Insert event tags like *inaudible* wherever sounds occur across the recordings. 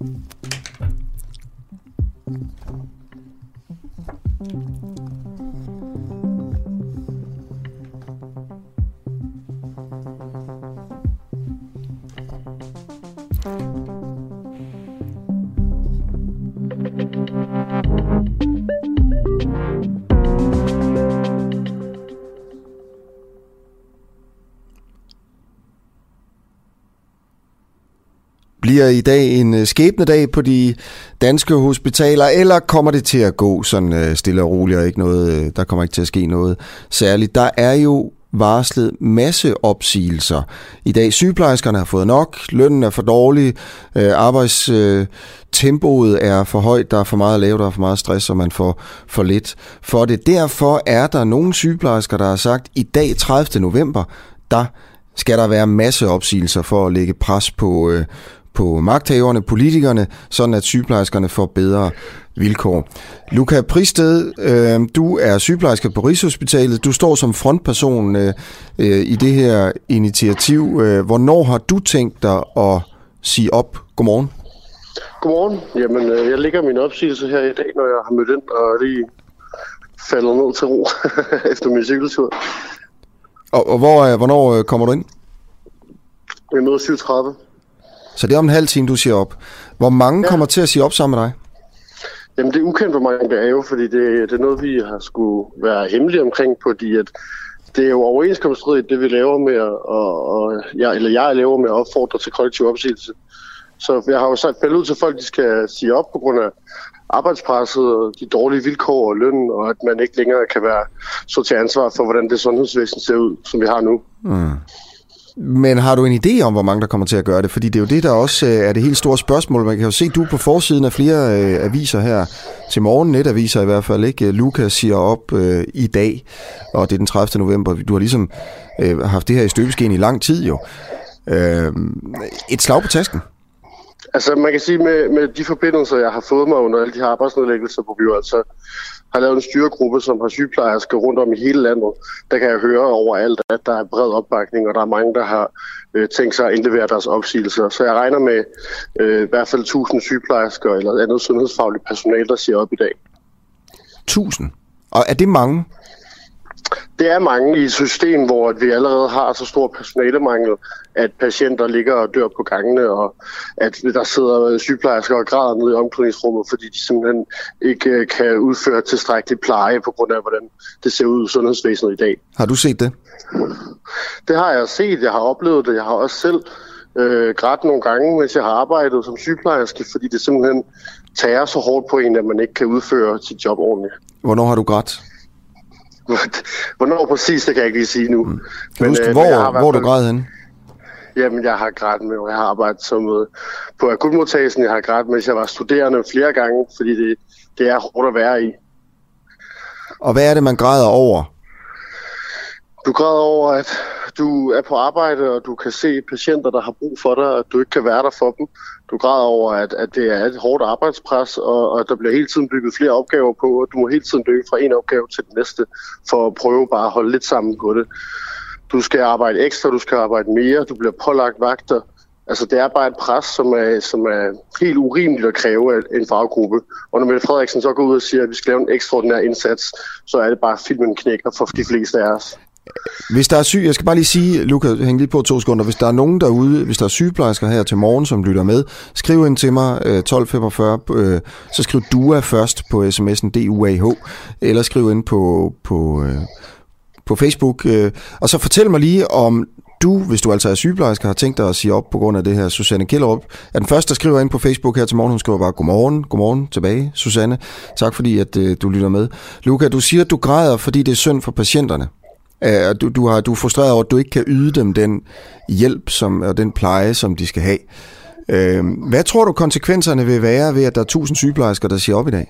Thank you. Bliver i dag en øh, skæbnedag på de danske hospitaler, eller kommer det til at gå sådan øh, stille og roligt, og ikke noget, øh, der kommer ikke til at ske noget særligt? Der er jo varslet masse opsigelser. I dag sygeplejerskerne har fået nok, lønnen er for dårlig, øh, arbejdstempoet er for højt, der er for meget at lave, der er for meget stress, og man får for lidt for det. Derfor er der nogle sygeplejersker, der har sagt, i dag 30. november, der skal der være masse opsigelser for at lægge pres på, på magthaverne, politikerne, sådan at sygeplejerskerne får bedre vilkår. Luca Pristed, øh, du er sygeplejerske på Rigshospitalet. Du står som frontperson øh, øh, i det her initiativ. Øh, hvornår har du tænkt dig at sige op? Godmorgen. Godmorgen. Jamen, øh, jeg ligger min opsigelse her i dag, når jeg har mødt ind og lige falder ned til ro *laughs* efter min cykeltur. Og, og hvor, hvornår kommer du ind? Jeg møder 7.30. Så det er om en halv time, du siger op. Hvor mange ja. kommer til at sige op sammen med dig? Jamen det er ukendt, hvor mange det er jo, fordi det, det er noget, vi har skulle være hemmelige omkring, fordi at det er jo overenskomststridigt, det vi laver med og, og jeg, eller jeg laver med at opfordre til kollektiv opsigelse. Så jeg har jo sagt ud til folk, de skal sige op på grund af arbejdspresset og de dårlige vilkår og løn, og at man ikke længere kan være så til ansvar for, hvordan det sundhedsvæsen ser ud, som vi har nu. Mm. Men har du en idé om, hvor mange der kommer til at gøre det? Fordi det er jo det, der også øh, er det helt store spørgsmål. Man kan jo se, du på forsiden af flere øh, aviser her til morgen, netaviser i hvert fald, ikke? Øh, Lukas siger op øh, i dag, og det er den 30. november. Du har ligesom øh, haft det her i støbeskeen i lang tid jo. Øh, et slag på tasken. Altså man kan sige, med, med de forbindelser, jeg har fået mig under alle de her arbejdsnedlæggelser, hvor vi jo altså har lavet en styregruppe, som har sygeplejersker rundt om i hele landet. Der kan jeg høre overalt, at der er bred opbakning, og der er mange, der har øh, tænkt sig at indlevere deres opsigelser. Så jeg regner med øh, i hvert fald 1000 sygeplejersker eller andet sundhedsfagligt personale, der siger op i dag. 1000? Og er det mange? Det er mange i et system, hvor vi allerede har så stor personalemangel, at patienter ligger og dør på gangene, og at der sidder sygeplejersker og græder nede i omklædningsrummet, fordi de simpelthen ikke øh, kan udføre tilstrækkelig pleje på grund af, hvordan det ser ud i sundhedsvæsenet i dag. Har du set det? Det har jeg set. Jeg har oplevet det. Jeg har også selv øh, grædt nogle gange, mens jeg har arbejdet som sygeplejerske, fordi det simpelthen tager så hårdt på en, at man ikke kan udføre sit job ordentligt. Hvornår har du grædt? Hvornår præcis, det kan jeg ikke lige sige nu. Mm. Kan men, huske, øh, hvor, hvor du græd henne? Jamen, jeg har grædt med, jeg har arbejdet som øh, på akutmodtagelsen. Jeg har grædt, mens jeg var studerende flere gange, fordi det, det er hårdt at være i. Og hvad er det, man græder over? Du græder over, at du er på arbejde, og du kan se patienter, der har brug for dig, og du ikke kan være der for dem. Du græder over, at, at det er et hårdt arbejdspres, og, og der bliver hele tiden bygget flere opgaver på, og du må hele tiden løbe fra en opgave til den næste, for at prøve bare at holde lidt sammen på det. Du skal arbejde ekstra, du skal arbejde mere, du bliver pålagt vagter. Altså, det er bare et pres, som er, som er helt urimeligt at kræve af en faggruppe. Og når Mette Frederiksen så går ud og siger, at vi skal lave en ekstraordinær indsats, så er det bare, at filmen knækker for de fleste af os. Hvis der er syg, jeg skal bare lige sige, Lukas, hæng lige på to sekunder, hvis der er nogen derude, hvis der er sygeplejersker her til morgen, som lytter med, skriv ind til mig øh, 1245, øh, så skriv DUA først på sms'en DUAH, eller skriv ind på, på, øh, på Facebook, øh, og så fortæl mig lige om du, hvis du altså er sygeplejerske, har tænkt dig at sige op på grund af det her, Susanne Kjellerup, er den første, der skriver ind på Facebook her til morgen. Hun skriver bare, godmorgen, godmorgen tilbage, Susanne. Tak fordi, at øh, du lytter med. Luca, du siger, at du græder, fordi det er synd for patienterne. Øh, du, du, har, du er frustreret over, at du ikke kan yde dem den hjælp som, og den pleje, som de skal have. Uh, hvad tror du konsekvenserne vil være ved, at der er tusind sygeplejersker, der siger op i dag?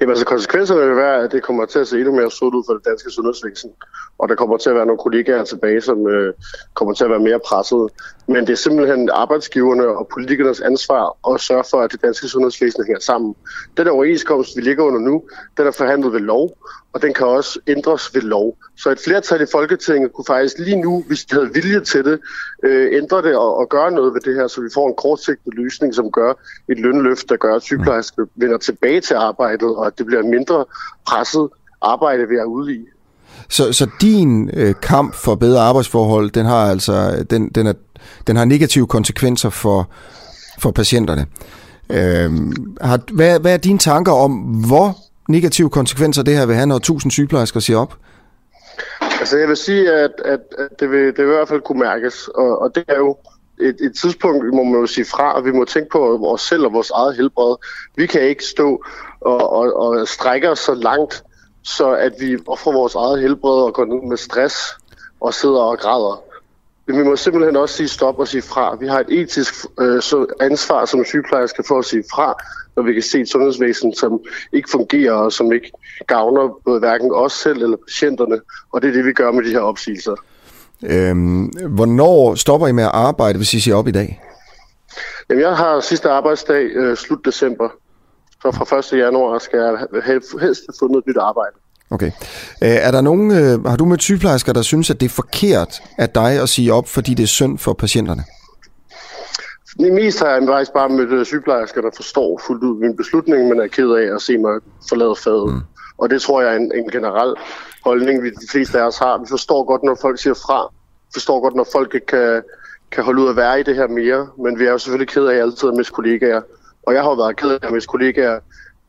Jamen altså konsekvenserne vil være, at det kommer til at se endnu mere sort ud for det danske sundhedsvæsen og der kommer til at være nogle kollegaer tilbage, som øh, kommer til at være mere presset. Men det er simpelthen arbejdsgiverne og politikernes ansvar at sørge for, at det danske sundhedsvæsen hænger sammen. Den overenskomst, vi ligger under nu, den er forhandlet ved lov, og den kan også ændres ved lov. Så et flertal i Folketinget kunne faktisk lige nu, hvis de havde vilje til det, øh, ændre det og, og gøre noget ved det her, så vi får en kortsigtet løsning, som gør et lønløft, der gør, at sygeplejersker vender tilbage til arbejdet, og at det bliver mindre presset arbejde, vi er ude i. Så, så din øh, kamp for bedre arbejdsforhold, den har altså den, den, er, den har negative konsekvenser for, for patienterne. Øh, har, hvad, hvad er dine tanker om, hvor negative konsekvenser det her vil have, når 1000 sygeplejersker siger op? Altså jeg vil sige, at, at, at det, vil, det vil i hvert fald kunne mærkes, og, og det er jo et, et tidspunkt, må man jo sige fra, og vi må tænke på vores selv og vores eget helbred. Vi kan ikke stå og, og, og strække os så langt, så at vi offrer vores eget helbred og går ned med stress og sidder og græder. Men vi må simpelthen også sige stop og sige fra. Vi har et etisk øh, ansvar som sygeplejersker for at sige fra, når vi kan se et sundhedsvæsen, som ikke fungerer og som ikke gavner både hverken os selv eller patienterne. Og det er det, vi gør med de her opsigelser. Øhm, hvornår stopper I med at arbejde, hvis I siger op i dag? Jamen, jeg har sidste arbejdsdag øh, slut december. Så fra 1. januar skal jeg helst have fundet et nyt arbejde. Okay. Øh, er der nogen, øh, har du mødt sygeplejersker, der synes, at det er forkert af dig at sige op, fordi det er synd for patienterne? Det mest har jeg faktisk bare mødt øh, sygeplejersker, der forstår fuldt ud min beslutning, men er ked af at se mig forlade fadet. Mm. Og det tror jeg er en, en generel holdning, vi de fleste af os har. Vi forstår godt, når folk siger fra. Vi forstår godt, når folk ikke kan, kan holde ud at være i det her mere. Men vi er jo selvfølgelig ked af altid at miste kollegaer. Og jeg har jo været ked af miste kollegaer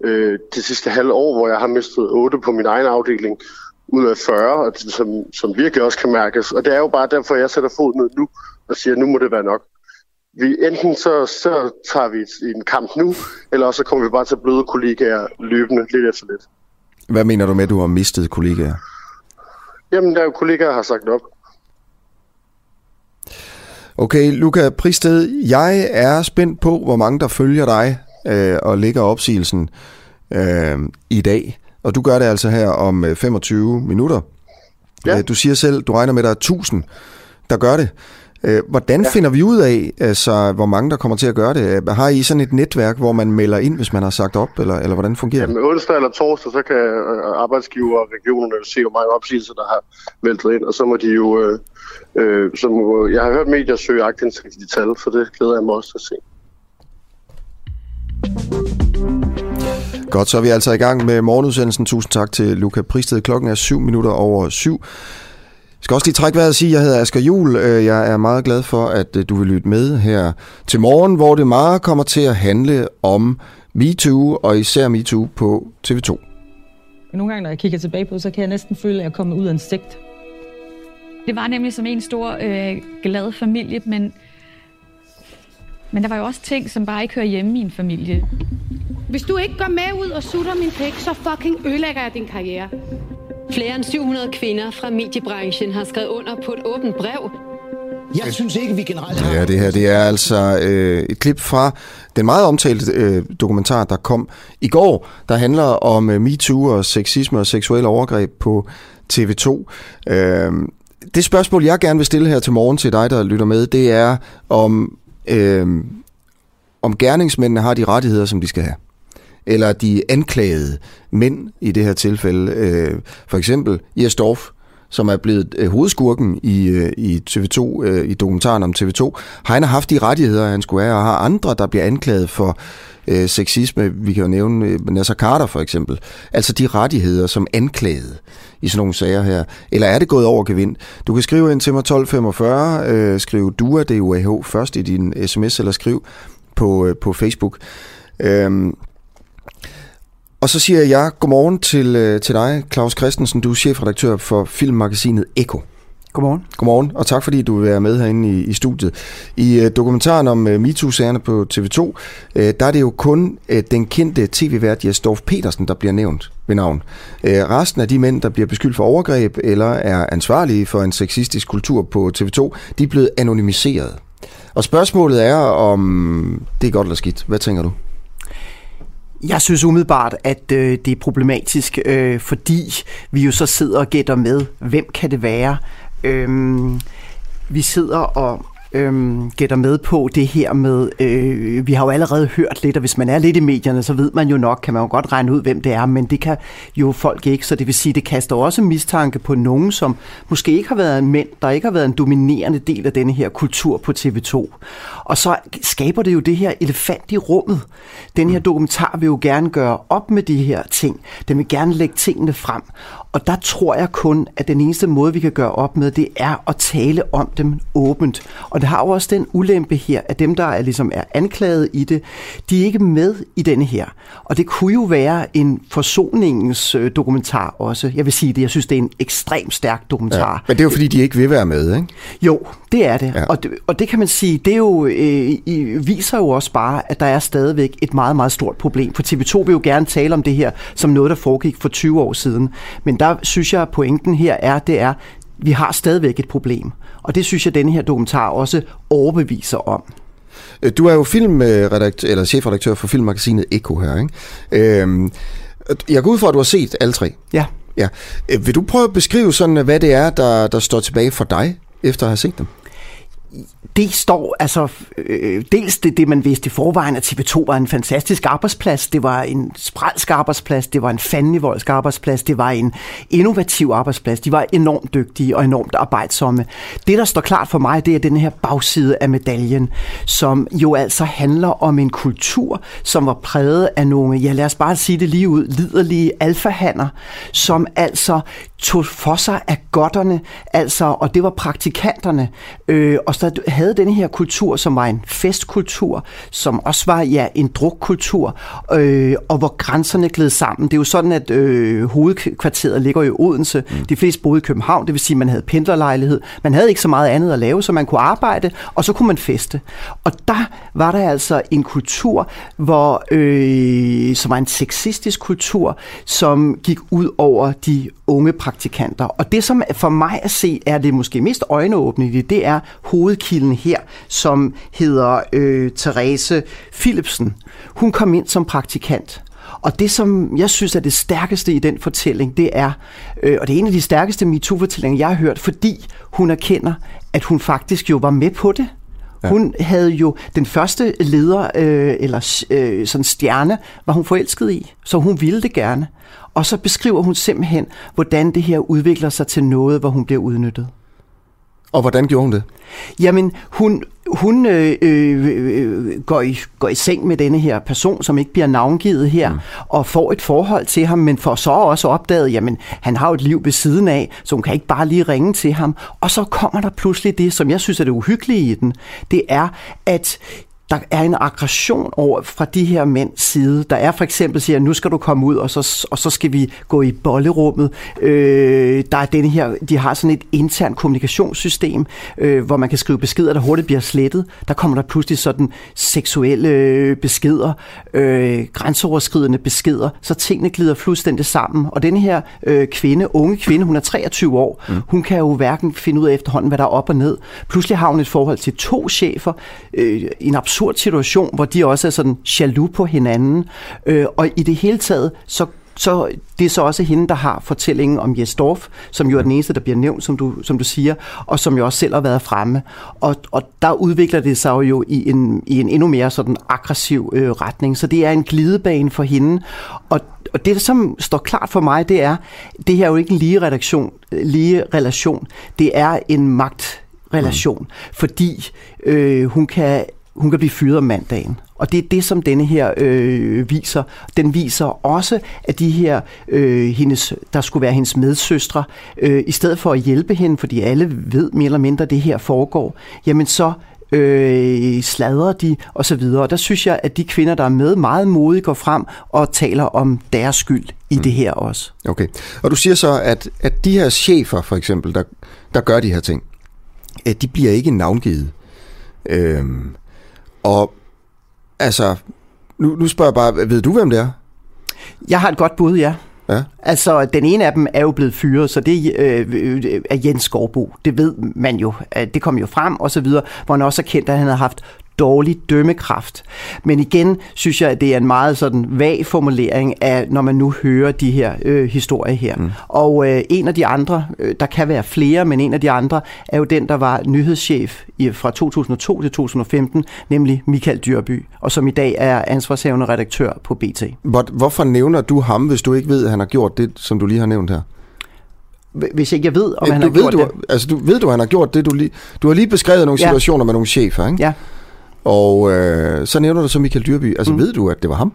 øh, det sidste halve år, hvor jeg har mistet 8 på min egen afdeling ud af 40, som, som virkelig også kan mærkes. Og det er jo bare derfor, jeg sætter fod ned nu og siger, at nu må det være nok. Vi, enten så, så tager vi en kamp nu, eller så kommer vi bare til at bløde kollegaer løbende lidt efter lidt. Hvad mener du med, at du har mistet kollegaer? Jamen, der er jo kollegaer, der har sagt op. Okay, Luca Pristed, jeg er spændt på, hvor mange der følger dig øh, og lægger opsigelsen øh, i dag. Og du gør det altså her om 25 øh, minutter. Ja. Øh, du siger selv, du regner med, at der er 1000, der gør det. Øh, hvordan ja. finder vi ud af, altså, hvor mange der kommer til at gøre det? Har I sådan et netværk, hvor man melder ind, hvis man har sagt op, eller, eller hvordan fungerer det? Jamen, onsdag eller torsdag, så kan arbejdsgiver og regionerne se, hvor mange opsigelser, der har væltet ind, og så må de jo, øh, øh, så må, jeg har hørt medier søge agtindsigt i de tal, så det glæder jeg mig også til at se. Godt, så er vi altså i gang med morgenudsendelsen. Tusind tak til Luca Pristed. Klokken er 7 minutter over 7. Jeg skal også lige trække vejret og sige, at jeg hedder Asger Jul. Øh, jeg er meget glad for, at øh, du vil lytte med her til morgen, hvor det meget kommer til at handle om MeToo, og især MeToo på TV2. Nogle gange, når jeg kigger tilbage på, så kan jeg næsten føle, at jeg er kommet ud af en sigt. Det var nemlig som en stor øh, glad familie, men men der var jo også ting, som bare ikke hører hjemme i en familie. Hvis du ikke går med ud og sutter min pæk, så fucking ødelægger jeg din karriere. Flere end 700 kvinder fra mediebranchen har skrevet under på et åbent brev. Jeg synes ikke, vi generelt har... Ja, det her det er altså øh, et klip fra den meget omtalte øh, dokumentar, der kom i går, der handler om øh, MeToo og sexisme og seksuelle overgreb på TV2. Øh, det spørgsmål, jeg gerne vil stille her til morgen til dig, der lytter med, det er, om øh, om gerningsmændene har de rettigheder, som de skal have. Eller de anklagede mænd i det her tilfælde. Øh, for eksempel Jes Dorf, som er blevet øh, hovedskurken i, øh, i TV2, øh, i dokumentaren om TV2, han har haft de rettigheder, han skulle have, og har andre, der bliver anklaget for øh, sexisme. Vi kan jo nævne øh, Nasser Carter for eksempel. Altså de rettigheder, som anklaget i sådan nogle sager her. Eller er det gået over gevind? Du kan skrive ind til mig 1245, øh, skriv DUA, DUAH først i din sms, eller skriv på, øh, på Facebook. Øhm, og så siger jeg godmorgen til, øh, til dig, Claus Christensen. Du er chefredaktør for filmmagasinet Eko. Godmorgen. Godmorgen, og tak fordi du vil være med herinde i, i studiet. I uh, dokumentaren om uh, MeToo-sagerne på TV2, uh, der er det jo kun uh, den kendte tv-vært Jesdorf Petersen, der bliver nævnt ved navn. Uh, resten af de mænd, der bliver beskyldt for overgreb eller er ansvarlige for en sexistisk kultur på TV2, de er blevet anonymiseret. Og spørgsmålet er, om det er godt eller skidt. Hvad tænker du? Jeg synes umiddelbart, at øh, det er problematisk, øh, fordi vi jo så sidder og gætter med, hvem kan det være. Øhm, vi sidder og øhm, gætter med på det her med, øh, vi har jo allerede hørt lidt, og hvis man er lidt i medierne, så ved man jo nok, kan man jo godt regne ud, hvem det er, men det kan jo folk ikke, så det vil sige, det kaster også mistanke på nogen, som måske ikke har været en mænd, der ikke har været en dominerende del af denne her kultur på TV2. Og så skaber det jo det her elefant i rummet. Den her dokumentar vil jo gerne gøre op med de her ting. Den vil gerne lægge tingene frem. Og der tror jeg kun, at den eneste måde, vi kan gøre op med, det er at tale om dem åbent. Og det har jo også den ulempe her, at dem, der er, ligesom er anklaget i det, de er ikke med i denne her. Og det kunne jo være en forsoningens øh, dokumentar også. Jeg vil sige det, jeg synes, det er en ekstremt stærk dokumentar. Ja, men det er jo fordi, de ikke vil være med, ikke? Jo, det er det. Ja. Og, det og det kan man sige, det er jo, øh, i, viser jo også bare, at der er stadigvæk et meget, meget stort problem. For TV2 vil jo gerne tale om det her som noget, der foregik for 20 år siden. Men der synes jeg, at pointen her er, det er, vi har stadigvæk et problem. Og det synes jeg, at denne her dokumentar også overbeviser om. Øh, du er jo filmredaktør, eller chefredaktør for filmmagasinet Eko her, ikke? Øhm, jeg går ud fra, at du har set alle tre. Ja. ja. Øh, vil du prøve at beskrive sådan, hvad det er, der, der står tilbage for dig, efter at have set dem? Det står, altså, øh, dels det, det, man vidste i forvejen, at TV2 var en fantastisk arbejdsplads, det var en spralsk arbejdsplads, det var en fandenivoldsk arbejdsplads, det var en innovativ arbejdsplads, de var enormt dygtige og enormt arbejdsomme. Det, der står klart for mig, det er den her bagside af medaljen, som jo altså handler om en kultur, som var præget af nogle, ja lad os bare sige det lige ud, liderlige alfahander, som altså tog for sig af godterne, altså, og det var praktikanterne, øh, og så havde denne her kultur, som var en festkultur, som også var ja, en drukkultur, øh, og hvor grænserne gled sammen. Det er jo sådan, at øh, hovedkvarteret ligger i Odense. Mm. De fleste boede i København, det vil sige, at man havde pendlerlejlighed. Man havde ikke så meget andet at lave, så man kunne arbejde, og så kunne man feste. Og der var der altså en kultur, hvor, øh, som var en sexistisk kultur, som gik ud over de unge praktikanter. Og det, som for mig at se, er det måske mest øjneåbnende, det er hovedkilden her, som hedder øh, Therese Philipsen. Hun kom ind som praktikant. Og det, som jeg synes er det stærkeste i den fortælling, det er, øh, og det er en af de stærkeste MeToo-fortællinger, jeg har hørt, fordi hun erkender, at hun faktisk jo var med på det. Ja. Hun havde jo den første leder, øh, eller øh, sådan stjerne, var hun forelsket i, så hun ville det gerne. Og så beskriver hun simpelthen, hvordan det her udvikler sig til noget, hvor hun bliver udnyttet. Og hvordan gjorde hun det? Jamen, hun, hun øh, øh, går, i, går i seng med denne her person, som ikke bliver navngivet her, mm. og får et forhold til ham, men får så også opdaget, jamen, han har jo et liv ved siden af, så hun kan ikke bare lige ringe til ham. Og så kommer der pludselig det, som jeg synes er det uhyggelige i den. Det er, at der er en aggression over fra de her mænds side. Der er for eksempel siger, nu skal du komme ud, og så, og så skal vi gå i bollerummet. Øh, der er denne her, de har sådan et internt kommunikationssystem, øh, hvor man kan skrive beskeder, der hurtigt bliver slettet. Der kommer der pludselig sådan seksuelle beskeder, øh, grænseoverskridende beskeder, så tingene glider fuldstændig sammen. Og denne her øh, kvinde, unge kvinde, hun er 23 år, mm. hun kan jo hverken finde ud af efterhånden, hvad der er op og ned. Pludselig har hun et forhold til to chefer, øh, en absurd absurd situation, hvor de også er sådan jaloux på hinanden. Øh, og i det hele taget, så så det er så også hende, der har fortællingen om Jesdorf, som jo er den eneste, der bliver nævnt, som du, som du siger, og som jo også selv har været fremme. Og, og der udvikler det sig jo i en, i en endnu mere sådan aggressiv øh, retning. Så det er en glidebane for hende. Og, og det, som står klart for mig, det er, det her er jo ikke en lige, redaktion, lige relation. Det er en magtrelation, mm. fordi øh, hun kan hun kan blive fyret om mandagen. Og det er det, som denne her øh, viser. Den viser også, at de her, øh, hendes, der skulle være hendes medsøstre, øh, i stedet for at hjælpe hende, fordi alle ved mere eller mindre, at det her foregår, jamen så øh, sladrer de og så videre. Og der synes jeg, at de kvinder, der er med, meget modigt går frem og taler om deres skyld i mm. det her også. Okay. Og du siger så, at, at de her chefer, for eksempel, der, der gør de her ting, at de bliver ikke navngivet. Øh, og altså, nu, nu spørger jeg bare, ved du, hvem det er? Jeg har et godt bud, ja. Ja. Altså, den ene af dem er jo blevet fyret, så det øh, øh, er Jens Skovbo. Det ved man jo. Øh, Det kom jo frem, og så videre, hvor han også har kendt, at han havde haft dårlig dømmekraft. Men igen synes jeg, at det er en meget sådan vag formulering af, når man nu hører de her øh, historier her. Mm. Og øh, en af de andre, øh, der kan være flere, men en af de andre er jo den, der var nyhedschef i, fra 2002 til 2015, nemlig Michael Dyrby, og som i dag er ansvarshavende redaktør på BT. Hvor, hvorfor nævner du ham, hvis du ikke ved, at han har gjort det, som du lige har nævnt her? Hvis ikke jeg ved, om han du har ved, gjort du, det. Altså, du ved du, han har gjort det? Du, lige, du har lige beskrevet nogle Ja. situationer med nogle chefer, ikke? Ja. Og øh, så nævner du så Michael Dyrby. Altså, mm. ved du, at det var ham?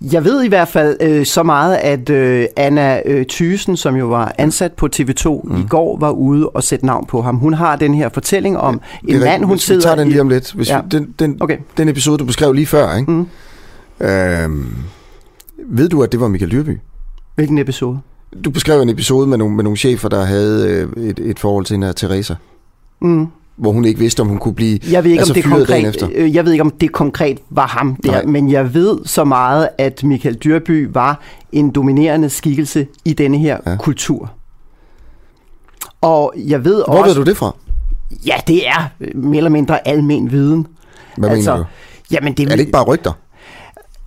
Jeg ved i hvert fald øh, så meget, at øh, Anna øh, Thysen, som jo var ansat på TV2 mm. i går, var ude og sætte navn på ham. Hun har den her fortælling om er en mand, rigtigt. hun sidder Vi tager den lige om lidt. Hvis Ja. ja. vi, den, den, Okay. den episode, du beskrev lige før, ikke? Mm. Øhm, ved du, at det var Michael Dyrby? Hvilken episode? Du beskrev en episode med nogle, med nogle chefer, der havde øh, et, et forhold til hende her Teresa, Mm. Hvor hun ikke vidste, om hun kunne blive Jeg ved ikke, altså, om det dagen efter. konkret, øh, jeg ved ikke, om det konkret var ham der, Nej. men jeg ved så meget, at Michael Dyrby var en dominerende skikkelse i denne her ja. Kultur. Og jeg ved Hvor også... ved du det fra? Ja, det er øh, mere eller mindre almen viden. Hvad altså, mener du? Jamen, det, Er det ikke bare rygter?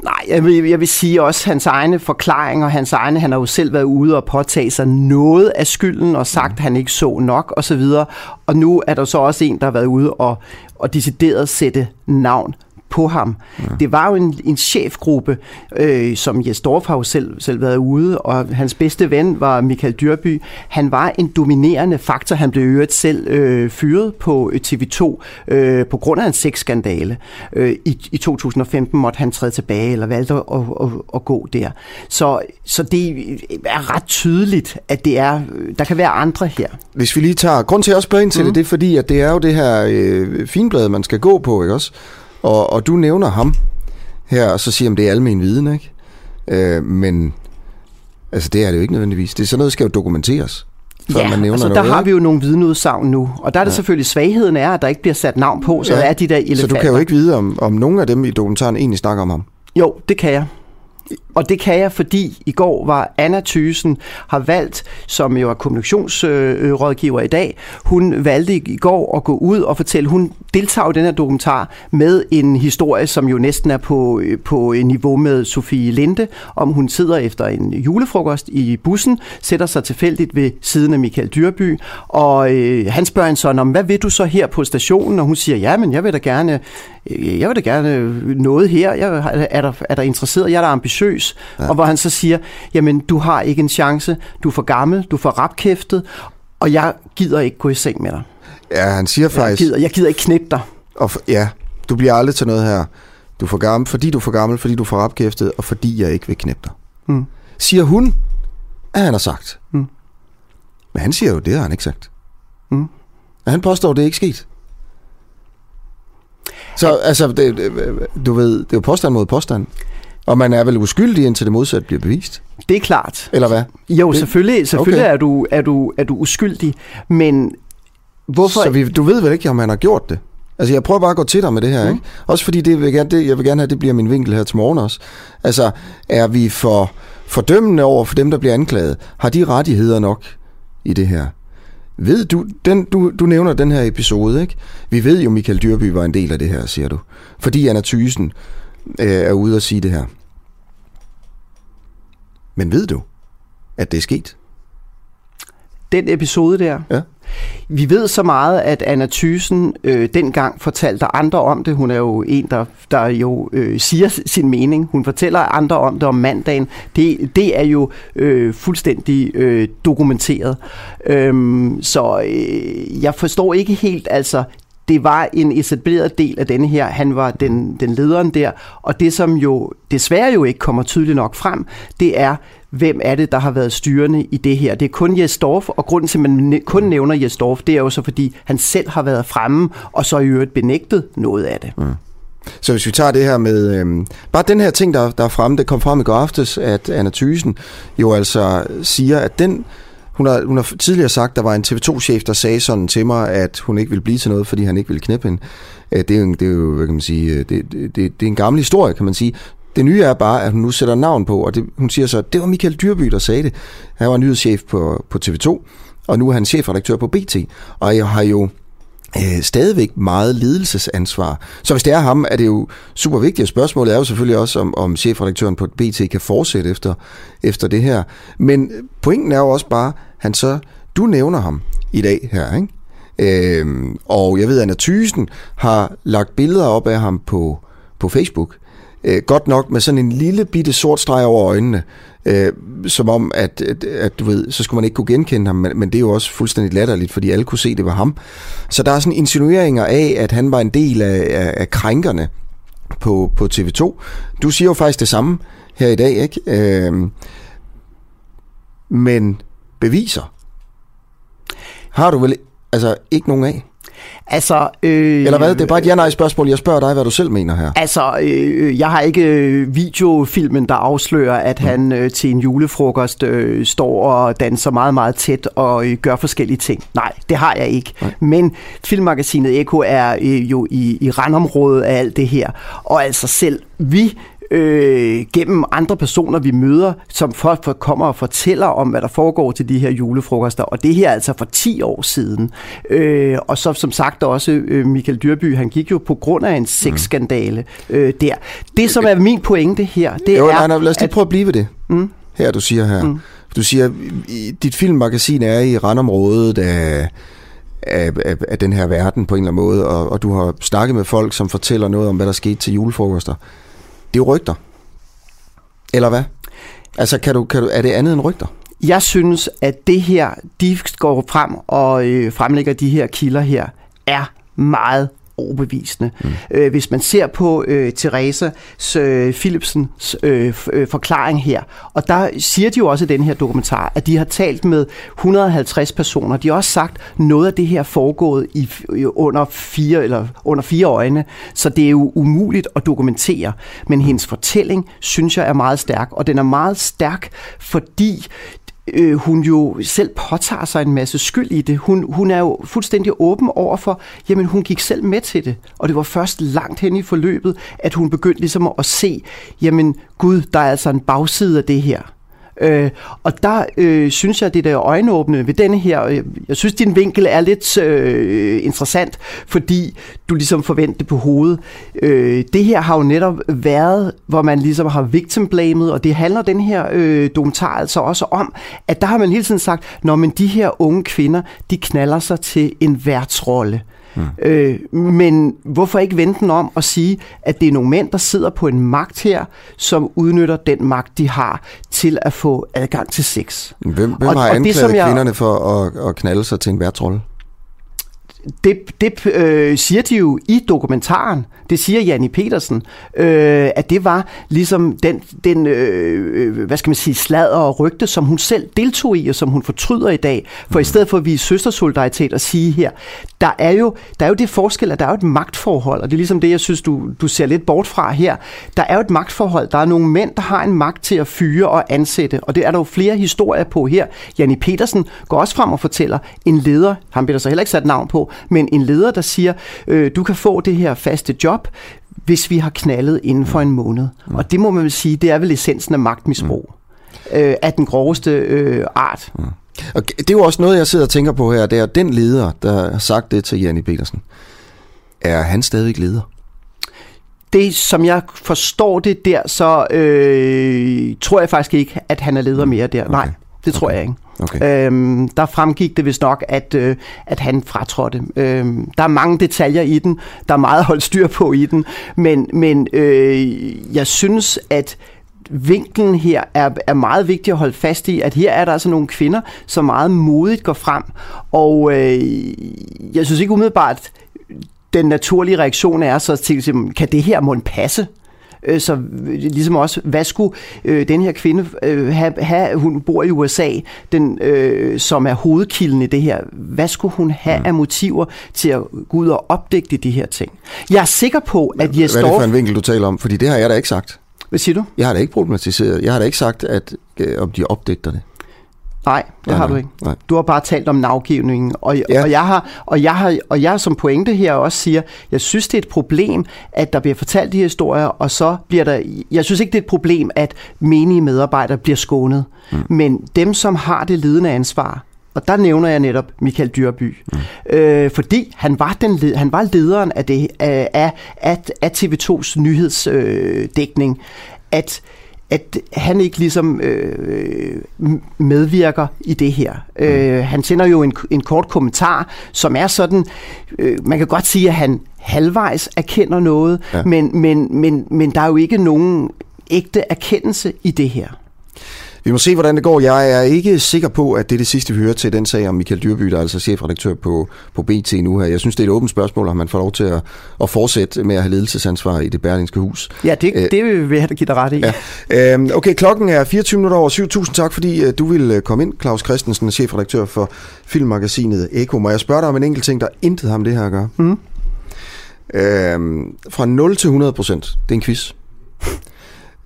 Nej, jeg vil, jeg vil sige også hans egne forklaringer, hans egne, han har jo selv været ude og påtage sig noget af skylden og sagt, at han ikke så nok osv. Og, så videre. og nu er der så også en, der har været ude og, og decideret sætte navn på ham. Ja. Det var jo en, en chefgruppe, øh, som Jes Dorf har jo selv, selv været ude, og hans bedste ven var Michael Dyrby. Han var en dominerende faktor. Han blev øvrigt selv øh, fyret på TV2 øh, på grund af en sexskandale. Øh, i, I 2015 måtte han træde tilbage, eller valgte at, at, at, at gå der. Så, så det er ret tydeligt, at det er, der kan være andre her. Hvis vi lige tager... Grund til, at spørger ind til mm. det, det er fordi, at det er jo det her øh, finblad, man skal gå på, ikke også? Og, og du nævner ham her, og så siger man, det er almen viden, ikke? Øh, men altså, det er det jo ikke nødvendigvis. Det er sådan noget, der skal jo dokumenteres, før man nævner altså, noget. der har ikke? vi jo nogle vidneudsagn nu, og der er det ja. selvfølgelig svagheden er, at der ikke bliver sat navn på, så ja. er de der elefanter. Så du kan jo ikke vide, om, om nogen af dem i dokumentaren egentlig snakker om ham. Jo, det kan jeg. Og det kan jeg, fordi i går var Anna Thysen har valgt, som jo er kommunikationsrådgiver i dag, hun valgte i går at gå ud og fortælle, hun deltager i den her dokumentar med en historie, som jo næsten er på, på niveau med Sofie Linde, om hun sidder efter en julefrokost i bussen, sætter sig tilfældigt ved siden af Michael Dyrby, og øh, han spørger hende sådan om, hvad vil du så her på stationen? Og hun siger, ja, men jeg vil da gerne, øh, jeg vil da gerne øh, noget her, jeg er der, er der interesseret, jeg er der ambitiøs, ja. og hvor han så siger, jamen du har ikke en chance, du er for gammel, du er for rapkæftet, og jeg gider ikke gå i seng med dig. Ja, han siger Jeg faktisk... gider, jeg gider ikke knippe dig. Og for, ja, du bliver aldrig til noget her. Du er for gammel, fordi du er for gammel, fordi du er for rapkæftet, og fordi jeg ikke vil knæppe dig. Mm. Siger hun, at han har sagt. Mm. Men han siger jo, det har han ikke sagt. Mm. Og han påstår, det er ikke sket. Så altså, det, det- du ved, det er jo påstand mod påstand. Og man er vel uskyldig, indtil det modsatte bliver bevist. Det er klart. Eller hvad? Jo, Det- selvfølgelig, selvfølgelig Okay. er, du, er, du, er du uskyldig, men hvorfor... Så vi, du ved vel ikke, om han har gjort det? Altså, jeg prøver bare at gå til dig med det her, mm. ikke? Også fordi det vil jeg, gerne, det, jeg vil gerne have, det bliver min vinkel her til morgen også. Altså, er vi for fordømmende over for dem, der bliver anklaget? Har de rettigheder nok i det her? Ved du, den, du, du nævner den her episode, ikke? Vi ved jo, Michael Dyrby var en del af det her, siger du. Fordi Anna Thysen øh, er ude og sige det her. Men ved du, at det er sket? Den episode der. Ja. Vi ved så meget, at Anna Thysen øh, dengang fortalte andre om det. Hun er jo en, der, der jo øh, siger sin mening. Hun fortæller andre om det om mandagen. Det, det er jo øh, fuldstændig øh, dokumenteret. Øhm, så øh, jeg forstår ikke helt, altså det var en etableret del af denne her. Han var den, den lederen der. Og det, som jo desværre jo ikke kommer tydeligt nok frem, det er, hvem er det, der har været styrende i det her. Det er kun Jes Dorf, og grunden til, at man kun nævner Jes Dorf, det er jo så, fordi han selv har været fremme, og så i øvrigt benægtet noget af det. Mm. Så hvis vi tager det her med... øh, bare den her ting, der, der er fremme, det kom frem i går aftes, at Anna Thysen jo altså siger, at den... Hun har, hun har tidligere sagt, at der var en TV2-chef, der sagde sådan til mig, at hun ikke ville blive til noget, fordi han ikke ville knæppe hende. Øh, det er jo, det er jo hvad kan man sige, øh, det, det, det, det er en gammel historie, kan man sige. Det nye er bare, at hun nu sætter navn på, og det, hun siger så, at det var Michael Dyrby, der sagde det. Han var nyhedschef på, på TV2, og nu er han chefredaktør på BT. Og jeg har jo øh, stadigvæk meget ledelsesansvar. Så hvis det er ham, er det jo super vigtigt. Spørgsmålet er jo selvfølgelig også, om, om chefredaktøren på BT kan fortsætte efter, efter det her. Men pointen er jo også bare, han så, du nævner ham i dag her, ikke? Øhm, og jeg ved, at Anna Thysen har lagt billeder op af ham på, på Facebook. Øh, godt nok med sådan en lille bitte sort streg over øjnene. Øh, som om, at, at, at du ved, så skulle man ikke kunne genkende ham, men, men det er jo også fuldstændig latterligt, fordi alle kunne se, at det var ham. Så der er sådan insinueringer af, at han var en del af, af, af krænkerne på, på TV2. Du siger jo faktisk det samme her i dag, ikke? Øh, men beviser har du vel altså ikke nogen af? Altså, øh, Eller hvad? Det er bare et ja-nej-spørgsmål. Jeg spørger dig, hvad du selv mener her. Altså, øh, jeg har ikke øh, videofilmen, der afslører, at mm. han øh, til en julefrokost øh, står og danser meget, meget tæt og øh, gør forskellige ting. Nej, det har jeg ikke. Nej. Men filmmagasinet Eko er øh, jo i, i randområdet af alt det her. Og altså selv vi øh, gennem andre personer, vi møder, som folk kommer og fortæller om, hvad der foregår til de her julefrokoster. Og det her er altså for 10 år siden. Øh, og så som sagt også øh, Michael Dyrby, han gik jo på grund af en sexskandale øh, der. Det, som er min pointe her, det jo, er... Nej, nej, lad os lige prøve at blive ved det. Mm. Her, du siger her. Mm. Du siger, dit filmmagasin er i randområdet af af, af, af den her verden på en eller anden måde, og, og du har snakket med folk, som fortæller noget om, hvad der skete til julefrokoster. Det er jo rygter. Eller hvad? Altså, kan du, kan du, er det andet end rygter? Jeg synes, at det her, de går frem og øh, fremlægger de her kilder her, er meget overbevisende. Mm. Øh, hvis man ser på øh, Teresa øh, Philipsens øh, øh, forklaring her, og der siger de jo også i den her dokumentar, at de har talt med 150 personer. De har også sagt, noget af det her foregået i, under, fire, eller under fire øjne, så det er jo umuligt at dokumentere. Men hendes fortælling, synes jeg, er meget stærk, og den er meget stærk, fordi øh, hun jo selv påtager sig en masse skyld i det. Hun, hun er jo fuldstændig åben over for, jamen hun gik selv med til det. Og det var først langt hen i forløbet, at hun begyndte ligesom at se, jamen gud, der er altså en bagside af det her. Øh, og der øh, synes jeg, det der øjenåbne ved denne her, øh, jeg synes, din vinkel er lidt øh, interessant, fordi du ligesom forventer det på hovedet. Øh, det her har jo netop været, hvor man ligesom har victim blamet, og det handler den her øh, dokumentar altså også om, at der har man hele tiden sagt, når men de her unge kvinder, de knaller sig til en værtsrolle. Mm. Øh, men hvorfor ikke vente den om og sige, at det er nogle mænd, der sidder på en magt her, som udnytter den magt, de har til at få adgang til sex. Hvem, hvem og, har anklaget det, som jeg, kvinderne for at, at knalde sig til en værtsrolle? Det, det øh, siger de jo i dokumentaren. Det siger Janni Petersen, øh, at det var ligesom den, den øh, øh, hvad skal man sige, sladder og rygte, som hun selv deltog i, og som hun fortryder i dag. For mm. i stedet for at vise søstersolidaritet og sige her, der er, jo, der er jo det forskel, at der er jo et magtforhold, og det er ligesom det, jeg synes, du, du ser lidt bort fra her. Der er jo et magtforhold. Der er nogle mænd, der har en magt til at fyre og ansætte, og det er der jo flere historier på her. Janni Petersen går også frem og fortæller, en leder, han bliver der så heller ikke sat navn på, men en leder, der siger, øh, du kan få det her faste job, hvis vi har knaldet inden for en måned. Mm. Og det må man vel sige, det er vel essensen af magtmisbrug mm. øh, af den groveste øh, art. Mm. Og det er jo også noget, jeg sidder og tænker på her, det er den leder, der har sagt det til Janni Petersen. Er han stadig leder? Det, som jeg forstår det der, så øh, tror jeg faktisk ikke, at han er leder mere der. Okay. Nej, det tror okay. jeg ikke. Okay. Øhm, der fremgik det vist nok, at, øh, at han fratrådte. Øhm, der er mange detaljer i den, der er meget holdt styr på i den, men, men øh, jeg synes, at vinklen her er, er meget vigtig at holde fast i, at her er der altså nogle kvinder, som meget modigt går frem, og øh, jeg synes ikke umiddelbart, den naturlige reaktion er så til, kan det her må passe? Øh, så ligesom også, hvad skulle øh, den her kvinde øh, have, have, hun bor i USA, den, øh, som er hovedkilden i det her, hvad skulle hun have mm. af motiver til at gå ud og opdægte de her ting? Jeg er sikker på, at står... Hvad er det for en vinkel, du taler om? Fordi det har jeg da ikke sagt. Hvad siger du? Jeg har da ikke problematiseret. Jeg har da ikke sagt, at øh, om de opdægter det. Nej, det Nej, har du ikke. nej. Du har bare talt om navgivningen, og, Ja. og, jeg har, og, jeg har, og jeg som pointe her også siger, jeg synes, det er et problem, at der bliver fortalt de historier, og så bliver der... Jeg synes ikke, det er et problem, at menige medarbejdere bliver skånet. Mm. Men dem, som har det ledende ansvar, og der nævner jeg netop Michael Dyrby, mm. øh, fordi han var, den, han var lederen af, det, af, af, af, af TV2's nyhedsdækning, at at han ikke ligesom øh, medvirker i det her. Mm. Øh, han sender jo en, en kort kommentar, som er sådan, øh, man kan godt sige, at han halvvejs erkender noget, Ja. men, men, men, men der er jo ikke nogen ægte erkendelse i det her. Vi må se, hvordan det går. Jeg er ikke sikker på, at det er det sidste, vi hører til den sag om Michael Dyrby, der er altså chefredaktør på, på BT nu her. Jeg synes, det er et åbent spørgsmål, om man får lov til at, at fortsætte med at have ledelsesansvar i det berlingske hus. Ja, det, Øh, øh, det vil jeg give dig ret i. Ja. Øhm, okay, klokken er 24 minutter over syv. Tusind tak, fordi øh, du ville øh, komme ind, Claus Christensen, chefredaktør for filmmagasinet Eko. Må jeg spørge dig om en enkelt ting, der intet har med det her at gøre? Mm. Øhm, fra 0 til 100 procent, det er en quiz.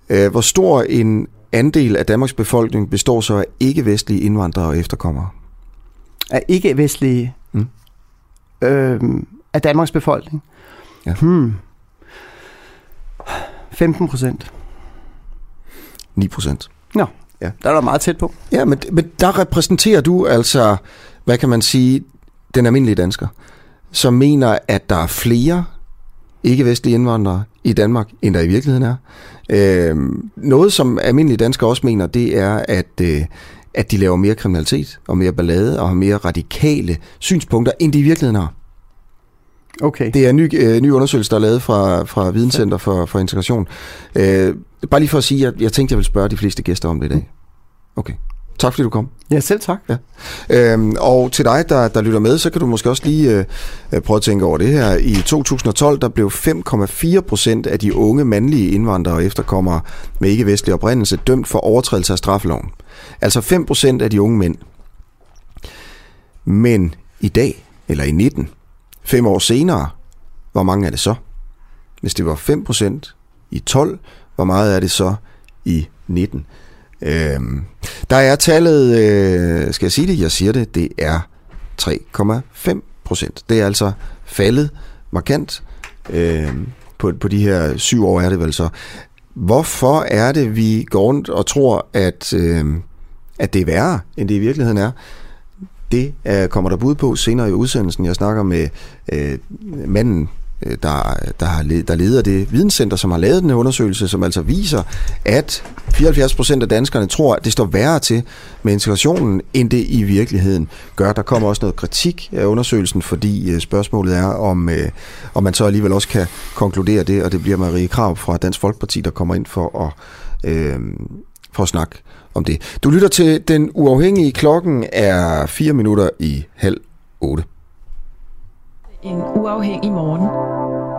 Øh, hvor stor en andel af Danmarks befolkning består så af ikke-vestlige indvandrere og efterkommere? Af ikke-vestlige Mm. øh, af Danmarks befolkning. Ja. Hmm. 15 procent. 9 procent. Nå, Ja. der er der meget tæt på. Ja, men, men der repræsenterer du altså, hvad kan man sige, den almindelige dansker, som mener, at der er flere ikke-vestlige indvandrere i Danmark, end der i virkeligheden er. Øhm, noget, som almindelige danskere også mener, det er, at, øh, at de laver mere kriminalitet og mere ballade og har mere radikale synspunkter, end de i virkeligheden har. Okay. Det er en ny, øh, ny undersøgelse, der er lavet fra, fra Videnscenter for, for Integration. Øh, bare lige for at sige, at jeg tænkte, jeg ville spørge de fleste gæster om det i dag. Okay. Tak fordi du kom. Ja, selv tak. Ja. Øhm, og til dig, der, der lytter med, så kan du måske også lige øh, øh, prøve at tænke over det her. I 2012, der blev 5,4 procent af de unge mandlige indvandrere og efterkommere med ikke-vestlig oprindelse dømt for overtrædelse af straffeloven. Altså 5 procent af de unge mænd. Men i dag, eller i 19, fem år senere, hvor mange er det så? Hvis det var 5 procent i 12, hvor meget er det så i 19? Øhm, der er tallet, øh, skal jeg sige det? Jeg siger det, det er 3,5 procent. Det er altså faldet markant øh, på, på de her syv år er det vel så. Hvorfor er det, vi går rundt og tror, at, øh, at det er værre, end det i virkeligheden er? Det øh, kommer der bud på senere i udsendelsen. Jeg snakker med øh, manden, Øh, der, der, har led, der leder det videnscenter, som har lavet den her undersøgelse, som altså viser, at 74 procent af danskerne tror, at det står værre til med integrationen, end det i virkeligheden gør. Der kommer også noget kritik af undersøgelsen, fordi øh, spørgsmålet er, om, øh, om man så alligevel også kan konkludere det, og det bliver Marie Krav fra Dansk Folkeparti, der kommer ind for at, øh, for at snakke om det. Du lytter til Den Uafhængige. Klokken er 4 minutter i halv 8. En uafhængig morgen.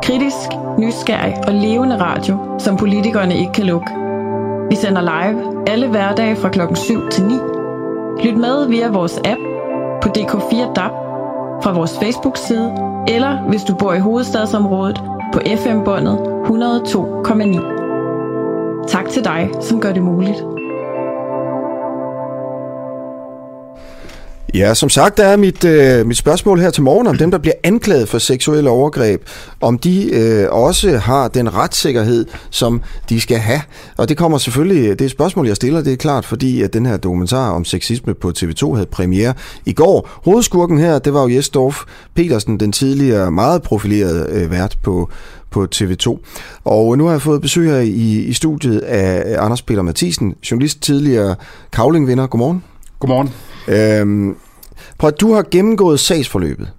Kritisk, nysgerrig og levende radio, som politikerne ikke kan lukke. Vi sender live alle hverdage fra klokken 7 til 9. Lyt med via vores app på DK4 DAB, fra vores Facebook-side, eller hvis du bor i hovedstadsområdet på FM-båndet 102,9. Tak til dig, som gør det muligt. Ja, som sagt, der er mit, øh, mit spørgsmål her til morgen om dem, der bliver anklaget for seksuelle overgreb, om de øh, også har den retssikkerhed, som de skal have. Og det kommer selvfølgelig, det er et spørgsmål, jeg stiller, det er klart, fordi at den her dokumentar om sexisme på TV2 havde premiere i går. Hovedskurken her, det var jo Jesdorf Petersen, den tidligere meget profilerede øh, vært på på TV2. Og nu har jeg fået besøg her i, i studiet af Anders Peter Mathisen, journalist, tidligere kavlingvinder. Godmorgen. Godmorgen. Øhm, prøv at du har gennemgået sagsforløbet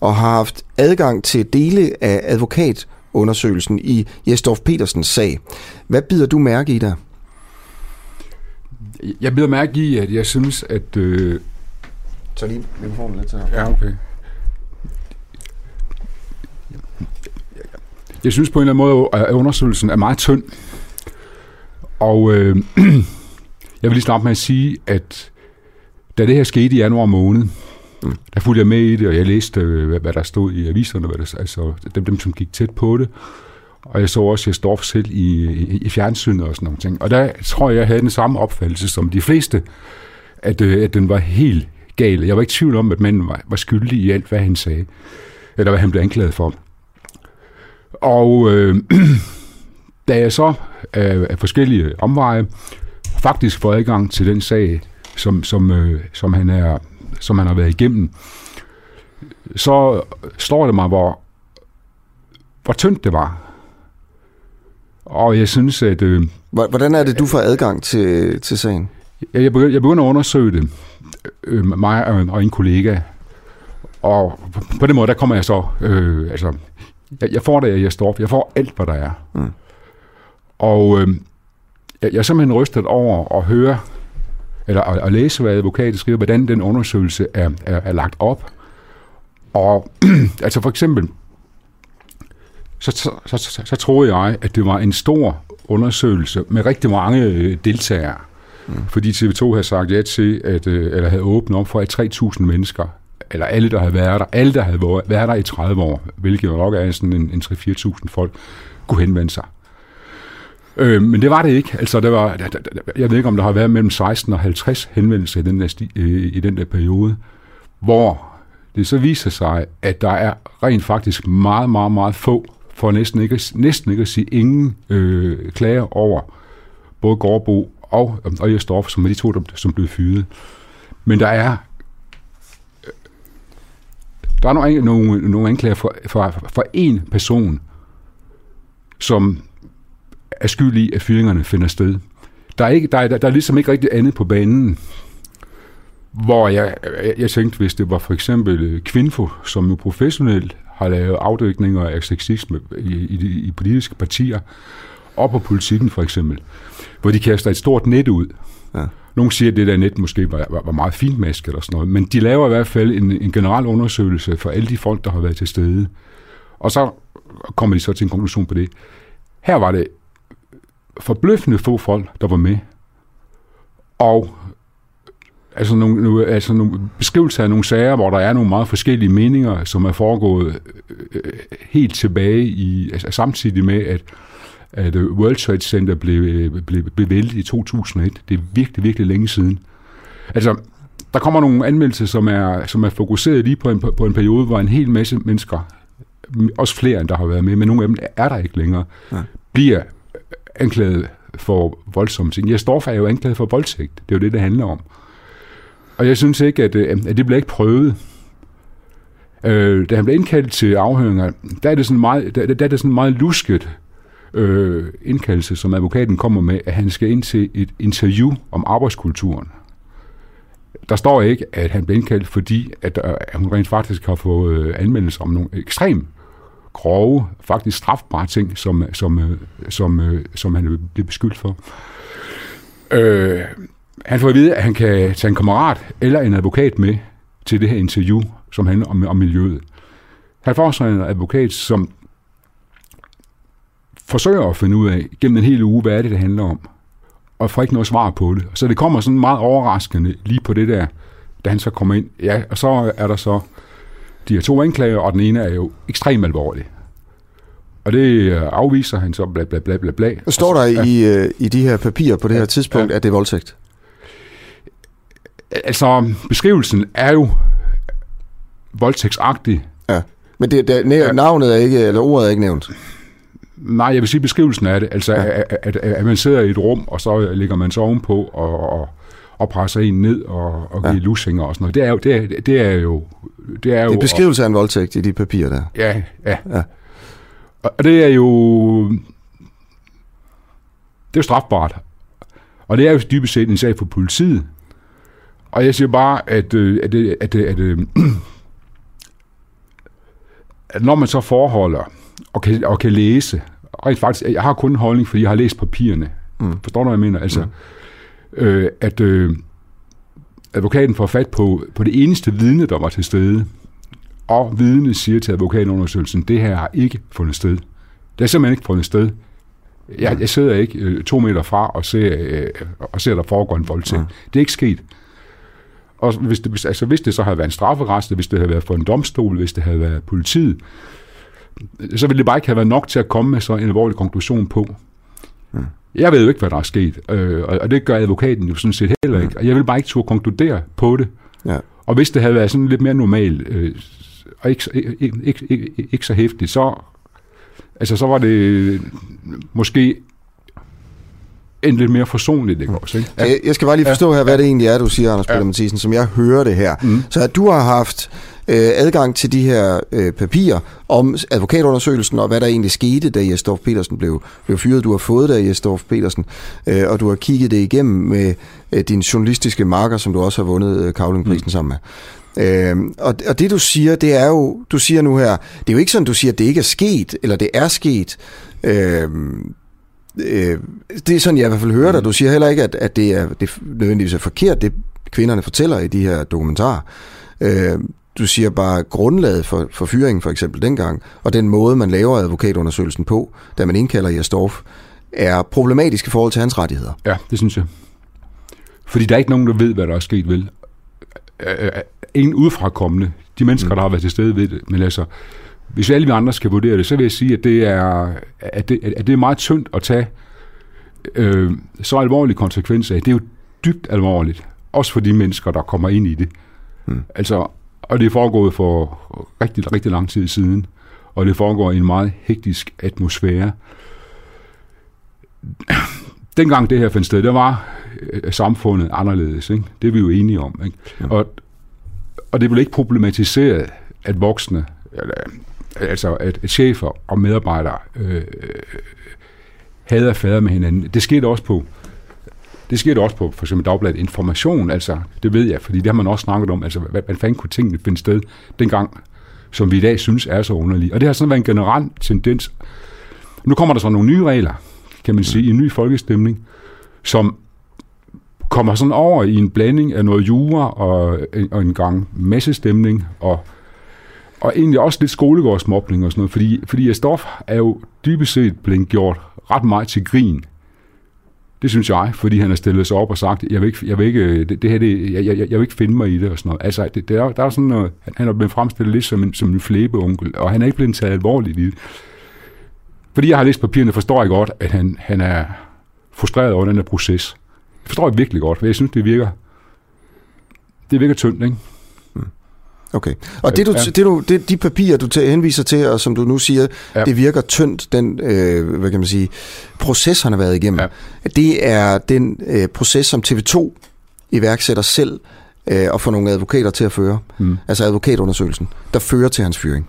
og har haft adgang til dele af advokatundersøgelsen i Jesdorf Petersens sag. Hvad bider du mærke i der? Jeg bider mærke i, at jeg synes, at... Øh... Så lige mikrofonen lidt til Ja, okay. Jeg synes på en eller anden måde, at undersøgelsen er meget tynd. Og øh, *clears throat* jeg vil lige starte med at sige, at da det her skete i januar måned, mm. der fulgte jeg med i det, og jeg læste, øh, hvad, hvad der stod i aviserne, hvad der, altså dem, dem, som gik tæt på det. Og jeg så også Jesdorf selv i, i, i fjernsynet og sådan nogle ting. Og der tror jeg, jeg havde den samme opfattelse som de fleste at, øh, at den var helt gal. Jeg var ikke i tvivl om, at manden var, var skyldig i alt, hvad han sagde, eller hvad han blev anklaget for. Og øh, *clears throat* da jeg så af, af forskellige omveje faktisk får adgang til den sag, som, som, øh, som, han, er, som han har været igennem, så står det mig, hvor, hvor tyndt det var. Og jeg synes, at... Øh, Hvordan er det, du får adgang til, til sagen? Jeg begynder, jeg begynder at undersøge det, øh, mig og, og en kollega. Og på den måde, der kommer jeg så... Øh, altså, jeg, jeg får det, jeg står Jeg får alt, hvad der er. Mm. Og øh, jeg, jeg er simpelthen rystet over at høre, eller at, at læse, hvad advokaten skriver, hvordan den undersøgelse er, er, er lagt op. Og *clears throat* altså for eksempel, så, så, så, så, så troede jeg, at det var en stor undersøgelse med rigtig mange øh, deltagere. Mm. Fordi TV2 havde sagt ja til, at, øh, eller havde åbnet op for, at 3.000 mennesker, eller alle, der havde været der, alle, der havde været der i 30 år, hvilket nok er sådan en, en 3-4.000 folk, kunne henvende sig. Øh, men det var det ikke. Altså, der var, jeg ved ikke, om der har været mellem 16 og 50 henvendelser i den der, i den der periode, hvor det så viser sig, at der er rent faktisk meget, meget, meget få, for næsten ikke, næsten ikke at sige ingen øh, klager over både Gårdbo og, og Jesdorf, som er de to, der, som blev fyret. Men der er der er nogle, nogle, nogle anklager for, for, for én person, som er skyld i, at fyringerne finder sted. Der er, ikke, der, er, der er ligesom ikke rigtig andet på banen, hvor jeg, jeg, jeg tænkte, hvis det var for eksempel Kvinfo, som jo professionelt har lavet afdækninger af sexisme i, i, i politiske partier, og på politikken for eksempel, hvor de kaster et stort net ud. Ja. Nogle siger, at det der net måske var, var, var meget fint masket eller sådan noget, men de laver i hvert fald en, en generel undersøgelse for alle de folk, der har været til stede. Og så kommer de så til en konklusion på det. Her var det forbløffende få folk, der var med. Og altså nogle, altså nogle beskrivelser af nogle sager, hvor der er nogle meget forskellige meninger, som er foregået øh, helt tilbage i, altså samtidig med, at, at World Trade Center blev, blev, blev væltet i 2001. Det er virkelig, virkelig længe siden. Altså, der kommer nogle anmeldelser, som er, som er fokuseret lige på en, på en periode, hvor en hel masse mennesker, også flere end der har været med, men nogle af dem er der ikke længere, ja. bliver anklaget for voldsomme ting. Jeg står for, er jo anklaget for voldtægt. Det er jo det, det handler om. Og jeg synes ikke, at, øh, at det bliver ikke prøvet. Øh, da han blev indkaldt til afhøringer, der er det sådan meget, der, der er det sådan meget lusket øh, indkaldelse, som advokaten kommer med, at han skal ind til et interview om arbejdskulturen. Der står ikke, at han blev indkaldt, fordi at, øh, at hun rent faktisk har fået øh, anmeldelse anmeldelser om nogle ekstrem grove, faktisk strafbare ting, som, som, øh, som, øh, som han blev beskyldt for. Øh, han får at vide, at han kan tage en kammerat eller en advokat med til det her interview, som handler om, om miljøet. Han får så en advokat, som forsøger at finde ud af gennem en hel uge, hvad er det, det handler om. Og får ikke noget svar på det. Så det kommer sådan meget overraskende lige på det der, da han så kommer ind. Ja, og så er der så de her to anklager, og den ene er jo ekstremt alvorlig. Og det øh, afviser han så bla bla bla bla bla. Står der ja. i, øh, i de her papirer på det her tidspunkt, ja. at det er voldtægt? Altså, beskrivelsen er jo voldtægtsagtig. Ja, men det, det, næ- navnet er ikke, eller ordet er ikke nævnt. Nej, jeg vil sige beskrivelsen af det. Altså, ja. at, at, at man sidder i et rum, og så ligger man så ovenpå og, og, og presser en ned og, og giver ja. lusinger og sådan noget. Det er jo... Det er, det er jo det er, jo, det er beskrivelse af en voldtægt i de papirer der. Ja, ja. ja. Og det er jo... Det er jo strafbart. Og det er jo dybest set en sag for politiet. Og jeg siger bare, at, øh, at, at, at, at, øh, *clears throat* at når man så forholder og kan, og kan læse, rent faktisk, jeg har kun en holdning, fordi jeg har læst papirerne. Mm. Forstår du, hvad jeg mener? Altså, mm. Øh, at øh, advokaten får fat på, på det eneste vidne, der var til stede, og vidne siger til advokatundersøgelsen, det her har ikke fundet sted. Det har simpelthen ikke fundet sted. Jeg, jeg sidder ikke øh, to meter fra og ser, øh, og ser der foregår en voldtægt. Mm. Det er ikke sket. Og hvis det, altså, hvis det så havde været en strafferest, hvis det havde været for en domstol, hvis det havde været politiet, så ville det bare ikke have været nok til at komme med så en alvorlig konklusion på. Jeg ved jo ikke, hvad der er sket, øh, og, det gør advokaten jo sådan set heller ikke. Og jeg vil bare ikke turde konkludere på det. Ja. Og hvis det havde været sådan lidt mere normalt, øh, og ikke, så- ikke, ikke, ikke, ikke så hæftigt, så, altså, så var det måske en lidt mere forsonligt, ikke også? Ikke? Ja. Jeg, jeg skal bare lige forstå her, hvad det egentlig er, du siger, Anders Peter Mathisen, som jeg hører det her. Mm. Så at du har haft øh, adgang til de her øh, papirer om advokatundersøgelsen, og hvad der egentlig skete, da Jesdorf Petersen blev, blev fyret. Du har fået det af Jesdorf Petersen, øh, og du har kigget det igennem med øh, din journalistiske marker, som du også har vundet øh, Kavlingprisen mm. sammen med. Øh, og, og det du siger, det er jo, du siger nu her, det er jo ikke sådan, du siger, at det ikke er sket, eller det er sket. Øh, øh, det er sådan, jeg i hvert fald hører dig. Du siger heller ikke, at, at det er det nødvendigvis er forkert, det kvinderne fortæller i de her dokumentarer. Øh, du siger bare grundlaget for, for fyringen for eksempel dengang, og den måde, man laver advokatundersøgelsen på, da man indkalder Jastorf, er problematisk i forhold til hans rettigheder. Ja, det synes jeg. Fordi der er ikke nogen, der ved, hvad der er sket, vel? Øh, øh, Ingen udefrakommende. De mennesker, mm. der har været til stede, ved det. Men altså, hvis alle vi andre skal vurdere det, så vil jeg sige, at det er, at det, at det er meget tyndt at tage øh, så alvorlige konsekvenser af. Det er jo dybt alvorligt. Også for de mennesker, der kommer ind i det. Mm. Altså, og det foregået for rigtig, rigtig lang tid siden. Og det foregår i en meget hektisk atmosfære. Dengang det her fandt sted, der var øh, samfundet anderledes. Ikke? Det er vi jo enige om. Ikke? Ja. Og, og det blev ikke problematiseret, at voksne, eller, altså at, chefer og medarbejdere øh, havde fader med hinanden. Det skete også på det skete også på for eksempel Dagbladet Information, altså det ved jeg, fordi det har man også snakket om, altså hvad, hvad fanden kunne tingene finde sted dengang, som vi i dag synes er så underlige. Og det har sådan været en generel tendens. Nu kommer der så nogle nye regler, kan man sige, i en ny folkestemning, som kommer sådan over i en blanding af noget jura og, og en gang massestemning og, og egentlig også lidt skolegårdsmobning og sådan noget, fordi, fordi Stof er jo dybest set blevet gjort ret meget til grin. Det synes jeg, fordi han har stillet sig op og sagt, jeg vil ikke, jeg vil ikke, øh, det, det her, det, jeg, jeg, jeg vil ikke finde mig i det og sådan noget. Altså, det, der, der er sådan noget, han, han er blevet fremstillet lidt som en, som en flæbeonkel, og han er ikke blevet taget alvorligt i det. Fordi jeg har læst papirerne, forstår jeg godt, at han, han er frustreret over den her proces. Det forstår jeg virkelig godt, for jeg synes, det virker, det virker tyndt, ikke? Okay. Og det, du, ja. det, du, det, de papirer, du til, henviser til, og som du nu siger, ja. det virker tyndt, den, øh, hvad kan man sige, proces, han har været igennem. Ja. Det er den øh, proces, som TV2 iværksætter selv øh, og får nogle advokater til at føre. Mm. Altså advokatundersøgelsen, der fører til hans fyring.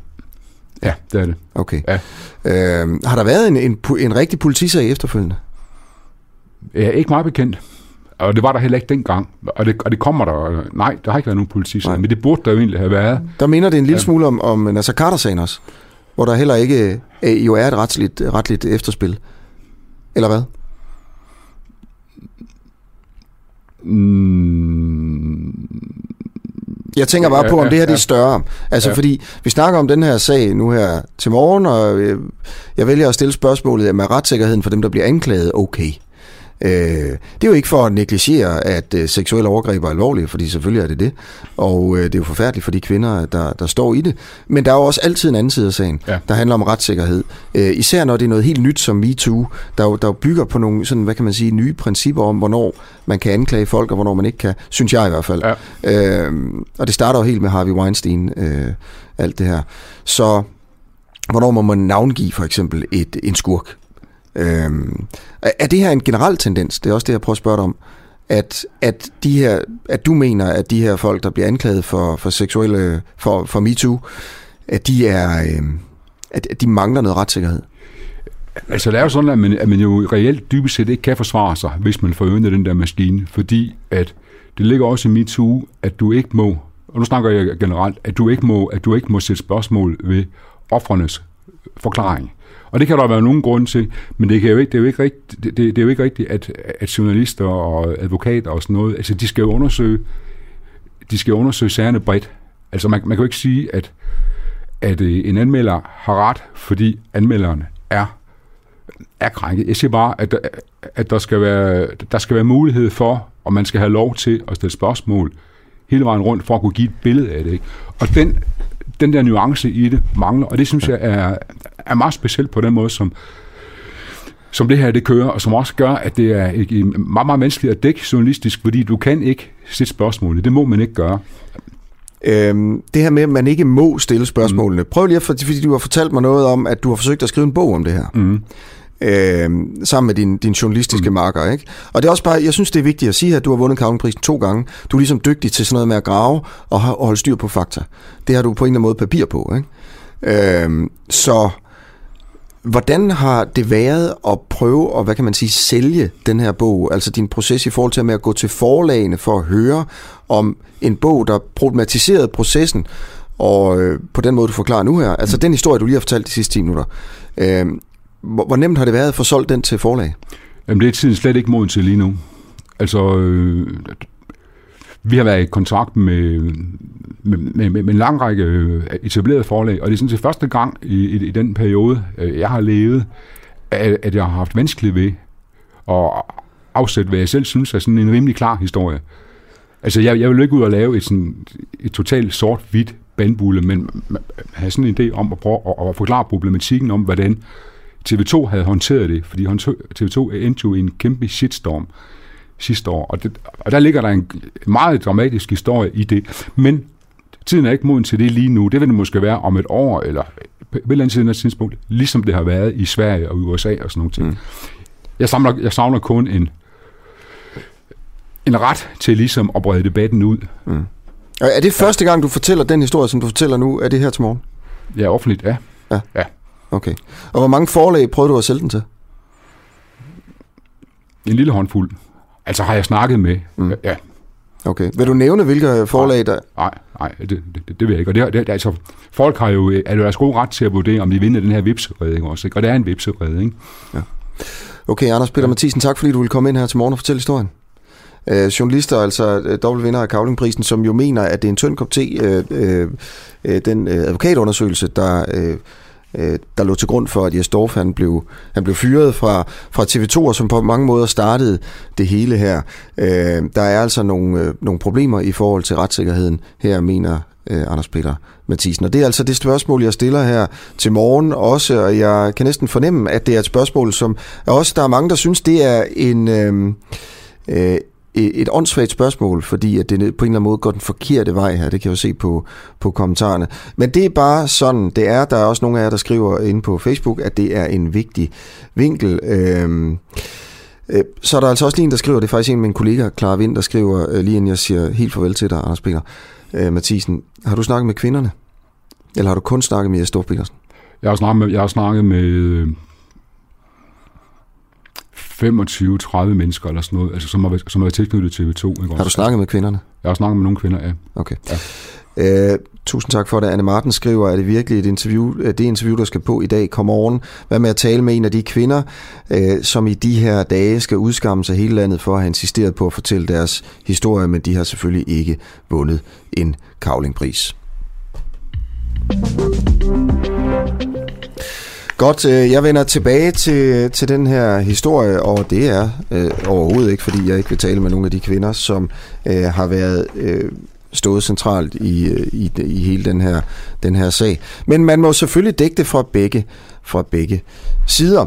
Ja, det er det. Okay. Ja. Øh, har der været en, en, en rigtig politisag efterfølgende? Ja, ikke meget bekendt. Og det var der heller ikke dengang. Og det, og det kommer der... Nej, der har ikke været nogen politisag, men det burde der jo egentlig have været. Der minder det en lille smule om, om Nasser Carter-sagen også, hvor der heller ikke øh, jo er et retsligt, retligt efterspil. Eller hvad? Mm. Jeg tænker bare på, om det her det er større. Altså, ja. fordi vi snakker om den her sag nu her til morgen, og jeg vælger at stille spørgsmålet, om er retssikkerheden for dem, der bliver anklaget, okay? Øh, det er jo ikke for at negligere, at øh, seksuelle overgreb er alvorlige, fordi selvfølgelig er det det. Og øh, det er jo forfærdeligt for de kvinder, der, der står i det. Men der er jo også altid en anden side af sagen, ja. der handler om retssikkerhed. Øh, især når det er noget helt nyt som MeToo, der jo, der jo bygger på nogle sådan, hvad kan man sige, nye principper om, hvornår man kan anklage folk, og hvornår man ikke kan. Synes jeg i hvert fald. Ja. Øh, og det starter jo helt med Harvey Weinstein, øh, alt det her. Så hvornår må man navngive for eksempel et, en skurk? Øhm, er det her en generel tendens? Det er også det, jeg prøver at spørge dig om. At, at, de her, at du mener, at de her folk, der bliver anklaget for, for seksuelle, for, for MeToo, at de, er, øhm, at de mangler noget retssikkerhed? Altså, det er jo sådan, at man, at man jo reelt dybest set ikke kan forsvare sig, hvis man får den der maskine, fordi at det ligger også i MeToo, at du ikke må, og nu snakker jeg generelt, at du ikke må, at du ikke må sætte spørgsmål ved offrenes forklaring. Og det kan der være nogen grund til, men det, kan jo ikke, det, er jo ikke rigtigt, det, det er jo ikke rigtigt, at, at journalister og advokater og sådan noget, altså de skal jo undersøge, de skal undersøge sagerne bredt. Altså man, man kan jo ikke sige, at, at øh, en anmelder har ret, fordi anmelderen er, er krænket. Jeg siger bare, at, at der, skal være, der skal være mulighed for, og man skal have lov til at stille spørgsmål hele vejen rundt, for at kunne give et billede af det. Ikke? Og den, den der nuance i det mangler, og det synes jeg er, er meget specielt på den måde, som, som det her det kører, og som også gør, at det er meget, meget vanskeligt at dække journalistisk, fordi du kan ikke sætte spørgsmålet. Det må man ikke gøre. Øhm, det her med, at man ikke må stille spørgsmålene. Mm. Prøv lige at, for, fordi du har fortalt mig noget om, at du har forsøgt at skrive en bog om det her. Mm. Øhm, sammen med din, din journalistiske mm. marker, ikke? Og det er også bare, jeg synes, det er vigtigt at sige, at du har vundet Kavlenprisen to gange. Du er ligesom dygtig til sådan noget med at grave og, og holde styr på fakta. Det har du på en eller anden måde papir på, ikke? Øhm, så Hvordan har det været at prøve at, hvad kan man sige, sælge den her bog? Altså din proces i forhold til med at gå til forlagene for at høre om en bog, der problematiserede processen, og øh, på den måde, du forklarer nu her. Altså den historie, du lige har fortalt de sidste 10 minutter. Øh, hvor, hvor nemt har det været at få solgt den til forlag? Jamen det er tiden slet ikke moden til lige nu. Altså, øh, vi har været i kontakt med, med, med, med en lang række øh, etablerede forlag, og det er sådan set første gang i, i, i den periode, øh, jeg har levet, at, at jeg har haft vanskeligt ved at afsætte, hvad jeg selv synes er sådan en rimelig klar historie. Altså, jeg, jeg vil ikke ud og lave et, sådan, et totalt sort-hvidt bandbulle, men have sådan en idé om at prøve at, at forklare problematikken om, hvordan TV2 havde håndteret det, fordi TV2 endte jo i en kæmpe shitstorm sidste år, og, det, og der ligger der en meget dramatisk historie i det, men tiden er ikke moden til det lige nu. Det vil det måske være om et år, eller på et eller andet tidspunkt, ligesom det har været i Sverige og USA og sådan nogle ting. Mm. Jeg, samler, jeg savner kun en, en ret til ligesom at brede debatten ud. Mm. Er det første gang, du fortæller den historie, som du fortæller nu? Er det her til morgen? Ja, offentligt, ja. Ja. ja. Okay. Og hvor mange forlag prøvede du at sælge den til? En lille håndfuld. Altså har jeg snakket med, mm. ja. Okay. Vil du nævne, hvilke forlag der... Nej, nej, det, det, det, vil jeg ikke. Og det, det, altså, folk har jo, er deres gode ret til at vurdere, om de vinder den her vipseredning også. Ikke? Og det er en vipseredning. Ja. Okay, Anders Peter ja. Mathisen, tak fordi du ville komme ind her til morgen og fortælle historien. Øh, journalister, altså øh, dobbelt vinder af Kavlingprisen, som jo mener, at det er en tynd kop te, øh, øh, øh den øh, advokatundersøgelse, der... Øh, øh, der lå til grund for, at Jes Dorf, han blev, han blev fyret fra, fra TV2, som på mange måder startede det hele her. Øh, der er altså nogle, øh, nogle problemer i forhold til retssikkerheden her, mener øh, Anders Peter Mathisen. Og det er altså det spørgsmål, jeg stiller her til morgen også, og jeg kan næsten fornemme, at det er et spørgsmål, som også der er mange, der synes, det er en... Øh, øh, et åndssvagt spørgsmål, fordi at det på en eller anden måde går den forkerte vej her. Det kan jeg jo se på, på kommentarerne. Men det er bare sådan, det er. Der er også nogle af jer, der skriver inde på Facebook, at det er en vigtig vinkel. Øhm, øh, så er der altså også lige en, der skriver, det er faktisk en af mine kollegaer, Clara Vind, der skriver, øh, lige inden jeg siger helt farvel til dig, Anders Peter øh, Mathisen. Har du snakket med kvinderne? Eller har du kun snakket med Jes Petersen? Jeg har snakket med, jeg har snakket med øh, 25-30 mennesker eller sådan noget, altså, som, har, som har været tilknyttet TV2. Ikke? Har du snakket med kvinderne? Jeg har snakket med nogle kvinder, ja. Okay. Ja. Øh, tusind tak for det. Anne Martin skriver, at det virkelig et interview, det interview, der skal på i dag, kommer morgen. Hvad med at tale med en af de kvinder, øh, som i de her dage skal udskamme sig hele landet for at have insisteret på at fortælle deres historie, men de har selvfølgelig ikke vundet en kavlingpris. Godt, øh, jeg vender tilbage til, til den her historie, og det er øh, overhovedet ikke, fordi jeg ikke vil tale med nogle af de kvinder, som øh, har været øh, stået centralt i, øh, i, i hele den her, den her sag. Men man må selvfølgelig dække det fra begge, fra begge sider.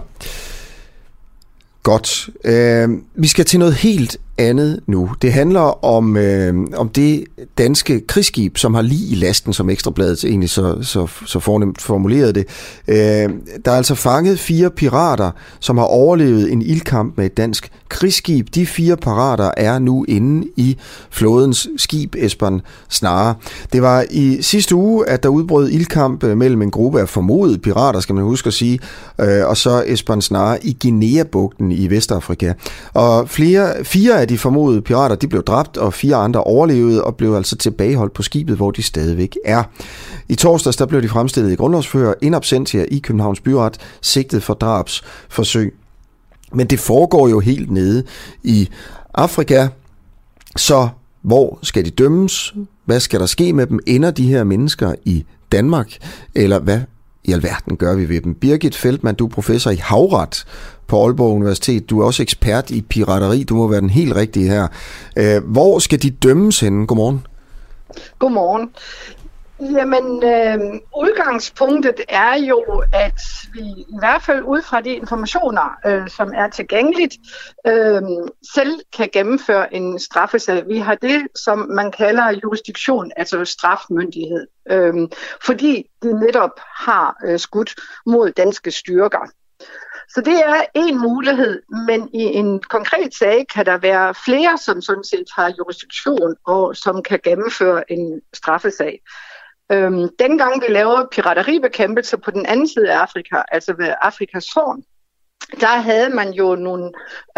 Godt. Øh, vi skal til noget helt andet nu. Det handler om, øh, om det danske krigsskib, som har lige i lasten, som Ekstrabladet egentlig så, så, så fornemt formulerede det. Øh, der er altså fanget fire pirater, som har overlevet en ildkamp med et dansk krigsskib. De fire pirater er nu inde i flådens skib, Esbern Snare. Det var i sidste uge, at der udbrød ildkamp øh, mellem en gruppe af formodede pirater, skal man huske at sige, øh, og så Esbern Snare i Guinea-bugten i Vestafrika. Og flere, fire af de formodede pirater de blev dræbt, og fire andre overlevede og blev altså tilbageholdt på skibet, hvor de stadigvæk er. I torsdags der blev de fremstillet i grundlovsfører in absentia i Københavns Byret, sigtet for drabsforsøg. Men det foregår jo helt nede i Afrika, så hvor skal de dømmes? Hvad skal der ske med dem? Ender de her mennesker i Danmark? Eller hvad i alverden gør vi ved dem? Birgit Feldman, du er professor i havret på Aalborg Universitet. Du er også ekspert i pirateri. Du må være den helt rigtige her. Øh, hvor skal de dømmes henne? Godmorgen. Godmorgen. Jamen, øh, udgangspunktet er jo, at vi i hvert fald ud fra de informationer, øh, som er tilgængeligt, øh, selv kan gennemføre en straffesag. Vi har det, som man kalder jurisdiktion, altså strafmyndighed, øh, fordi de netop har øh, skudt mod danske styrker. Så det er en mulighed, men i en konkret sag kan der være flere, som sådan set har jurisdiktion og som kan gennemføre en straffesag. Øhm, dengang vi laver pirateribekæmpelse på den anden side af Afrika, altså ved Afrikas Horn, der havde man jo nogle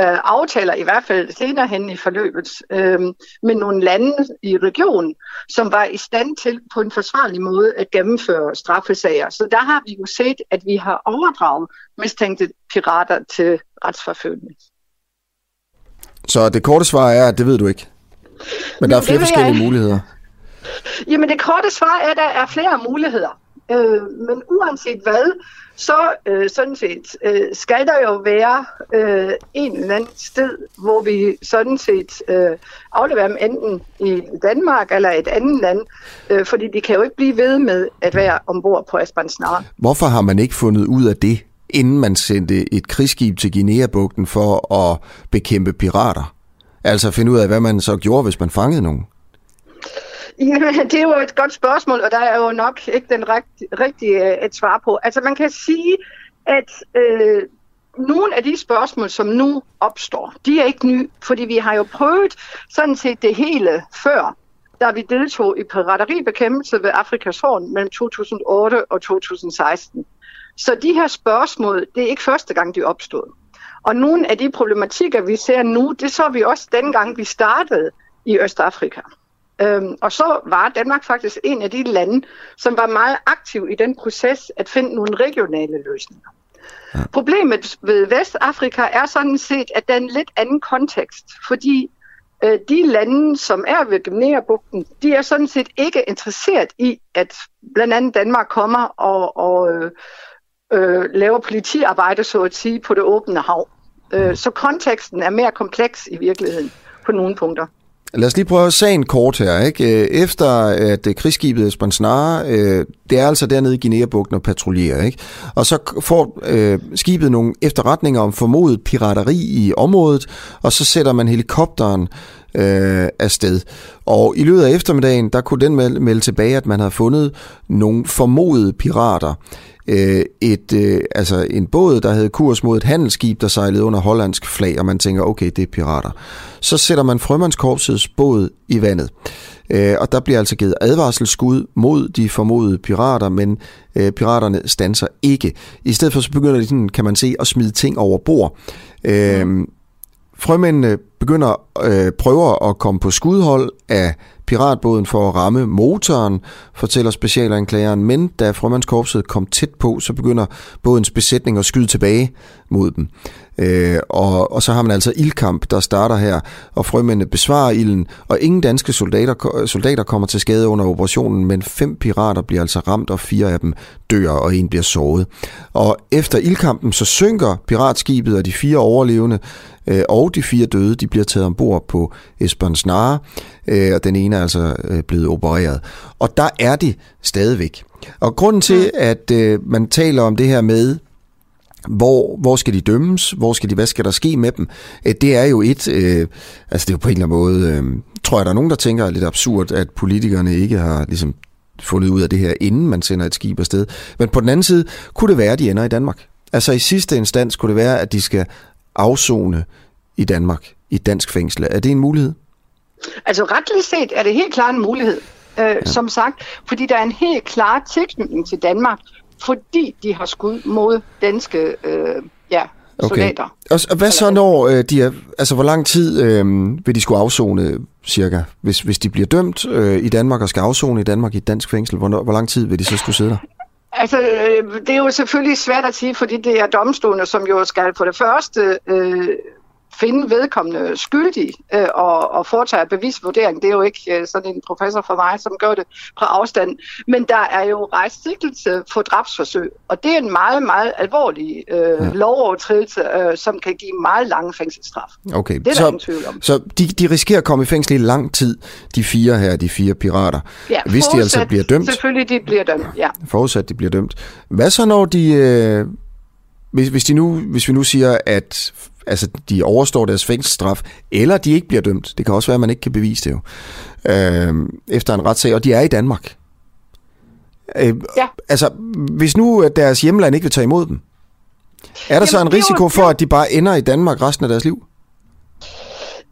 øh, aftaler, i hvert fald senere hen i forløbet, øh, med nogle lande i regionen, som var i stand til på en forsvarlig måde at gennemføre straffesager. Så der har vi jo set, at vi har overdraget mistænkte pirater til retsforfølgning. Så det korte svar er, at det ved du ikke. Men der er flere forskellige jeg... muligheder. Jamen det korte svar er, at der er flere muligheder. Øh, men uanset hvad, så øh, sådan set øh, skal der jo være øh, en eller anden sted, hvor vi sådan set øh, afleverer dem enten i Danmark eller et andet land, øh, fordi de kan jo ikke blive ved med at være ombord på Aspansnar. Hvorfor har man ikke fundet ud af det, inden man sendte et krigsskib til Guinea-bugten for at bekæmpe pirater? Altså finde ud af, hvad man så gjorde, hvis man fangede nogen? *laughs* Jamen, det er jo et godt spørgsmål, og der er jo nok ikke den rigtige øh, et svar på. Altså man kan sige, at øh, nogle af de spørgsmål, som nu opstår, de er ikke nye, fordi vi har jo prøvet sådan set det hele før, da vi deltog i pirateribekæmpelse ved Afrikas Horn mellem 2008 og 2016. Så de her spørgsmål, det er ikke første gang, de opstod. Og nogle af de problematikker, vi ser nu, det så vi også dengang, vi startede i Østafrika. Øhm, og så var Danmark faktisk en af de lande, som var meget aktiv i den proces at finde nogle regionale løsninger. Ja. Problemet ved Vestafrika er sådan set, at der er en lidt anden kontekst, fordi øh, de lande, som er ved Guinea-bugten, de er sådan set ikke interesseret i, at blandt andet Danmark kommer og, og øh, øh, laver politiarbejde, så at sige, på det åbne hav. Øh, så konteksten er mere kompleks i virkeligheden på nogle punkter. Lad os lige prøve sagen kort her. Ikke? Øh, efter at øh, krigsskibet Spansnare, øh, det er altså dernede i Guinea-bugten og patruljerer, ikke? og så får øh, skibet nogle efterretninger om formodet pirateri i området, og så sætter man helikopteren øh, afsted. Og i løbet af eftermiddagen, der kunne den melde, melde tilbage, at man havde fundet nogle formodede pirater øh, et, øh, altså en båd, der havde kurs mod et handelsskib, der sejlede under hollandsk flag, og man tænker, okay, det er pirater. Så sætter man frømandskorpsets båd i vandet. Øh, og der bliver altså givet advarselsskud mod de formodede pirater, men øh, piraterne stanser ikke. I stedet for så begynder de, sådan, kan man se, at smide ting over bord. Øh, frømændene begynder øh, prøver at komme på skudhold af piratbåden for at ramme motoren, fortæller specialanklageren, men da frømandskorpset kom tæt på, så begynder bådens besætning at skyde tilbage mod dem. Øh, og, og så har man altså ildkamp, der starter her, og frømændene besvarer ilden, og ingen danske soldater, soldater kommer til skade under operationen, men fem pirater bliver altså ramt, og fire af dem dør, og en bliver såret. Og efter ildkampen, så synker piratskibet, og de fire overlevende øh, og de fire døde, de bliver taget ombord på Esbern Nare, øh, og den ene er altså øh, blevet opereret. Og der er de stadigvæk. Og grunden til, at øh, man taler om det her med, hvor, hvor skal de dømmes, hvor skal de, hvad skal der ske med dem, øh, det er jo et, øh, altså det er jo på en eller anden måde, øh, tror jeg, der er nogen, der tænker lidt absurd, at politikerne ikke har ligesom fundet ud af det her, inden man sender et skib afsted. Men på den anden side, kunne det være, at de ender i Danmark. Altså i sidste instans kunne det være, at de skal afzone i Danmark, i et dansk fængsel. Er det en mulighed? Altså retligt set er det helt klart en mulighed, øh, ja. som sagt, fordi der er en helt klar tilknytning til Danmark, fordi de har skud mod danske øh, ja, okay. soldater. Og, og hvad så når øh, de er, altså hvor lang tid øh, vil de skulle afzone cirka, hvis, hvis de bliver dømt øh, i Danmark og skal afzone i Danmark i et dansk fængsel, hvor, hvor lang tid vil de så skulle sidde der? Altså, øh, det er jo selvfølgelig svært at sige, fordi det er domstolene, som jo skal på det første øh, finde vedkommende skyldig øh, og, og foretage bevisvurdering. Det er jo ikke øh, sådan en professor for mig, som gør det fra afstand. Men der er jo rejst sigtelse for drabsforsøg, og det er en meget, meget alvorlig øh, ja. lovovertrædelse, øh, som kan give meget lang fængselsstraf. Okay, det er så, der ingen tvivl om. så de, de risikerer at komme i fængsel i lang tid, de fire her, de fire pirater, Ja, hvis de altså bliver dømt. Selvfølgelig, de bliver dømt, ja. Forudsat, de bliver dømt. Hvad så, når de... Øh, hvis, hvis, de nu, hvis vi nu siger, at altså, de overstår deres fængselsstraf, eller de ikke bliver dømt, det kan også være, at man ikke kan bevise det jo, øh, efter en retssag, og de er i Danmark. Øh, ja. Altså, hvis nu at deres hjemland ikke vil tage imod dem, er der så Jamen, en er jo- risiko for, at de bare ender i Danmark resten af deres liv?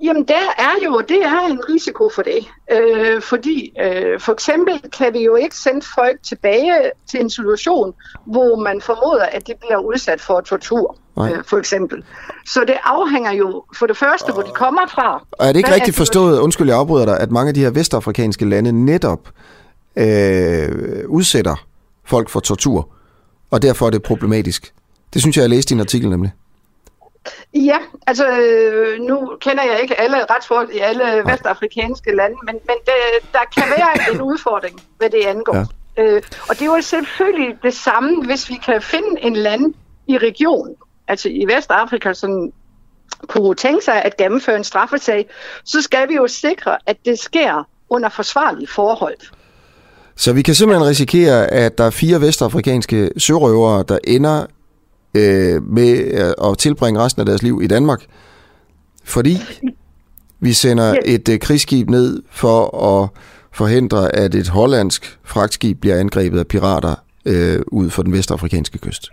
Jamen, der er jo, det er en risiko for det. Øh, fordi øh, for eksempel kan vi jo ikke sende folk tilbage til en situation, hvor man formoder, at de bliver udsat for tortur, Nej. øh, for eksempel. Så det afhænger jo for det første, hvor de kommer fra. Og er det ikke Hvad rigtigt forstået, undskyld jeg afbryder dig, at mange af de her vestafrikanske lande netop øh, udsætter folk for tortur, og derfor er det problematisk? Det synes jeg, jeg læste i en artikel nemlig. Ja, altså øh, nu kender jeg ikke alle retsforhold i alle vestafrikanske lande, men, men det, der kan være *laughs* en udfordring, hvad det angår. Ja. Øh, og det er jo selvfølgelig det samme, hvis vi kan finde en land i regionen, altså i Vestafrika, som kunne tænke sig at gennemføre en straffesag, så skal vi jo sikre, at det sker under forsvarlige forhold. Så vi kan simpelthen risikere, at der er fire vestafrikanske sørøvere, der ender øh, med at tilbringe resten af deres liv i Danmark, fordi vi sender et øh, krigsskib ned for at forhindre, at et hollandsk fragtskib bliver angrebet af pirater øh, ud for den vestafrikanske kyst.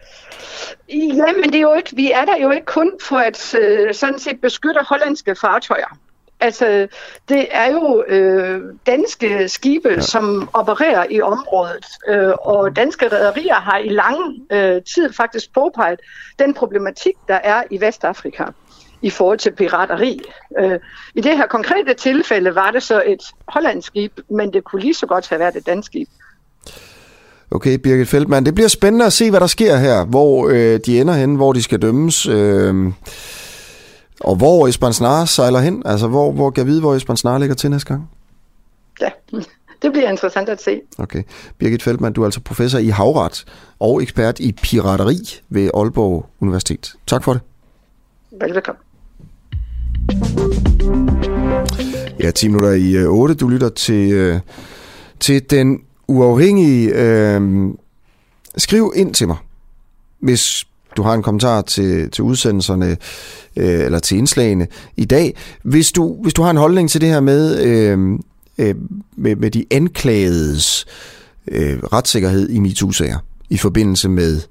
Ja, men det er jo ikke, vi er der jo ikke kun for at øh, sådan set beskytte hollandske fartøjer. Altså, det er jo øh, danske skibe, ja. som opererer i området, øh, og danske rædderier har i lang øh, tid faktisk påpeget den problematik, der er i Vestafrika i forhold til pirateri. Øh, I det her konkrete tilfælde var det så et hollandsk skib, men det kunne lige så godt have været et dansk skib. Okay, Birgit Feldmann, det bliver spændende at se, hvad der sker her, hvor øh, de ender hen, hvor de skal dømmes, øh, og hvor Esbern Snare sejler hen. Altså, hvor, hvor kan jeg vide, hvor Esbern Snare ligger til næste gang? Ja, *laughs* det bliver interessant at se. Okay. Birgit Feldmann, du er altså professor i havret og ekspert i pirateri ved Aalborg Universitet. Tak for det. Velbekomme. Ja, 10 minutter i øh, 8. Du lytter til, øh, til den uafhængige. Øh, skriv ind til mig, hvis du har en kommentar til, til udsendelserne øh, eller til indslagene i dag. Hvis du, hvis du har en holdning til det her med, øh, øh, med, med de anklagedes øh, retssikkerhed i MeToo-sager i forbindelse med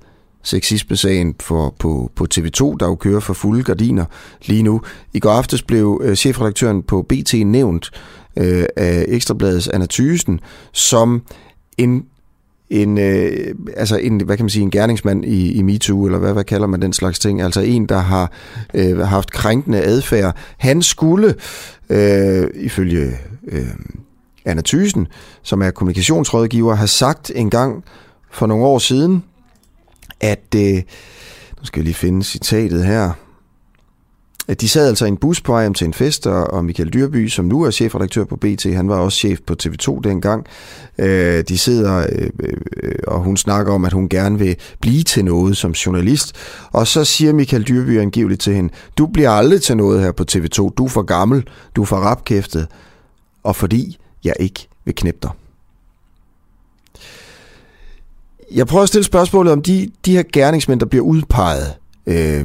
sexisme-sagen for, på, på TV2, der jo kører for fulde gardiner lige nu. I går aftes blev øh, chefredaktøren på BT nævnt øh, af Ekstrabladets Anna Thysen som en en, øh, altså en, hvad kan man sige, en gerningsmand i, i MeToo, eller hvad, hvad kalder man den slags ting, altså en, der har øh, haft krænkende adfærd. Han skulle, øh, ifølge øh, Anna Thysen, som er kommunikationsrådgiver, have sagt en gang for nogle år siden, at, øh, nu skal jeg lige finde citatet her, de sad altså i en bus på vej hjem til en fest, og, Michael Dyrby, som nu er chefredaktør på BT, han var også chef på TV2 dengang, øh, de sidder, øh, og hun snakker om, at hun gerne vil blive til noget som journalist, og så siger Michael Dyrby angiveligt til hende, du bliver aldrig til noget her på TV2, du er for gammel, du er for rapkæftet, og fordi jeg ikke vil knæppe dig. Jeg prøver at stille spørgsmålet om de, de her gerningsmænd, der bliver udpeget, øh,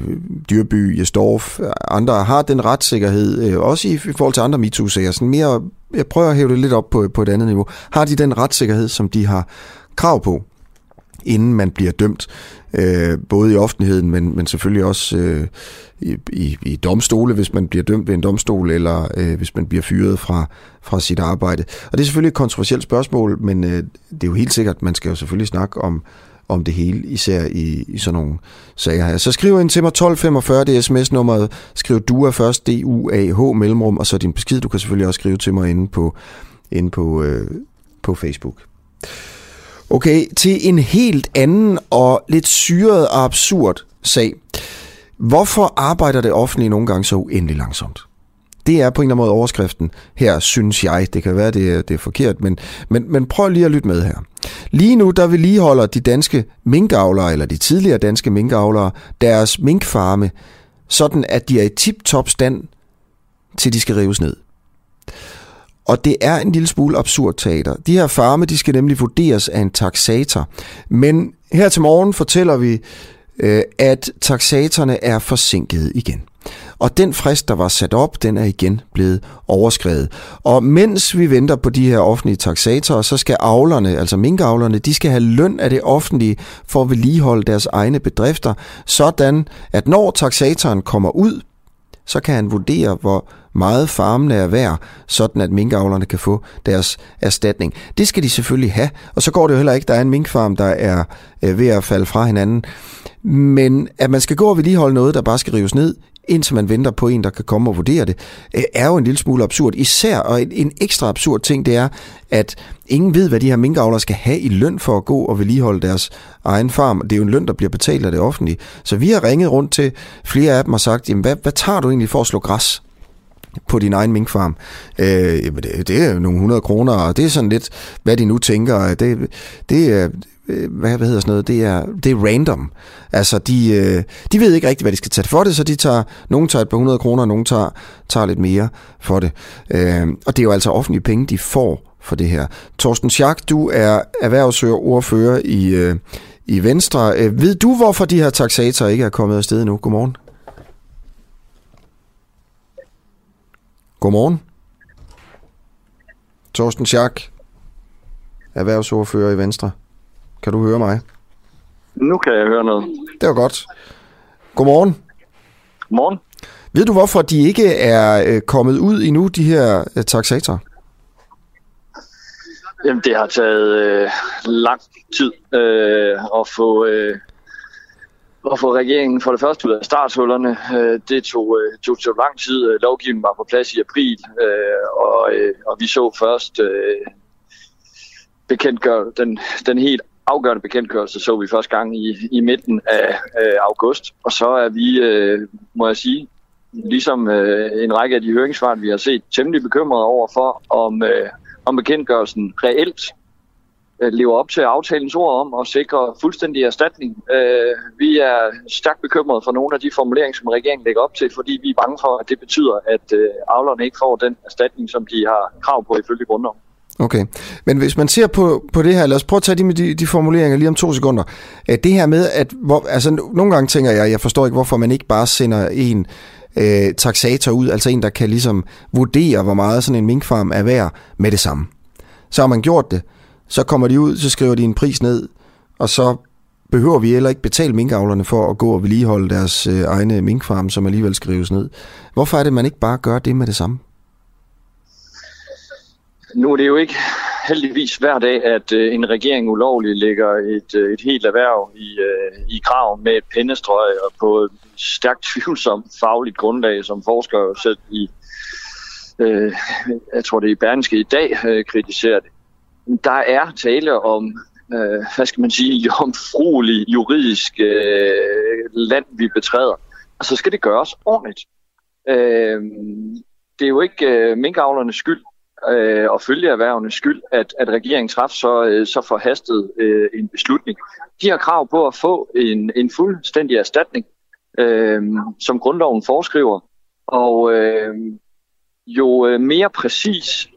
Dyrby, Jesdorf, andre, har den retssikkerhed, øh, også i, i forhold til andre MeToo-sager, sådan mere, jeg prøver at hæve det lidt op på, på et andet niveau, har de den retssikkerhed, som de har krav på, inden man bliver dømt, øh, både i offentligheden, men, men selvfølgelig også øh, i, i, i domstole, hvis man bliver dømt ved en domstol, eller øh, hvis man bliver fyret fra, fra sit arbejde. Og det er selvfølgelig et kontroversielt spørgsmål, men øh, det er jo helt sikkert, man skal jo selvfølgelig snakke om, om det hele, især i, i sådan nogle sager her. Så skriv ind til mig 1245, det er sms-nummeret. Skriv DUA først, D-U-A-H, mellemrum, og så din besked. Du kan selvfølgelig også skrive til mig inde på, inde på, øh, på Facebook. Okay, til en helt anden og lidt syret og absurd sag. Hvorfor arbejder det offentlige nogle gange så uendelig langsomt? Det er på en eller anden måde overskriften her, synes jeg. Det kan være, det er, det er forkert, men, men, men prøv lige at lytte med her. Lige nu, der vedligeholder de danske minkavlere, eller de tidligere danske minkavlere, deres minkfarme, sådan at de er i tip-top stand, til de skal rives ned. Og det er en lille smule absurd teater. De her farme, de skal nemlig vurderes af en taxator. Men her til morgen fortæller vi, øh, at taxatorerne er forsinket igen. Og den frist, der var sat op, den er igen blevet overskrevet. Og mens vi venter på de her offentlige taxatorer, så skal avlerne, altså minkavlerne, de skal have løn af det offentlige for at vedligeholde deres egne bedrifter, sådan at når taxatoren kommer ud, så kan han vurdere, hvor meget farmene er værd, sådan at minkavlerne kan få deres erstatning. Det skal de selvfølgelig have, og så går det jo heller ikke, der er en minkfarm, der er øh, ved at falde fra hinanden. Men at man skal gå og vedligeholde noget, der bare skal rives ned, indtil man venter på en, der kan komme og vurdere det, øh, er jo en lille smule absurd. Især, og en ekstra absurd ting, det er, at ingen ved, hvad de her minkavlere skal have i løn for at gå og vedligeholde deres egen farm. Det er jo en løn, der bliver betalt af det offentlige. Så vi har ringet rundt til flere af dem og sagt, jamen, hvad, hvad tager du egentlig for at slå græs? på din egen minkfarm. Øh, det, det er nogle 100 kroner, og det er sådan lidt, hvad de nu tænker. Det, det øh, Øh, hvad, hvad hedder sådan noget, det er, det er random. Altså, de, øh, de ved ikke rigtigt, hvad de skal tage for det, så de tager, nogen tager et par 100 kroner, og nogen tager, tager lidt mere for det. Øh, og det er jo altså offentlige penge, de får for det her. Torsten Schack, du er erhvervsordfører i, øh, i Venstre. Øh, ved du, hvorfor de her taxatorer ikke er kommet afsted endnu? Godmorgen. Godmorgen. Torsten Schack, erhvervsordfører i Venstre. Kan du høre mig? Nu kan jeg høre noget. Det var godt. Godmorgen. Godmorgen. Ved du, hvorfor de ikke er øh, kommet ud endnu, de her øh, taxatorer? Jamen, det har taget øh, lang tid øh, at få øh, at få regeringen for det første ud af starthullerne. Øh, det tog, øh, tog så lang tid. Lovgivningen var på plads i april, og, og vi så først bekendtgør, den, den helt afgørende bekendtgørelse så vi første gang i, i midten af, øh, august. Og så er vi, øh, må jeg sige, ligesom øh, en række af de høringssvar, vi har set, temmelig bekymrede over for, om, øh, om bekendtgørelsen reelt Øh, lever op til aftalens ord om at sikre fuldstændig erstatning. Øh, vi er stærkt bekymrede for nogle af de formuleringer, som regeringen lægger op til, fordi vi er bange for, at det betyder, at øh, avlerne ikke får den erstatning, som de har krav på ifølge grundloven. Okay, men hvis man ser på, på det her, lad os prøve at tage de, de, de formuleringer lige om to sekunder. Øh, det her med, at hvor, altså, nogle gange tænker jeg, jeg forstår ikke, hvorfor man ikke bare sender en øh, taxator ud, altså en, der kan ligesom vurdere, hvor meget sådan en minkfarm er værd med det samme. Så har man gjort det, så kommer de ud, så skriver de en pris ned, og så behøver vi heller ikke betale minkavlerne for at gå og vedligeholde deres øh, egne minkfarm, som alligevel skrives ned. Hvorfor er det, man ikke bare gør det med det samme? Nu er det jo ikke heldigvis hver dag, at øh, en regering ulovligt lægger et, øh, et helt erhverv i, øh, i krav med et pindestrøg og på et stærkt tvivlsomt fagligt grundlag, som forskere selv i, øh, jeg tror det er i Berlingske i dag, øh, kritiserer det der er tale om, øh, hvad skal man sige, jomfruelig juridisk øh, land, vi betræder. Og så skal det gøres ordentligt. Øh, det er jo ikke øh, minkavlernes skyld øh, og følgeerhvervenes skyld, at, at regeringen træffede så, øh, så forhastet øh, en beslutning. De har krav på at få en, en fuldstændig erstatning, øh, som grundloven foreskriver. Og øh, jo øh, mere præcis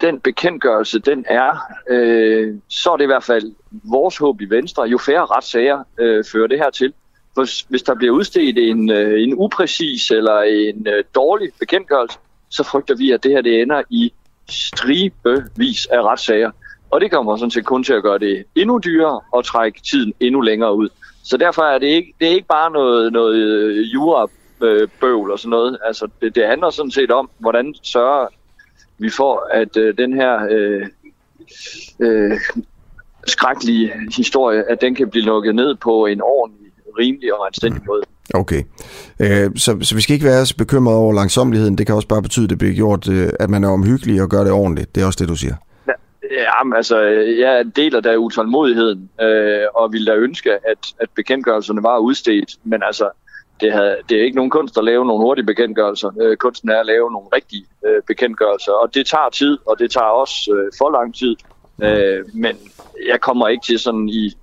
den bekendtgørelse den er, øh, så er det i hvert fald vores håb i Venstre, jo færre retssager øh, fører det her til. Hvis, hvis der bliver udstedt en, øh, en upræcis eller en øh, dårlig bekendtgørelse, så frygter vi, at det her det ender i stribevis af retssager. Og det kommer sådan set kun til at gøre det endnu dyrere og trække tiden endnu længere ud. Så derfor er det ikke, det er ikke bare noget, noget øh, jurabøvl øh, og sådan noget. Altså, det, det handler sådan set om, hvordan sørger vi får, at øh, den her øh, øh, skrækkelige historie, at den kan blive lukket ned på en ordentlig, rimelig og anstændig måde. Okay, øh, så, så vi skal ikke være så bekymrede over langsomligheden. Det kan også bare betyde, at det bliver gjort, øh, at man er omhyggelig og gør det ordentligt. Det er også det, du siger. Ja, altså, jeg deler da utålmodigheden, øh, og ville da ønske, at, at bekendtgørelserne var udstedt, men altså, det, havde, det er ikke nogen kunst at lave nogle hurtige bekendtgørelser. Øh, kunsten er at lave nogle rigtige øh, bekendtgørelser, og det tager tid, og det tager også øh, for lang tid. Øh, men jeg kommer ikke til sådan i,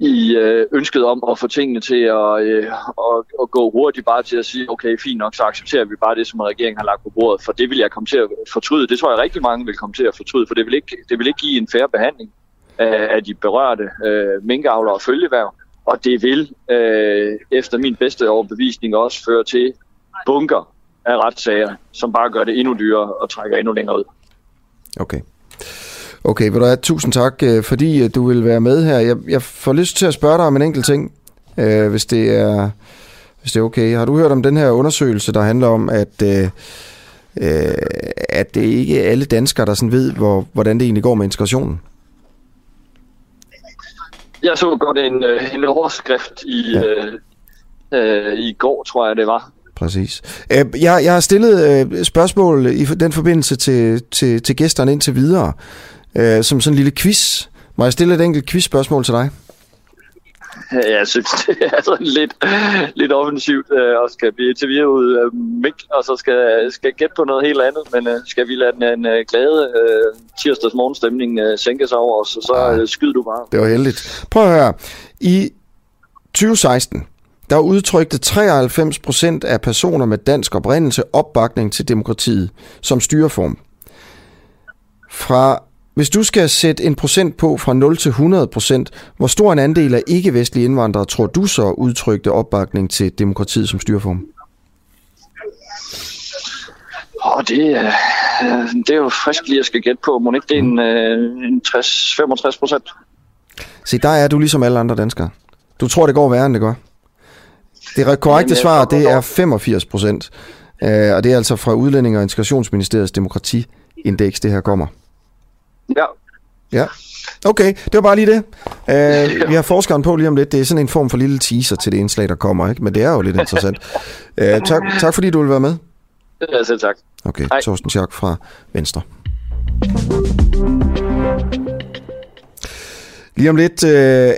i øh, ønsket om at få tingene til at, øh, at, at gå hurtigt bare til at sige, okay, fint nok, så accepterer vi bare det, som regeringen har lagt på bordet, for det vil jeg komme til at fortryde. Det tror jeg rigtig mange vil komme til at fortryde, for det vil ikke, det vil ikke give en færre behandling af, af de berørte øh, minkavlere og følgeværv, og det vil øh, efter min bedste overbevisning også føre til bunker af retssager, som bare gør det endnu dyrere og trækker endnu længere ud. Okay. Okay, vil du have tusind tak, øh, fordi øh, du vil være med her. Jeg, jeg får lyst til at spørge dig om en enkelt ting, øh, hvis, det er, hvis det er okay. Har du hørt om den her undersøgelse, der handler om, at, øh, øh at det ikke er alle danskere, der sådan ved, hvor, hvordan det egentlig går med integrationen? Jeg så godt en, en overskrift i, ja. øh, øh, i går, tror jeg det var. Præcis. Jeg, jeg har stillet spørgsmål i den forbindelse til, til, til gæsterne indtil videre, som sådan en lille quiz. Må jeg stille et enkelt quizspørgsmål til dig? Jeg synes, *laughs* det er sådan lidt, lidt offensivt øh, og skal blive interviewet af Mik, og så skal, skal gætte på noget helt andet. Men øh, skal vi lade den en øh, glade øh, tirsdags morgenstemning øh, sænke sig over os, så, så øh, skyder du bare. Det var heldigt. Prøv at høre. I 2016, der udtrykte 93 procent af personer med dansk oprindelse opbakning til demokratiet som styreform. Fra hvis du skal sætte en procent på fra 0 til 100 procent, hvor stor en andel af ikke-vestlige indvandrere tror du så udtrykte opbakning til demokratiet som styreform? Oh, det, er, det er jo frisk lige at skal gætte på. Må ikke det er en, øh, en 60-65 procent? Se, der er du ligesom alle andre danskere. Du tror, det går værre, end det går. Det korrekte svar, det er 85 procent. Øh, og det er altså fra Udlænding- og Integrationsministeriets demokratiindeks, det her kommer. Ja. Ja. Okay, det var bare lige det. *laughs* Uh, vi har forskeren på lige om lidt. Det er sådan en form for lille teaser til det indslag, der kommer, ikke? men det er jo lidt interessant. Uh, *laughs* tak, tak fordi du vil være med. Ja, selv tak. Okay, Hej. Torsten Schack fra Venstre. Lige om lidt uh,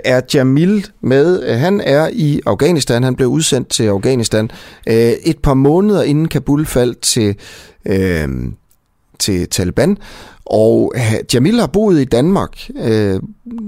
er Jamil med. Han er i Afghanistan. Han blev udsendt til Afghanistan uh, et par måneder inden Kabul faldt til, uh, til Taliban. Og øh, Jamil har boet i Danmark øh,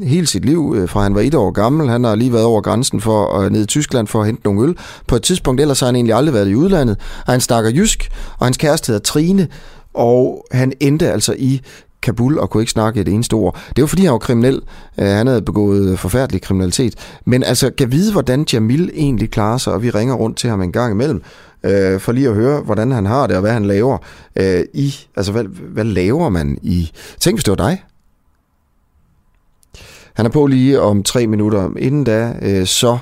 hele sit liv, øh, fra han var et år gammel. Han har lige været over grænsen for øh, ned i Tyskland for at hente nogle øl. På et tidspunkt ellers har han egentlig aldrig været i udlandet. Og han snakker jysk, og hans kæreste hedder Trine. Og han endte altså i Kabul og kunne ikke snakke et eneste ord. Det var fordi, han var kriminel. Øh, han havde begået forfærdelig kriminalitet. Men altså, kan vide, hvordan Jamil egentlig klarer sig, og vi ringer rundt til ham en gang imellem øh, for lige at høre, hvordan han har det, og hvad han laver øh, i, altså hvad, hvad laver man i, tænk hvis det var dig. Han er på lige om tre minutter. Inden da, øh, så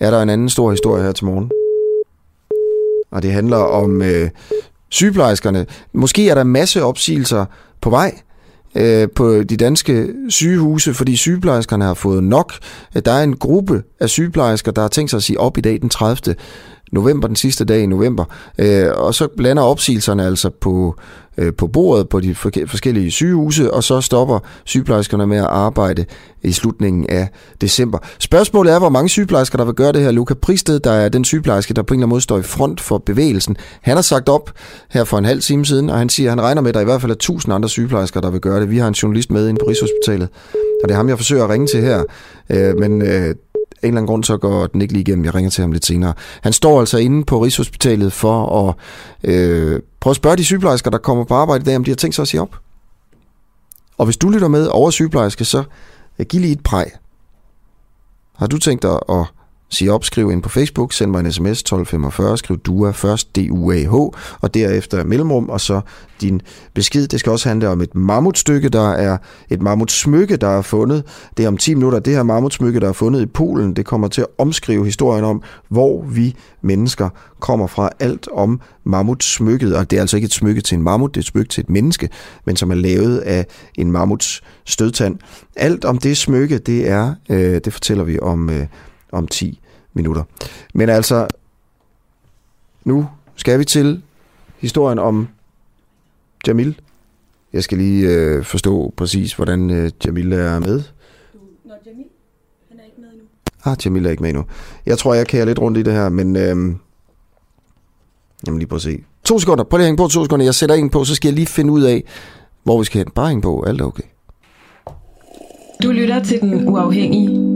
er der en anden stor historie her til morgen. Og det handler om øh, sygeplejerskerne. Måske er der masse opsigelser på vej øh, på de danske sygehuse, fordi sygeplejerskerne har fået nok. Der er en gruppe af sygeplejersker, der har tænkt sig at sige op i dag den 30 november, den sidste dag i november. Øh, og så lander opsigelserne altså på, øh, på bordet på de forskellige sygehuse, og så stopper sygeplejerskerne med at arbejde i slutningen af december. Spørgsmålet er, hvor mange sygeplejersker, der vil gøre det her. Luca Pristed, der er den sygeplejerske, der på en eller anden måde står i front for bevægelsen, han har sagt op her for en halv time siden, og han siger, at han regner med, at der i hvert fald er tusind andre sygeplejersker, der vil gøre det. Vi har en journalist med inde på Rigshospitalet, og det er ham, jeg forsøger at ringe til her. Øh, men øh, en eller anden grund, så går den ikke lige igennem. Jeg ringer til ham lidt senere. Han står altså inde på Rigshospitalet for at øh, prøve at spørge de sygeplejersker, der kommer på arbejde i dag, om de har tænkt sig at sige op. Og hvis du lytter med over sygeplejerske, så øh, giv lige et præg. Har du tænkt dig at sig op, skriv ind på Facebook, send mig en sms 1245, skriv DUA først, D-U-A-H, og derefter mellemrum, og så din besked. Det skal også handle om et mammutstykke, der er et mammutsmykke, der er fundet. Det er om 10 minutter. Det her mammutsmykke, der er fundet i Polen, det kommer til at omskrive historien om, hvor vi mennesker kommer fra. Alt om mammutsmykket, og det er altså ikke et smykke til en mammut, det er et smykke til et menneske, men som er lavet af en mammuts stødtand. Alt om det smykke, det er, øh, det fortæller vi om øh, om 10 minutter. Men altså, nu skal vi til historien om Jamil. Jeg skal lige øh, forstå præcis, hvordan øh, Jamil er med. Nå, Jamil, han er ikke med endnu. Ah, Jamil er ikke med endnu. Jeg tror, jeg kan lidt rundt i det her, men... Øhm, jamen lige prøv at se. To sekunder. Prøv lige at hænge på to sekunder. Jeg sætter en på, så skal jeg lige finde ud af, hvor vi skal hen. Bare hænge på. Alt er okay. Du lytter til Den Uafhængige.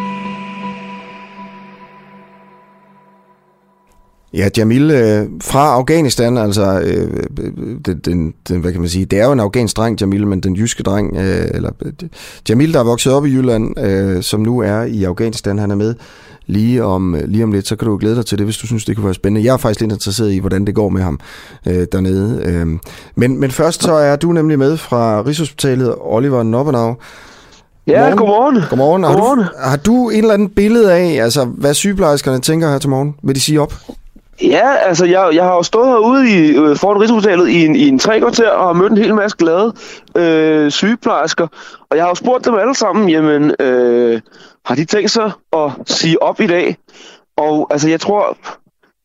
Ja, Jamil øh, fra Afghanistan, altså øh, den, den, den, hvad kan man sige, det er jo en afghansk dreng, Jamil, men den jyske dreng, øh, eller øh, Jamil, der er vokset op i Jylland, øh, som nu er i Afghanistan, han er med lige om, lige om lidt, så kan du glæde dig til det, hvis du synes, det kunne være spændende. Jeg er faktisk lidt interesseret i, hvordan det går med ham øh, dernede. Øh. Men, men først så er du nemlig med fra Rigshospitalet, Oliver Noppenau. Ja, godmorgen. Godmorgen. Har, godmorgen. Du, har du en eller anden billede af, altså, hvad sygeplejerskerne tænker her til morgen? Vil de sige op? Ja, altså jeg, jeg har jo stået herude i, øh, foran Rigshospitalet i en, i en tre kvarter og har mødt en hel masse glade øh, sygeplejersker. Og jeg har jo spurgt dem alle sammen, jamen øh, har de tænkt sig at sige op i dag? Og altså jeg tror,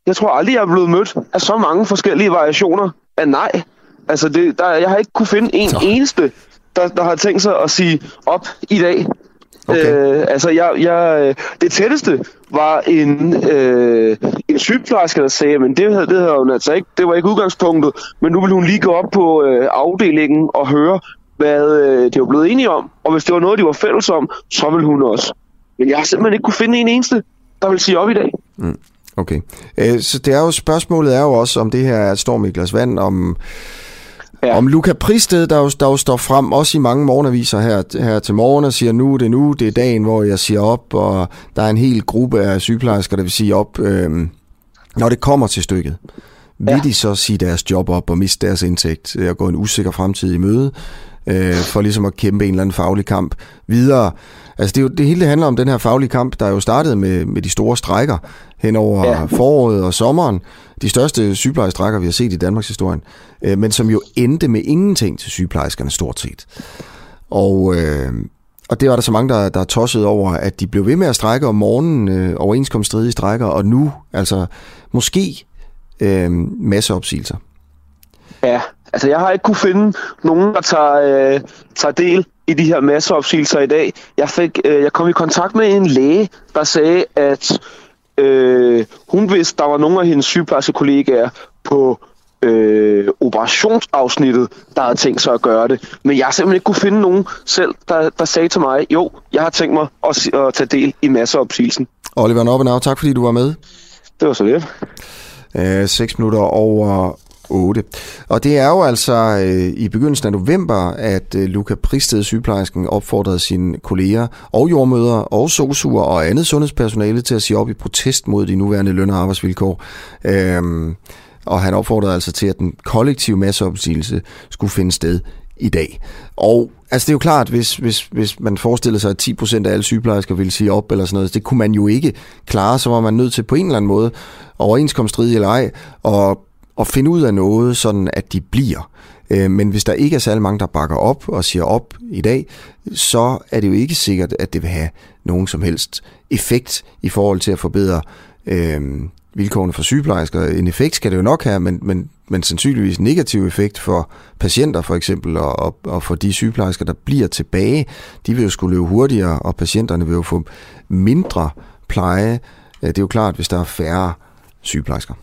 jeg tror aldrig, jeg er blevet mødt af så mange forskellige variationer af nej. Altså det, der, jeg har ikke kunne finde en eneste, der, der har tænkt sig at sige op i dag. Okay. Øh, altså, jeg, jeg, det tætteste var en, øh, en sygeplejerske, der sagde, men det, det havde hun altså ikke, det var ikke udgangspunktet, men nu vil hun lige gå op på øh, afdelingen og høre, hvad øh, de var blevet enige om, og hvis det var noget, de var fælles om, så ville hun også. Men jeg har simpelthen ikke kunne finde en eneste, der vil sige op i dag. Mm. Okay. Øh, så det er jo, spørgsmålet er jo også, om det her er et storm i glas vand, om Ja. Om Luca Pristed, der jo, der jo står frem også i mange morgenaviser her, her til morgen og siger, nu er det nu, det er dagen, hvor jeg siger op, og der er en hel gruppe af sygeplejersker, der vil sige op, øh, når det kommer til stykket. Vil ja. de så sige deres job op og miste deres indtægt og gå en usikker fremtid i møde, øh, for ligesom at kæmpe en eller anden faglig kamp videre? Altså det, er jo, det hele det handler om den her faglige kamp, der er jo startet med, med de store strækker hen over ja. foråret og sommeren. De største sygeplejestrækker, vi har set i Danmarks historie, øh, men som jo endte med ingenting til sygeplejerskerne stort set. Og, øh, og det var der så mange, der, der tossede over, at de blev ved med at strække om morgenen, øh, overenskomststridige strækker, og nu altså måske øh, masseopsigelser. Ja, altså jeg har ikke kunne finde nogen, der tager, øh, tager del i de her masseopsigelser i dag. Jeg, fik, øh, jeg kom i kontakt med en læge, der sagde, at øh, hun vidste, der var nogle af hendes sygeplejerske kollegaer på øh, operationsafsnittet, der havde tænkt sig at gøre det. Men jeg har simpelthen ikke kunne finde nogen selv, der, der sagde til mig, jo, jeg har tænkt mig at, at tage del i masseopsigelsen. Oliver Noppenau, tak fordi du var med. Det var så lidt. Øh, 6 minutter over 8. Og det er jo altså øh, i begyndelsen af november, at øh, Luca Pristed, sygeplejersken, opfordrede sine kolleger og jordmøder og sosuer og andet sundhedspersonale til at sige op i protest mod de nuværende løn- og arbejdsvilkår. Øhm, og han opfordrede altså til, at den kollektive masseopsigelse skulle finde sted i dag. Og altså det er jo klart, hvis, hvis, hvis man forestiller sig, at 10% af alle sygeplejersker ville sige op eller sådan noget, det kunne man jo ikke klare, så var man nødt til på en eller anden måde, overenskomststridig eller ej, og at finde ud af noget, sådan at de bliver. Øh, men hvis der ikke er særlig mange, der bakker op og siger op i dag, så er det jo ikke sikkert, at det vil have nogen som helst effekt i forhold til at forbedre øh, vilkårene for sygeplejersker. En effekt skal det jo nok have, men, men, men sandsynligvis en negativ effekt for patienter for eksempel, og, og, og for de sygeplejersker, der bliver tilbage. De vil jo skulle løbe hurtigere, og patienterne vil jo få mindre pleje. Det er jo klart, hvis der er færre sygeplejersker.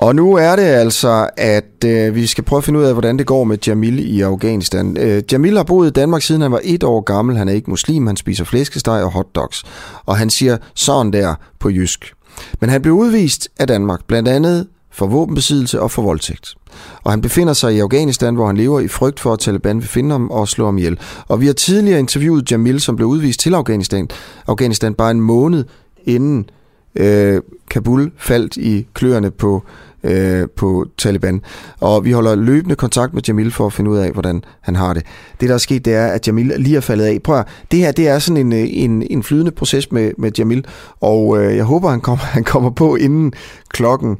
Og nu er det altså, at øh, vi skal prøve at finde ud af, hvordan det går med Jamil i Afghanistan. Øh, Jamil har boet i Danmark siden han var et år gammel. Han er ikke muslim, han spiser flæskesteg og hotdogs. Og han siger sådan der på jysk. Men han blev udvist af Danmark, blandt andet for våbenbesiddelse og for voldtægt. Og han befinder sig i Afghanistan, hvor han lever i frygt for, at Taliban vil finde ham og slå ham ihjel. Og vi har tidligere interviewet Jamil, som blev udvist til Afghanistan, Afghanistan bare en måned inden øh, Kabul faldt i kløerne på øh, på Taliban. Og vi holder løbende kontakt med Jamil for at finde ud af, hvordan han har det. Det, der er sket, det er, at Jamil lige er faldet af. Prøv at, det her det er sådan en, øh, en, en flydende proces med, med Jamil, og øh, jeg håber, han kommer, *laughs* han kommer på inden klokken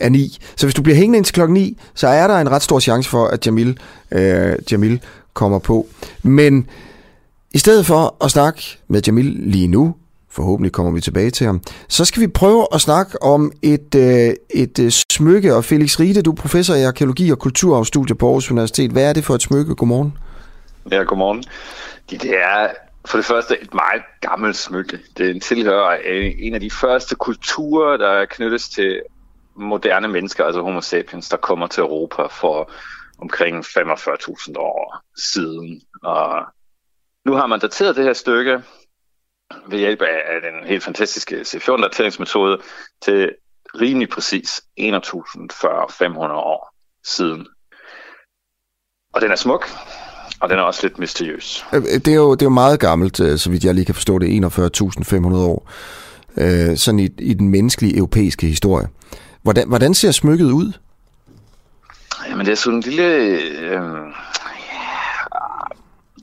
er 9. Så hvis du bliver hængende indtil klokken 9, så er der en ret stor chance for, at Jamil, øh, Jamil kommer på. Men i stedet for at snakke med Jamil lige nu, forhåbentlig kommer vi tilbage til ham, så skal vi prøve at snakke om et, øh, et øh, smykke. Og Felix Riede, du er professor i arkeologi og kulturarvstudier på Aarhus Universitet. Hvad er det for et smykke? Godmorgen. Ja, godmorgen. Det er for det første et meget gammelt smykke. Det tilhører en af de første kulturer, der knyttes til moderne mennesker, altså homo sapiens, der kommer til Europa for omkring 45.000 år siden. Og nu har man dateret det her stykke ved hjælp af den helt fantastiske C14-dateringsmetode til rimelig præcis 21.500 år siden. Og den er smuk, og den er også lidt mysteriøs. Øh, det er jo, det er jo meget gammelt, øh, så vidt jeg lige kan forstå det, 41.500 år. Øh, sådan i, i den menneskelige europæiske historie. Hvordan, hvordan ser smykket ud? Jamen det er sådan en lille øh,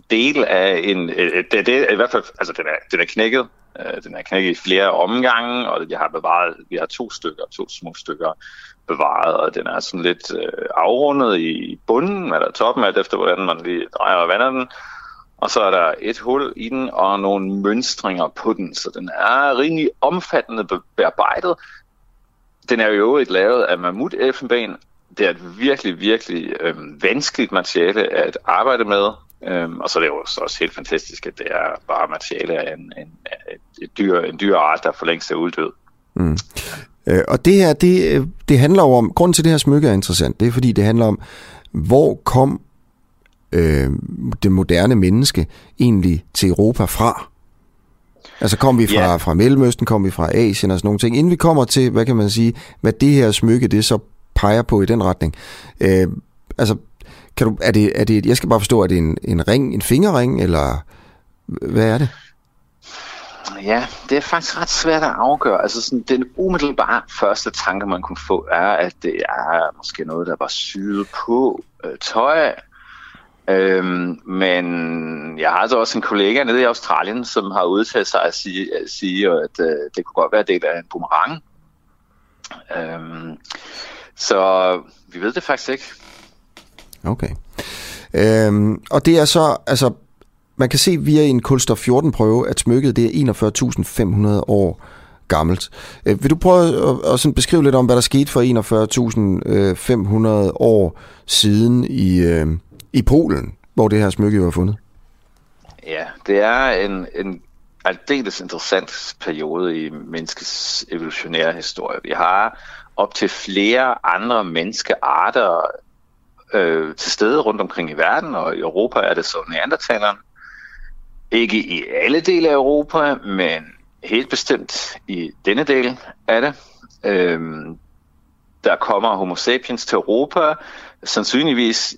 del af en... Øh, øh det, det i hvert fald... Altså den er, den er knækket. Øh, den er knækket i flere omgange, og jeg har bevaret... Vi har to stykker, to små stykker bevaret, og den er sådan lidt øh, afrundet i bunden, eller toppen, alt efter hvordan man lige drejer og vander den. Og så er der et hul i den, og nogle mønstringer på den, så den er rimelig omfattende bearbejdet, den er jo i øvrigt lavet af mammut elfenben. Det er et virkelig, virkelig øh, vanskeligt materiale at arbejde med. Øhm, og så er det jo også helt fantastisk, at det er bare materiale af en, en, et, dyr, en dyr art, der for længst er uddød. Mm. Øh, og det her, det, øh, det handler jo om, grunden til at det her smykke er interessant, det er fordi det handler om, hvor kom øh, det moderne menneske egentlig til Europa fra? Altså kom vi fra, yeah. fra Mellemøsten, kom vi fra Asien og sådan nogle ting. Inden vi kommer til, hvad kan man sige, hvad det her smykke, det så peger på i den retning. Øh, altså, kan du, er det, er det, jeg skal bare forstå, er det en, en ring, en fingerring, eller hvad er det? Ja, det er faktisk ret svært at afgøre. Altså sådan, den umiddelbare første tanke, man kunne få, er, at det er måske noget, der var syet på øh, tøj, Øhm, men jeg har altså også en kollega nede i Australien, som har udtalt sig at sige, at, sige, at øh, det kunne godt være del af en boomerang. Øhm, så vi ved det faktisk ikke. Okay. Øhm, og det er så, altså, man kan se via en kulstof 14 prøve, at smykket det er 41.500 år gammelt. Øh, vil du prøve at, at sådan beskrive lidt om, hvad der skete for 41.500 øh, år siden i, øh, i Polen, hvor det her smykke var fundet? Ja, det er en, en aldeles interessant periode i menneskets evolutionære historie. Vi har op til flere andre menneskearter øh, til stede rundt omkring i verden, og i Europa er det så neandertaleren. Ikke i alle dele af Europa, men helt bestemt i denne del af det. Øhm, der kommer homo sapiens til Europa, sandsynligvis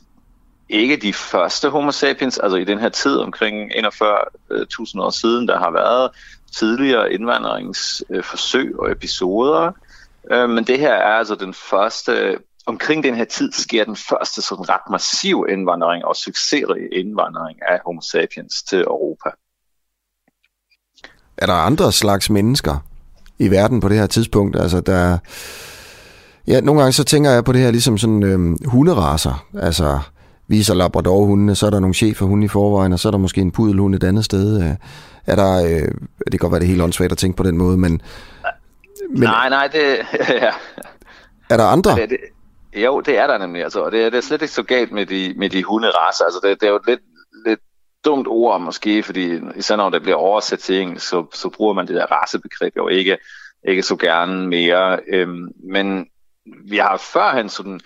ikke de første homo sapiens, altså i den her tid omkring 41.000 år siden, der har været tidligere indvandringsforsøg og episoder. Øh, men det her er altså den første, omkring den her tid sker den første sådan ret massiv indvandring og succesrig indvandring af homo sapiens til Europa. Er der andre slags mennesker i verden på det her tidspunkt? Altså der, ja, nogle gange så tænker jeg på det her ligesom sådan øhm, hunderaser, altså viser Labrador-hundene, så er der nogle cheferhunde i forvejen, og så er der måske en pudelhund et andet sted. Øh, er der, øh, det kan godt være, det er helt åndssvagt at tænke på den måde, men... men nej, nej, det... *laughs* ja. Er der andre? Det, det, jo, det er der nemlig, altså, og det, er, det er slet ikke så galt med de, med de hunderaser. Altså, det, det er jo lidt, lidt dumt ord måske, fordi især når det bliver oversat til engelsk, så, så bruger man det der racebegreb jo ikke, ikke så gerne mere. Øhm, men vi har førhen sådan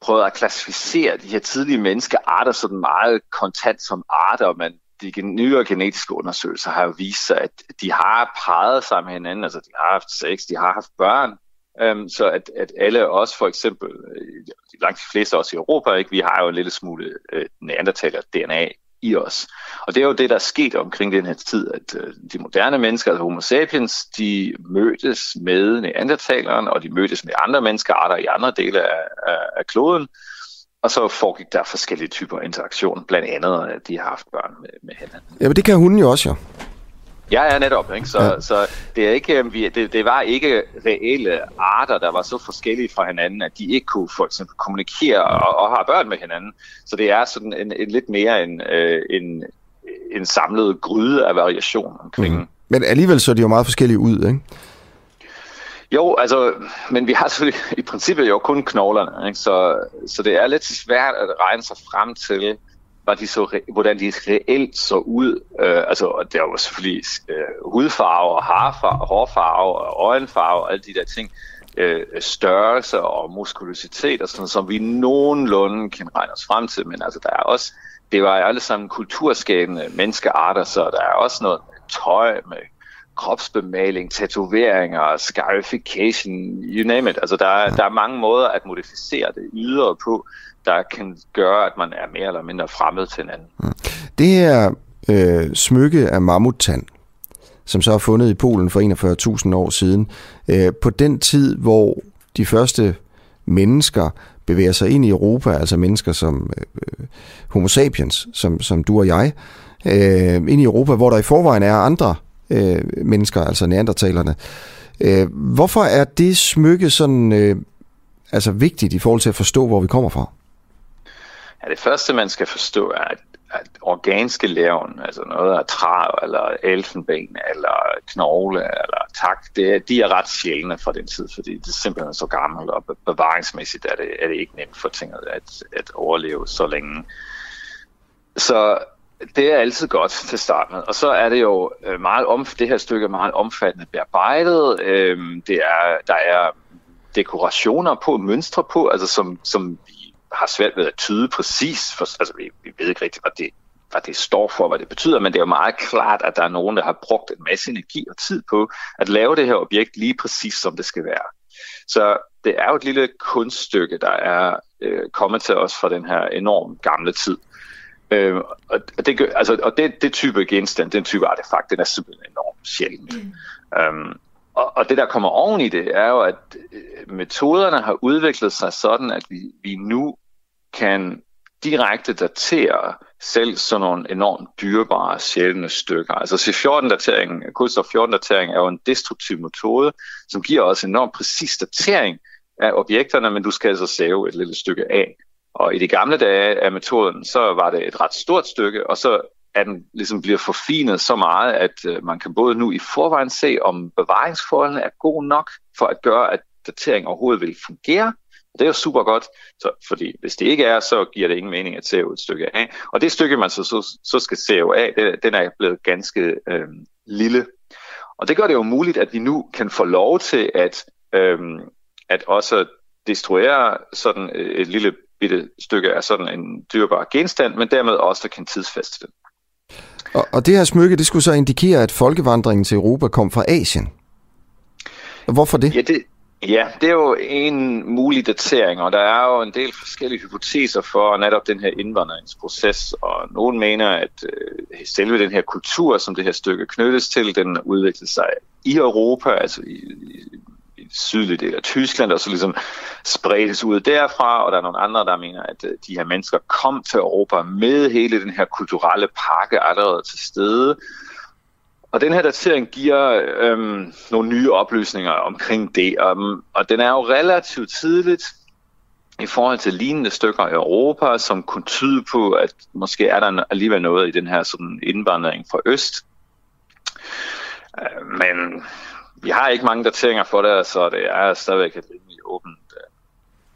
prøvet at klassificere de her tidlige menneskearter sådan meget kontant som arter, men de nyere genetiske undersøgelser har jo vist sig, at de har parret sig med hinanden, altså de har haft sex, de har haft børn, øhm, så at, at alle os for eksempel, øh, langt de fleste også i Europa, ikke, vi har jo en lille smule øh, neandertaler DNA i os. Og det er jo det, der er sket omkring den her tid, at øh, de moderne mennesker, altså homo sapiens, de mødtes med neandertaleren, og de mødtes med andre menneskearter i andre dele af, af, af kloden, og så foregik der forskellige typer interaktion, blandt andet, at de har haft børn med, med hinanden. Ja, men det kan hunden jo også, jo. Ja, ja, netop. Ikke? Så, ja. så det, er ikke, øh, vi, det, det var ikke reelle arter, der var så forskellige fra hinanden, at de ikke kunne for eksempel kommunikere og, og have børn med hinanden. Så det er sådan en, en lidt mere en, øh, en, en samlet gryde af variation omkring. Mm. Men alligevel så er de jo meget forskellige ud, ikke? Jo, altså, men vi har selvfølgelig i princippet jo kun knoglerne, ikke? Så, så det er lidt svært at regne sig frem til, var de så, hvordan de reelt så ud. Øh, altså, der var selvfølgelig øh, hudfarve og harfarve, hårfarve og øjenfarve og alle de der ting. Øh, størrelse og muskulositet og sådan som vi nogenlunde kan regne os frem til. Men altså, der er også, det var alle sammen kulturskabende menneskearter, så der er også noget med tøj, med kropsbemaling, tatoveringer, scarification, you name it. Altså, der er, der er mange måder at modificere det ydre på, der kan gøre, at man er mere eller mindre fremmed til hinanden. Mm. Det her øh, smykke af mammuttand, som så er fundet i Polen for 41.000 år siden, øh, på den tid, hvor de første mennesker bevæger sig ind i Europa, altså mennesker som øh, homo sapiens, som, som du og jeg, øh, ind i Europa, hvor der i forvejen er andre øh, mennesker, altså neandertalerne. Øh, hvorfor er det smykke sådan øh, altså vigtigt i forhold til at forstå, hvor vi kommer fra? Ja, det første, man skal forstå, er, at, at organske levn, altså noget af træ, eller elfenben, eller knogle, eller tak, det, de er ret sjældne fra den tid, fordi det er simpelthen så gammelt, og bevaringsmæssigt er det, er det ikke nemt for tinget at, at overleve så længe. Så det er altid godt til starten. Og så er det jo øh, meget om, det her stykke er meget omfattende bearbejdet. Øhm, det er, der er dekorationer på, mønstre på, altså som, som har svært ved at tyde præcis. For, altså vi, vi ved ikke rigtigt, hvad det, hvad det står for, hvad det betyder, men det er jo meget klart, at der er nogen, der har brugt en masse energi og tid på at lave det her objekt lige præcis, som det skal være. Så det er jo et lille kunststykke, der er øh, kommet til os fra den her enormt gamle tid. Øh, og det, altså, og det, det type genstand, den type artefakt, den er simpelthen enormt sjældent. Mm. Um, og, og det, der kommer oven i det, er jo, at øh, metoderne har udviklet sig sådan, at vi, vi nu kan direkte datere selv sådan nogle enormt dyrebare, sjældne stykker. Altså C14-datering, kulstof 14-datering er jo en destruktiv metode, som giver os enormt præcis datering af objekterne, men du skal altså save et lille stykke af. Og i de gamle dage af metoden, så var det et ret stort stykke, og så at den ligesom bliver forfinet så meget, at øh, man kan både nu i forvejen se, om bevaringsforholdene er gode nok for at gøre, at datering overhovedet vil fungere. Det er jo super godt, så, fordi hvis det ikke er, så giver det ingen mening at se et stykke af. Og det stykke, man så, så, så skal se af, det, den er blevet ganske øh, lille. Og det gør det jo muligt, at vi nu kan få lov til at, øh, at også destruere sådan øh, et lille bitte stykke af sådan en dyrbar genstand, men dermed også kan tidsfeste den. Og, og det her smykke, det skulle så indikere, at folkevandringen til Europa kom fra Asien. Hvorfor det? Ja, det, ja, det er jo en mulig datering, og der er jo en del forskellige hypoteser for netop den her indvandringsproces, og nogen mener, at øh, selve den her kultur, som det her stykke knyttes til, den udviklede sig i Europa, altså i, i sydlige del af Tyskland, og så ligesom spredtes ud derfra, og der er nogle andre, der mener, at øh, de her mennesker kom til Europa med hele den her kulturelle pakke allerede til stede. Og den her datering giver øhm, nogle nye oplysninger omkring det, og, og den er jo relativt tidligt i forhold til lignende stykker i Europa, som kunne tyde på, at måske er der alligevel noget i den her sådan indvandring fra øst. Øh, men vi har ikke mange dateringer for det, så det er stadigvæk et rimelig åbent,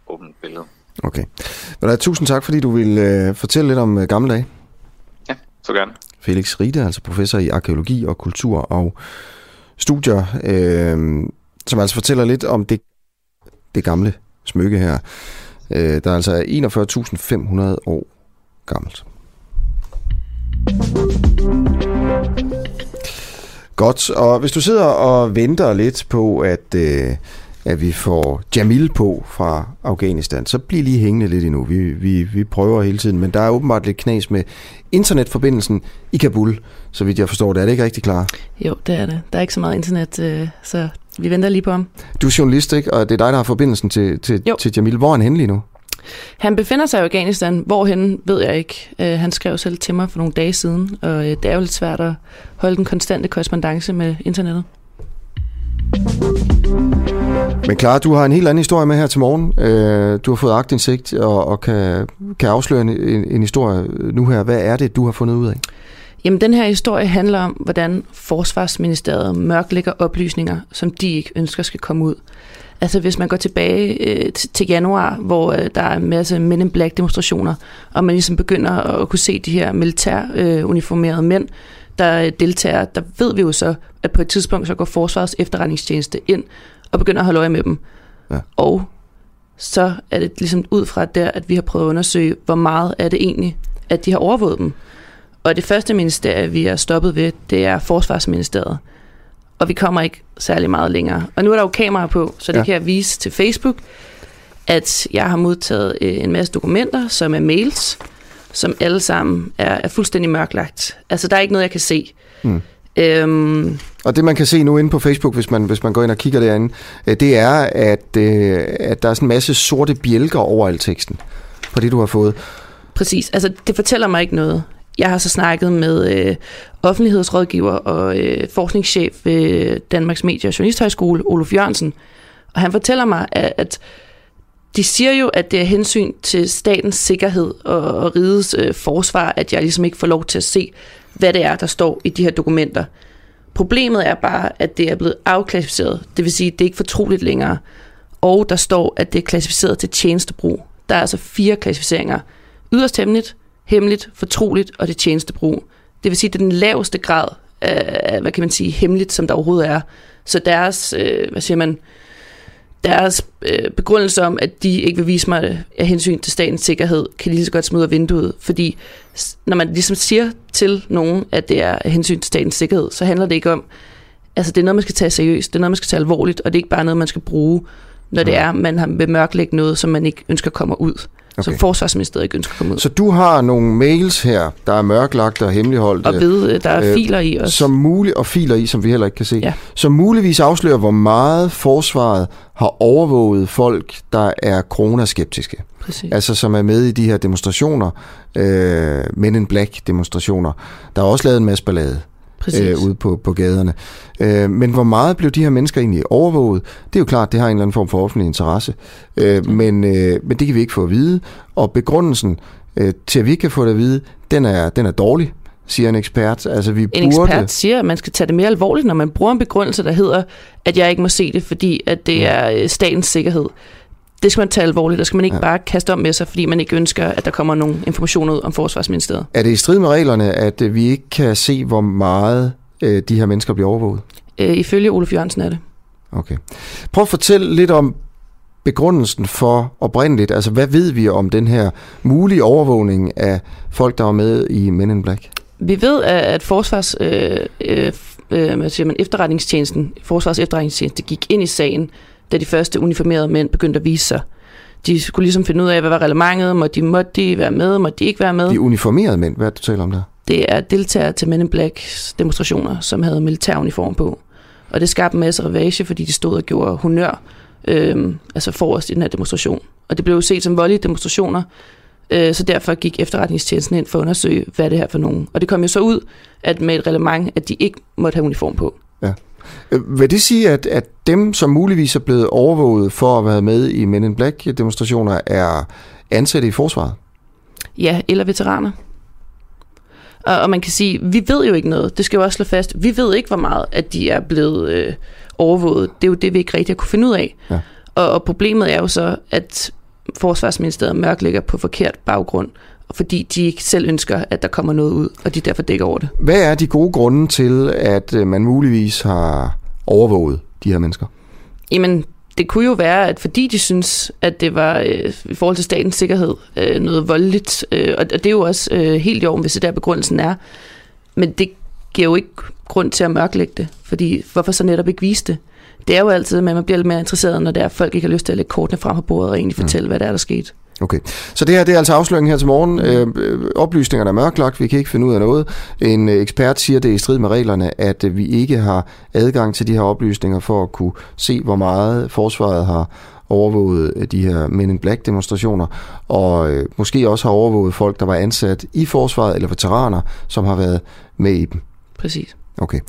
uh, åbent billede. Okay. Men da, tusind tak, fordi du vil uh, fortælle lidt om uh, gamle dage. Ja, så gerne. Felix Ride, altså professor i arkeologi og kultur og studier, øh, som altså fortæller lidt om det, det gamle smykke her, øh, der er altså 41.500 år gammelt. Godt, og hvis du sidder og venter lidt på, at, øh, at vi får Jamil på fra Afghanistan. Så bliv lige hængende lidt endnu. Vi, vi, vi prøver hele tiden, men der er åbenbart lidt knas med internetforbindelsen i Kabul, så vidt jeg forstår det. Er det ikke rigtig klar? Jo, det er det. Der er ikke så meget internet, øh, så vi venter lige på ham. Du er journalist, ikke? og det er dig, der har forbindelsen til, til, til Jamil. Hvor er han henne lige nu? Han befinder sig i Afghanistan. Hvorhen ved jeg ikke. Øh, han skrev selv til mig for nogle dage siden, og øh, det er jo lidt svært at holde den konstante korrespondence med internettet. Men klar, du har en helt anden historie med her til morgen. Øh, du har fået agtindsigt og, og kan, kan afsløre en, en historie nu her. Hvad er det, du har fundet ud af? Jamen, den her historie handler om, hvordan Forsvarsministeriet mørklægger oplysninger, som de ikke ønsker skal komme ud. Altså hvis man går tilbage øh, til januar, hvor øh, der er en masse Men in Black demonstrationer, og man ligesom begynder at kunne se de her militær øh, uniformerede mænd, der deltager, der ved vi jo så, at på et tidspunkt så går Forsvarets efterretningstjeneste ind og begynder at holde øje med dem. Ja. Og så er det ligesom ud fra der, at vi har prøvet at undersøge, hvor meget er det egentlig, at de har overvåget dem. Og det første ministerie, vi er stoppet ved, det er Forsvarsministeriet. Og vi kommer ikke særlig meget længere. Og nu er der jo kamera på, så det ja. kan jeg vise til Facebook, at jeg har modtaget øh, en masse dokumenter, som er mails, som alle sammen er, er fuldstændig mørklagt. Altså, der er ikke noget, jeg kan se. Mm. Øhm, og det man kan se nu inde på Facebook, hvis man, hvis man går ind og kigger derinde, øh, det er, at, øh, at der er sådan en masse sorte bjælker over al teksten på det, du har fået. Præcis. Altså, det fortæller mig ikke noget. Jeg har så snakket med øh, offentlighedsrådgiver og øh, forskningschef ved Danmarks Medie- og Journalisthøjskole, Olof Jørgensen, og han fortæller mig, at, at de siger jo, at det er hensyn til statens sikkerhed og, og rigets øh, forsvar, at jeg ligesom ikke får lov til at se, hvad det er, der står i de her dokumenter. Problemet er bare, at det er blevet afklassificeret, det vil sige, at det er ikke fortroligt længere. Og der står, at det er klassificeret til tjenestebrug. Der er altså fire klassificeringer. Yderst hemmeligt, hemmeligt, fortroligt og det tjenestebrug. Det vil sige, det er den laveste grad af, hvad kan man sige, hemmeligt, som der overhovedet er. Så deres, øh, hvad siger man, deres øh, begrundelse om, at de ikke vil vise mig af hensyn til statens sikkerhed, kan lige så godt smide vinduet. Fordi når man ligesom siger til nogen, at det er af hensyn til statens sikkerhed, så handler det ikke om, altså det er noget, man skal tage seriøst, det er noget, man skal tage alvorligt, og det er ikke bare noget, man skal bruge, når det er, man har bemørklægt noget, som man ikke ønsker kommer ud. Okay. Som forsvarsministeriet ikke ønsker at komme ud. Så du har nogle mails her, der er mørklagt og hemmeligholdt. Og ved, der er øh, filer i også. Som muligt, og filer i, som vi heller ikke kan se. Ja. Som muligvis afslører, hvor meget forsvaret har overvåget folk, der er coronaskeptiske. Præcis. Altså som er med i de her demonstrationer, øh, Men in Black demonstrationer. Der er også lavet en masse ballade øh, ude på, på gaderne. Øh, men hvor meget blev de her mennesker egentlig overvåget? Det er jo klart, det har en eller anden form for offentlig interesse. Øh, men, øh, men det kan vi ikke få at vide. Og begrundelsen øh, til, at vi ikke kan få det at vide, den er, den er dårlig siger en ekspert. Altså, vi en burde... ekspert siger, at man skal tage det mere alvorligt, når man bruger en begrundelse, der hedder, at jeg ikke må se det, fordi at det er øh, statens sikkerhed det skal man tage alvorligt. Der skal man ikke ja. bare kaste om med sig, fordi man ikke ønsker, at der kommer nogle informationer ud om Forsvarsministeriet. Er det i strid med reglerne, at øh, vi ikke kan se, hvor meget øh, de her mennesker bliver overvåget? Øh, ifølge Olof Jørgensen er det. Okay. Prøv at fortælle lidt om begrundelsen for oprindeligt. Altså, hvad ved vi om den her mulige overvågning af folk, der var med i Men in Black? Vi ved, at Forsvars, øh, øh, øh hvad siger man, efterretningstjenesten, Forsvars efterretningstjeneste gik ind i sagen da de første uniformerede mænd begyndte at vise sig. De skulle ligesom finde ud af, hvad var relevantet, må de, måtte de være med, måtte de ikke være med. De uniformerede mænd, hvad er det, du taler om der? Det er deltagere til Men in Black demonstrationer, som havde militæruniform på. Og det skabte en masse ravage, fordi de stod og gjorde honør, øh, altså forrest i den her demonstration. Og det blev jo set som voldelige demonstrationer, øh, så derfor gik efterretningstjenesten ind for at undersøge, hvad det her for nogen. Og det kom jo så ud, at med et relevant, at de ikke måtte have uniform på. Vil det sige, at, at dem, som muligvis er blevet overvåget for at være med i Men in Black-demonstrationer, er ansatte i forsvaret? Ja, eller veteraner. Og, og man kan sige, vi ved jo ikke noget. Det skal jo også slå fast. Vi ved ikke, hvor meget at de er blevet øh, overvåget. Det er jo det, vi ikke rigtig har kunne finde ud af. Ja. Og, og problemet er jo så, at Forsvarsministeriet mørklægger på forkert baggrund fordi de ikke selv ønsker, at der kommer noget ud, og de derfor dækker over det. Hvad er de gode grunde til, at øh, man muligvis har overvåget de her mennesker? Jamen, det kunne jo være, at fordi de synes, at det var øh, i forhold til statens sikkerhed øh, noget voldeligt, øh, og det er jo også øh, helt i orden, hvis det der begrundelsen er, men det giver jo ikke grund til at mørklægge det, fordi hvorfor så netop ikke vise det? det er jo altid, at man bliver lidt mere interesseret, når der er folk ikke har lyst til at lægge kortene frem på bordet og egentlig fortælle, mm. hvad der er, der skete. Okay, så det her det er altså afsløringen her til morgen. Øh, øh, oplysningerne er mørklagt, vi kan ikke finde ud af noget. En øh, ekspert siger, det er i strid med reglerne, at øh, vi ikke har adgang til de her oplysninger for at kunne se, hvor meget forsvaret har overvåget de her Men in Black demonstrationer, og øh, måske også har overvåget folk, der var ansat i forsvaret, eller veteraner, som har været med i dem. Præcis. Okay.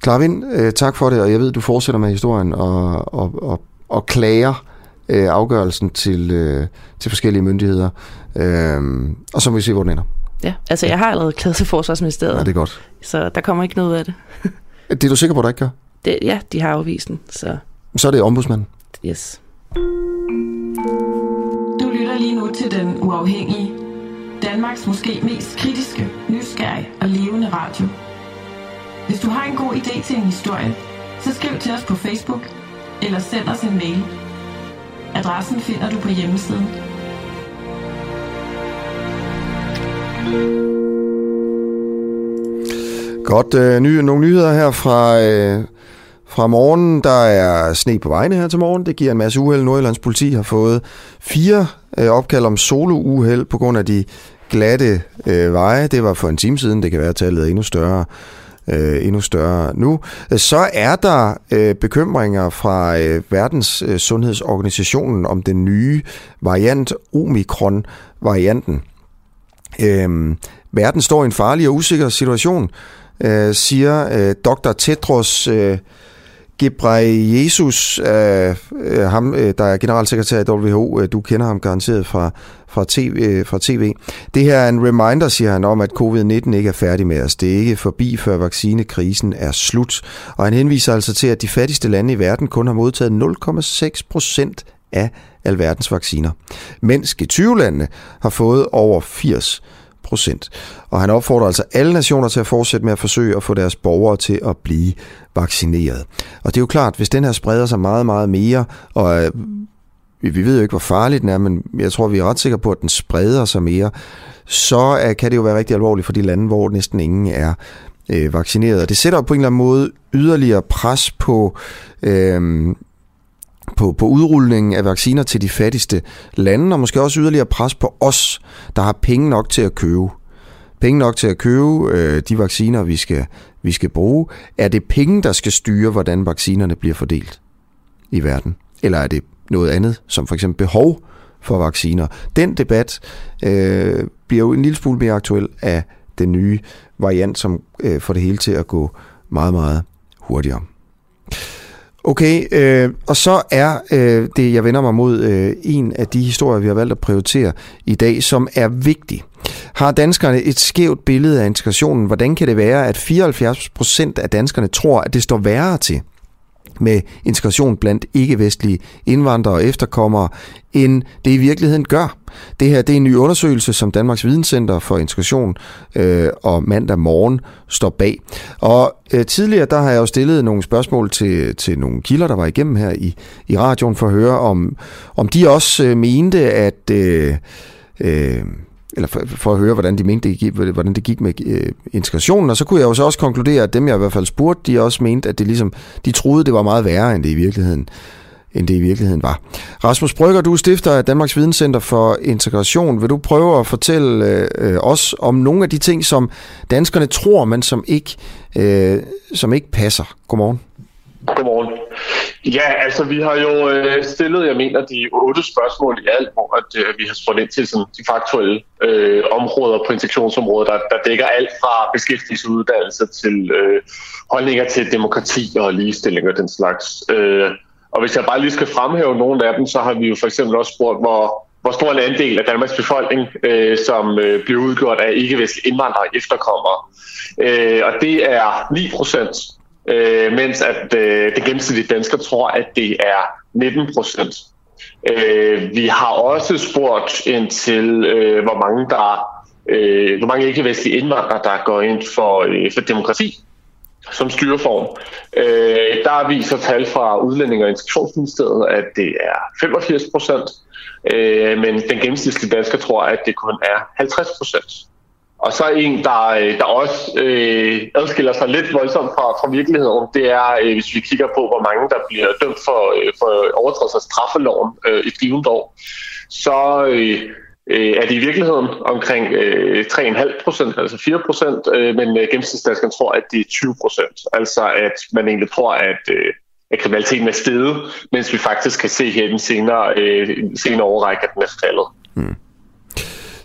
Klarvind, øh, tak for det, og jeg ved, du fortsætter med historien og, og, og, og klager øh, afgørelsen til, øh, til forskellige myndigheder. Øh, og så må vi se, hvor den ender. Ja, altså jeg har allerede klaget til Forsvarsministeriet. Ja, det er godt. Så der kommer ikke noget ud af det. det er du sikker på, der ikke gør? Det, ja, de har afvist den. Så. så er det ombudsmanden? Yes. Du lytter lige nu til Den Uafhængige. Danmarks måske mest kritiske, nysgerrige og levende radio. Hvis du har en god idé til en historie, så skriv til os på Facebook eller send os en mail. Adressen finder du på hjemmesiden. Godt, øh, nye, nogle nyheder her fra, øh, fra morgenen. Der er sne på vejene her til morgen. Det giver en masse uheld. Nordjyllands politi har fået fire øh, opkald om solo-uheld på grund af de glatte øh, veje. Det var for en time siden. Det kan være, at tallet er endnu større øh, endnu større nu. Øh, så er der øh, bekymringer fra øh, Verdens øh, Sundhedsorganisationen om den nye variant, Omikron-varianten. Øh, verden står i en farlig og usikker situation, øh, siger øh, Dr. Tedros øh, Jesus, øh, øh, ham, øh, der er generalsekretær i WHO, øh, du kender ham garanteret fra, fra, TV, øh, fra TV. Det her er en reminder, siger han, om at covid-19 ikke er færdig med os. Det er ikke forbi, før vaccinekrisen er slut. Og han henviser altså til, at de fattigste lande i verden kun har modtaget 0,6 procent af alverdens vacciner, mens G20-landene har fået over 80 procent. Og han opfordrer altså alle nationer til at fortsætte med at forsøge at få deres borgere til at blive vaccineret. Og det er jo klart, hvis den her spreder sig meget, meget mere, og øh, vi, vi ved jo ikke, hvor farligt den er, men jeg tror, vi er ret sikre på, at den spreder sig mere, så uh, kan det jo være rigtig alvorligt for de lande, hvor næsten ingen er øh, vaccineret. Og det sætter på en eller anden måde yderligere pres på øh, på, på udrulningen af vacciner til de fattigste lande, og måske også yderligere pres på os, der har penge nok til at købe. Penge nok til at købe øh, de vacciner, vi skal, vi skal bruge. Er det penge, der skal styre, hvordan vaccinerne bliver fordelt i verden? Eller er det noget andet, som for eksempel behov for vacciner? Den debat øh, bliver jo en lille smule mere aktuel af den nye variant, som øh, får det hele til at gå meget, meget hurtigere. Okay, øh, og så er øh, det, jeg vender mig mod, øh, en af de historier, vi har valgt at prioritere i dag, som er vigtig. Har danskerne et skævt billede af integrationen? Hvordan kan det være, at 74 procent af danskerne tror, at det står værre til med integration blandt ikke-vestlige indvandrere og efterkommere, end det i virkeligheden gør? Det her det er en ny undersøgelse, som Danmarks Videnscenter for Integration øh, og mandag morgen står bag. Og øh, tidligere der har jeg jo stillet nogle spørgsmål til, til nogle kilder, der var igennem her i, i radioen for at høre, om, om de også øh, mente, at... Øh, øh, eller for, for at høre, hvordan de mente, det gik, hvordan det gik med øh, integrationen. Og så kunne jeg jo så også konkludere, at dem, jeg i hvert fald spurgte, de også mente, at det ligesom, de troede, det var meget værre, end det i virkeligheden end det i virkeligheden var. Rasmus Brygger, du er stifter af Danmarks Videnscenter for Integration. Vil du prøve at fortælle øh, os om nogle af de ting, som danskerne tror, men som ikke, øh, som ikke passer? Godmorgen. Godmorgen. Ja, altså vi har jo øh, stillet, jeg mener, de otte spørgsmål i alt, hvor at, øh, vi har spurgt ind til sådan, de faktuelle øh, områder på integrationsområdet, der, der dækker alt fra beskæftigelsesuddannelse til øh, holdninger til demokrati og ligestilling og den slags. Øh, og hvis jeg bare lige skal fremhæve nogle af dem, så har vi jo for eksempel også spurgt, hvor, hvor stor en andel af Danmarks befolkning, øh, som øh, bliver udgjort af ikke-vestlige indvandrere efterkommere. Øh, og det er 9 procent, øh, mens at øh, det gennemsnitlige dansker tror, at det er 19 procent. Øh, vi har også spurgt ind til, øh, hvor mange der øh, hvor mange ikke-vestlige indvandrere, der går ind for, øh, for demokrati som styreform. Øh, der viser tal fra Udlænding- og Integrationsministeriet, at det er 85 procent, øh, men den gennemsnitlige dansker tror, at det kun er 50 procent. Og så en, der, øh, der også øh, adskiller sig lidt voldsomt fra, fra virkeligheden, det er, øh, hvis vi kigger på, hvor mange der bliver dømt for, øh, for overtrædelse af straffeloven øh, i et år, så øh, øh, er det i virkeligheden omkring øh, 3,5 procent, altså 4 procent, øh, men øh, gennemsnitsdanskeren tror, at det er 20 procent. Altså at man egentlig tror, at, øh, at kriminaliteten er steget, mens vi faktisk kan se her den senere, øh, senere overrække, at den er faldet. Mm.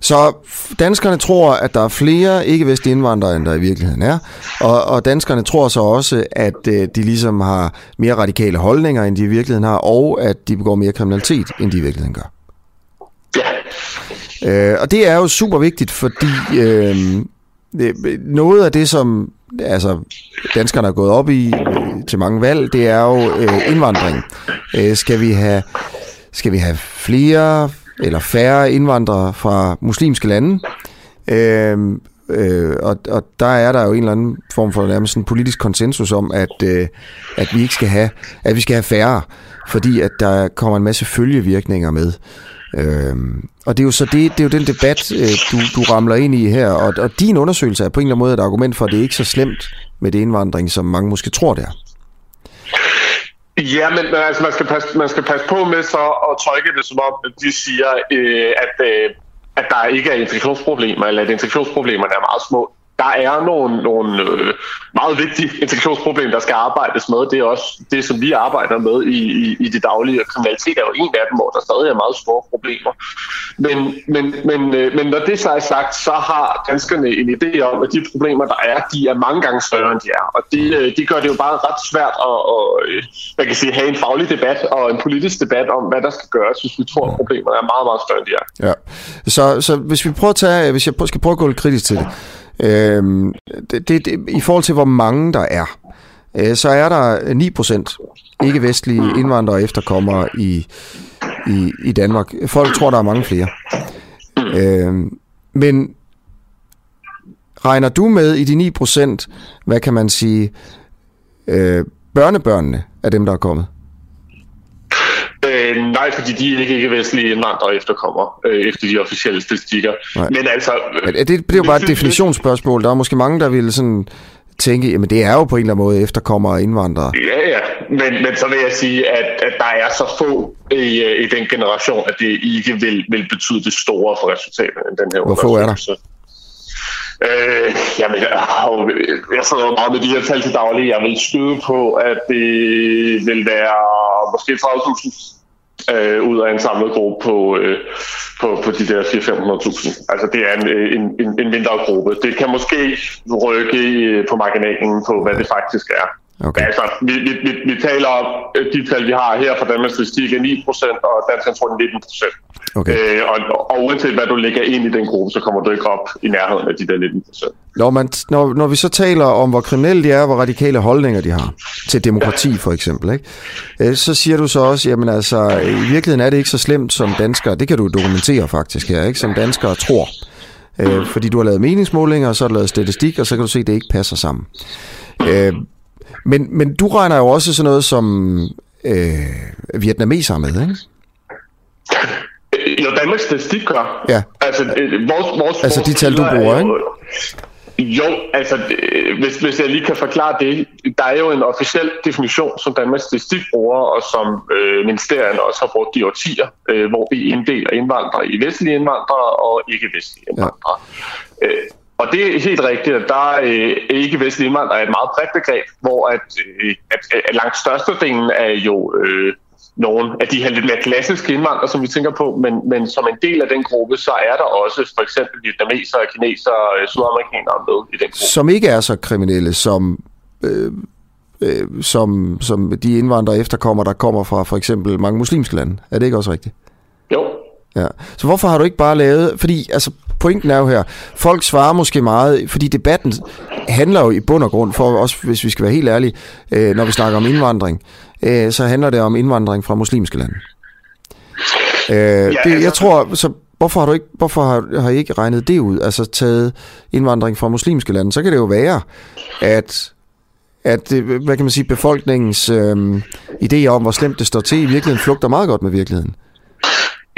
Så danskerne tror, at der er flere ikke-vestlige indvandrere, end der i virkeligheden er. Og, og danskerne tror så også, at øh, de ligesom har mere radikale holdninger, end de i virkeligheden har, og at de begår mere kriminalitet, end de i virkeligheden gør. Ja. Øh, og det er jo super vigtigt, fordi øh, noget af det, som altså, danskerne er gået op i øh, til mange valg, det er jo øh, indvandring. Øh, skal vi have skal vi have flere eller færre indvandrere fra muslimske lande. Øh, øh, og, og der er der jo en eller anden form for nærmest en politisk konsensus om, at, øh, at vi ikke skal have, at vi skal have færre, fordi at der kommer en masse følgevirkninger med. Øhm, og det er jo så det, det er jo den debat, øh, du, du ramler ind i her, og, og din undersøgelse er på en eller anden måde et argument for, at det er ikke så slemt med det indvandring, som mange måske tror, det er. Ja, men altså, man, skal passe, man skal passe på med så at tolke det som om, de siger, øh, at, øh, at der ikke er integrationsproblemer, eller at integrationsproblemerne er meget små der er nogle, nogle øh, meget vigtige integrationsproblemer, der skal arbejdes med. Det er også det, som vi arbejder med i, i, i det daglige. Kriminalitet er jo en af dem, hvor der stadig er meget store problemer. Men, men, men, øh, men når det så er sagt, så har danskerne en idé om, at de problemer, der er, de er mange gange større, end de er. Og det, øh, de gør det jo bare ret svært at, at øh, man kan sige, have en faglig debat og en politisk debat om, hvad der skal gøres, hvis vi tror, at problemerne er meget, meget større, end de er. Ja. Så, så hvis vi prøver at tage, øh, hvis jeg skal prøve at gå lidt kritisk til det, Øh, det, det, det, I forhold til, hvor mange der er, øh, så er der 9% ikke-vestlige indvandrere og efterkommere i, i, i Danmark. Folk tror, der er mange flere. Øhm, men regner du med i de 9%, hvad kan man sige, øh, børnebørnene af dem, der er kommet? Øh, nej, fordi de er ikke ikke-vestlige indvandrere efterkommer, øh, efter de officielle statistikker. Nej. Men altså... Øh, det, det er jo bare et definitionsspørgsmål. Der er måske mange, der vil sådan tænke, jamen det er jo på en eller anden måde efterkommere og indvandrere. Ja, ja. Men, men så vil jeg sige, at, at der er så få i, i den generation, at det ikke vil, vil betyde det store for resultatet af den her Hvor få er der? Øh, jamen, jeg, jeg sidder meget med de her tal til daglig. Jeg vil skyde på, at det vil være måske 30.000 øh, ud af en samlet gruppe på, øh, på, på de der 400-500.000. Altså det er en, øh, en, en, en mindre gruppe. Det kan måske rykke på marginalen på, hvad det faktisk er. Okay. Altså, vi, vi, vi, vi taler om øh, de tal, vi har her fra Danmarks Statistik er 9%, og danskerne tror 19%. Okay. Øh, og, og uanset hvad du lægger ind i den gruppe, så kommer du ikke op i nærheden af de der 19%. Når, man, når, når vi så taler om, hvor kriminelle de er, hvor radikale holdninger de har, til demokrati for eksempel, ikke? Øh, så siger du så også, jamen altså, i virkeligheden er det ikke så slemt som danskere, det kan du dokumentere faktisk her, ikke? som danskere tror. Øh, fordi du har lavet meningsmålinger, og så har du lavet statistik, og så kan du se, at det ikke passer sammen. Øh, men, men du regner jo også sådan noget som øh, vietnameser med, ikke? Jo, Danmarks Statistik gør. Ja. Altså, øh, vores, vores, altså de tal, du bruger, ikke? Jo, altså hvis, hvis jeg lige kan forklare det, der er jo en officiel definition, som Danmarks Statistik bruger, og som øh, ministerierne også har brugt i årtier, øh, hvor vi inddeler indvandrere i vestlige indvandrere og ikke-vestlige indvandrere. Ja. Øh, og det er helt rigtigt, at der er øh, ikke-vestlige indvandrere er et meget bredt begreb, hvor at, øh, at, at langt størstedelen er jo øh, nogle af de her lidt mere klassiske indvandrere, som vi tænker på, men, men som en del af den gruppe, så er der også for eksempel vietnamesere, kinesere, øh, sydamerikanere med i den gruppe. Som ikke er så kriminelle som... Øh øh, som, som de indvandrere efterkommer, der kommer fra for eksempel mange muslimske lande. Er det ikke også rigtigt? Jo. Ja. Så hvorfor har du ikke bare lavet... Fordi altså, pointen er jo her, folk svarer måske meget, fordi debatten handler jo i bund og grund, for også hvis vi skal være helt ærlige, øh, når vi snakker om indvandring, øh, så handler det om indvandring fra muslimske lande. Øh, ja, det, jeg altså- tror, så hvorfor har du ikke, hvorfor har, har I ikke regnet det ud, altså taget indvandring fra muslimske lande? Så kan det jo være, at at hvad kan man sige, befolkningens øh, idéer om, hvor slemt det står til, i virkeligheden flugter meget godt med virkeligheden.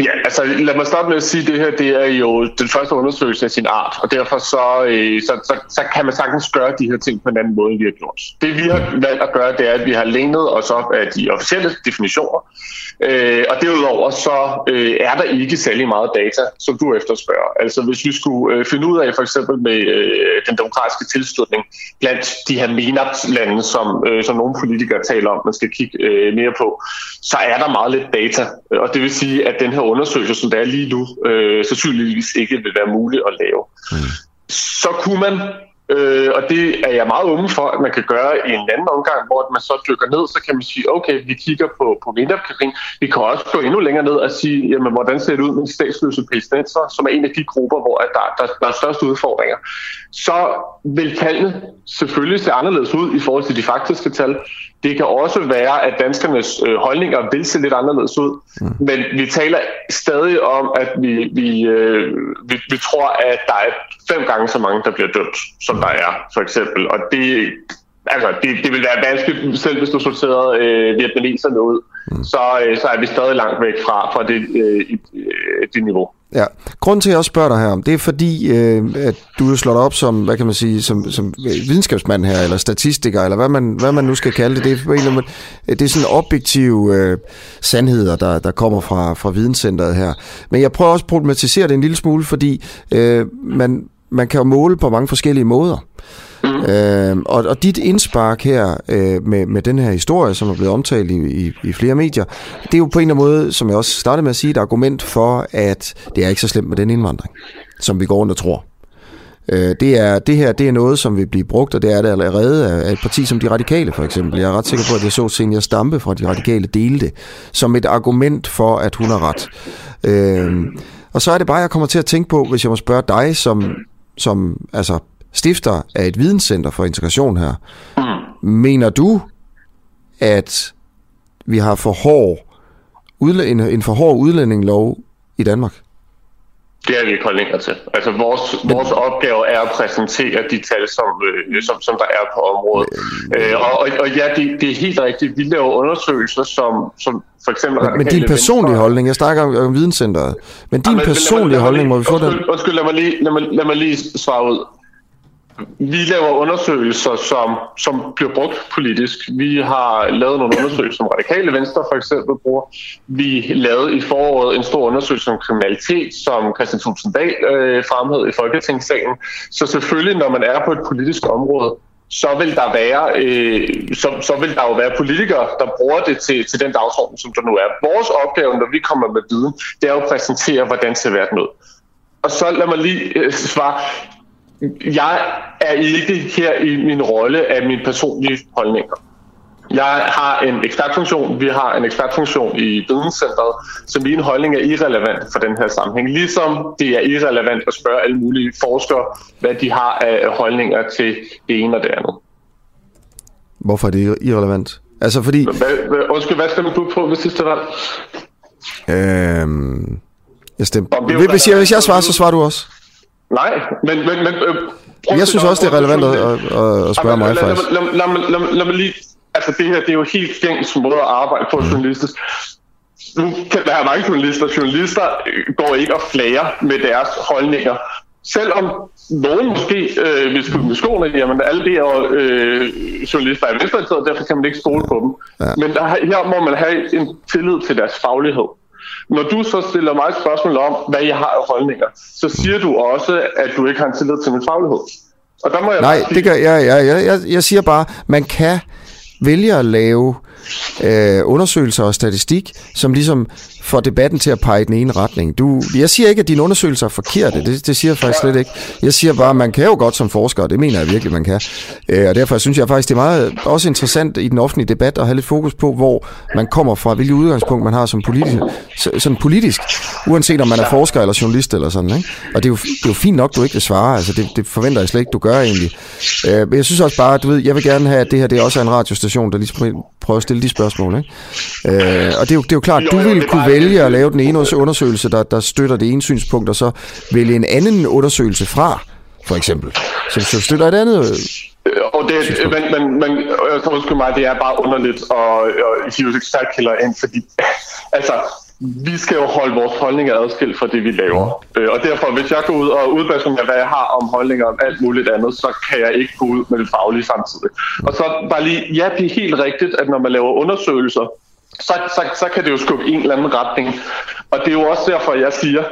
Ja, altså lad mig starte med at sige, at det her det er jo den første undersøgelse af sin art, og derfor så, øh, så, så, så kan man sagtens gøre de her ting på en anden måde, end vi har gjort. Det vi har valgt at gøre, det er, at vi har lænet os op af de officielle definitioner, øh, og derudover så øh, er der ikke særlig meget data, som du efterspørger. Altså hvis vi skulle øh, finde ud af for eksempel med øh, den demokratiske tilslutning blandt de her MENAPT-lande, som, øh, som nogle politikere taler om, man skal kigge øh, mere på, så er der meget lidt data, og det vil sige, at den her undersøgelse, som der er lige nu, øh, sandsynligvis ikke vil være muligt at lave. Mm. Så kunne man Øh, og det er jeg meget åben for, at man kan gøre i en anden omgang, hvor man så dykker ned, så kan man sige, okay, vi kigger på, på vinterkarin. Vi kan også gå endnu længere ned og sige, jamen, hvordan ser det ud med de statsløse palæstinenser, som er en af de grupper, hvor der, der, der er største udfordringer. Så vil tallene selvfølgelig se anderledes ud i forhold til de faktiske tal. Det kan også være, at danskernes øh, holdninger vil se lidt anderledes ud, mm. men vi taler stadig om, at vi, vi, øh, vi, vi tror, at der er fem gange så mange, der bliver dømt, som der er, for eksempel. Og det, altså, det, det vil være vanskeligt, selv hvis du sorterede øh, vietnameserne ud, mm. så, øh, så er vi stadig langt væk fra, fra det, øh, øh, det niveau. Ja, grunden til, at jeg også spørger dig her om, det er fordi, øh, at du jo slår dig op som, hvad kan man sige, som, som videnskabsmand her, eller statistiker, eller hvad man, hvad man nu skal kalde det. Det er, det er sådan objektive øh, sandheder, der, der kommer fra, fra videnscenteret her. Men jeg prøver også at problematisere det en lille smule, fordi øh, man, man kan jo måle på mange forskellige måder. Mm. Øh, og, og dit indspark her øh, med, med den her historie, som er blevet omtalt i, i, i flere medier, det er jo på en eller anden måde, som jeg også startede med at sige, et argument for, at det er ikke så slemt med den indvandring, som vi går rundt og tror. Øh, det, er, det her det er noget, som vil blive brugt, og det er det allerede af et parti som De Radikale for eksempel. Jeg er ret sikker på, at jeg så Senior Stampe fra De Radikale dele det, som et argument for, at hun har ret. Øh, og så er det bare, jeg kommer til at tænke på, hvis jeg må spørge dig som, som altså stifter af et videnscenter for integration her. Mm. Mener du, at vi har for hård en, en for hård udlændinglov i Danmark? Det er vi ikke holdninger til. Altså vores, vores opgave er at præsentere de tal, som, øh, som, som der er på området. Øh, og, og, og ja, det, det er helt rigtigt. Vi laver undersøgelser, som, som for eksempel... Men, men din personlige venstre. holdning, jeg snakker om, om videnscenteret, men din ja, men, personlige lad mig, holdning, må vi få den? Undskyld, lad mig, lige, lad, mig, lad mig lige svare ud. Vi laver undersøgelser, som, som bliver brugt politisk. Vi har lavet nogle undersøgelser, som Radikale Venstre for eksempel bruger. Vi lavede i foråret en stor undersøgelse om kriminalitet, som Christian Tulsendal øh, fremhævede i Folketingssalen. Så selvfølgelig, når man er på et politisk område, så vil der være øh, så, så vil der jo være politikere, der bruger det til, til den dagsorden, som der nu er. Vores opgave, når vi kommer med viden, det er jo at præsentere, hvordan ser verden ud. Og så lad mig lige øh, svare, jeg er ikke her i min rolle af mine personlige holdninger. Jeg har en ekspertfunktion, vi har en ekspertfunktion i videnscentret, så min holdning er irrelevant for den her sammenhæng. Ligesom det er irrelevant at spørge alle mulige forskere, hvad de har af holdninger til det ene og det andet. Hvorfor er det irrelevant? Altså fordi... Hvad, undskyld, hvad stemmer du på ved sidste valg? Øhm, jeg stemte... Hvis hvis jeg svarer, så svarer du også. Nej, men... men, men øh, jeg synes også, det er relevant at, at, at spørge mig, faktisk. Lad, lad, lad, lad, lad mig lige... Altså, det her, det er jo helt gængs måde at arbejde på journalistisk. Nu kan der have mange journalister. Journalister øh, går ikke og flager med deres holdninger. Selvom nogen måske øh, vil skulle med skoene, jamen alle de her øh, journalister er venstreorienterede, derfor kan man ikke stole på dem. Ja. Men der, her må man have en tillid til deres faglighed. Når du så stiller mig et spørgsmål om, hvad jeg har af holdninger, så siger du også, at du ikke har en tillid til min faglighed. Og der må jeg Nej, sige... det gør jeg, jeg, jeg, jeg, jeg siger bare, man kan vælge at lave øh, øh, undersøgelser og statistik, som ligesom får debatten til at pege i den ene retning. Du, jeg siger ikke, at dine undersøgelser er forkerte. Det, det siger jeg faktisk slet ikke. Jeg siger bare, at man kan jo godt som forsker, og det mener jeg virkelig, man kan. Øh, og derfor synes jeg faktisk, det er meget også interessant i den offentlige debat at have lidt fokus på, hvor man kommer fra, hvilket udgangspunkt man har som politisk, sådan politisk, uanset om man er forsker eller journalist eller sådan. Ikke? Og det er, jo, det er jo fint nok, du ikke vil svare. Altså, det, det forventer jeg slet ikke, du gør egentlig. Øh, men jeg synes også bare, du ved, jeg vil gerne have, at det her det er også er en radiostation, der lige prøver at stille de spørgsmål. Ikke? Øh, og det er, jo, det er jo klart, du vil kunne vælge at lave den ene undersøgelse, der, der støtter det ene synspunkt, og så vælge en anden undersøgelse fra, for eksempel, som så støtter et andet øh, og det, men, men, men jeg tror mig, det er bare underligt at, at hive ekspertkilder ind, fordi altså, vi skal jo holde vores holdninger adskilt fra det, vi laver. Øh, og derfor, hvis jeg går ud og udbasunerer, hvad jeg har om holdninger om alt muligt andet, så kan jeg ikke gå ud med det faglige samtidig. Og så bare lige, ja, det er helt rigtigt, at når man laver undersøgelser, så, så, så kan det jo skubbe en eller anden retning. Og det er jo også derfor, jeg siger,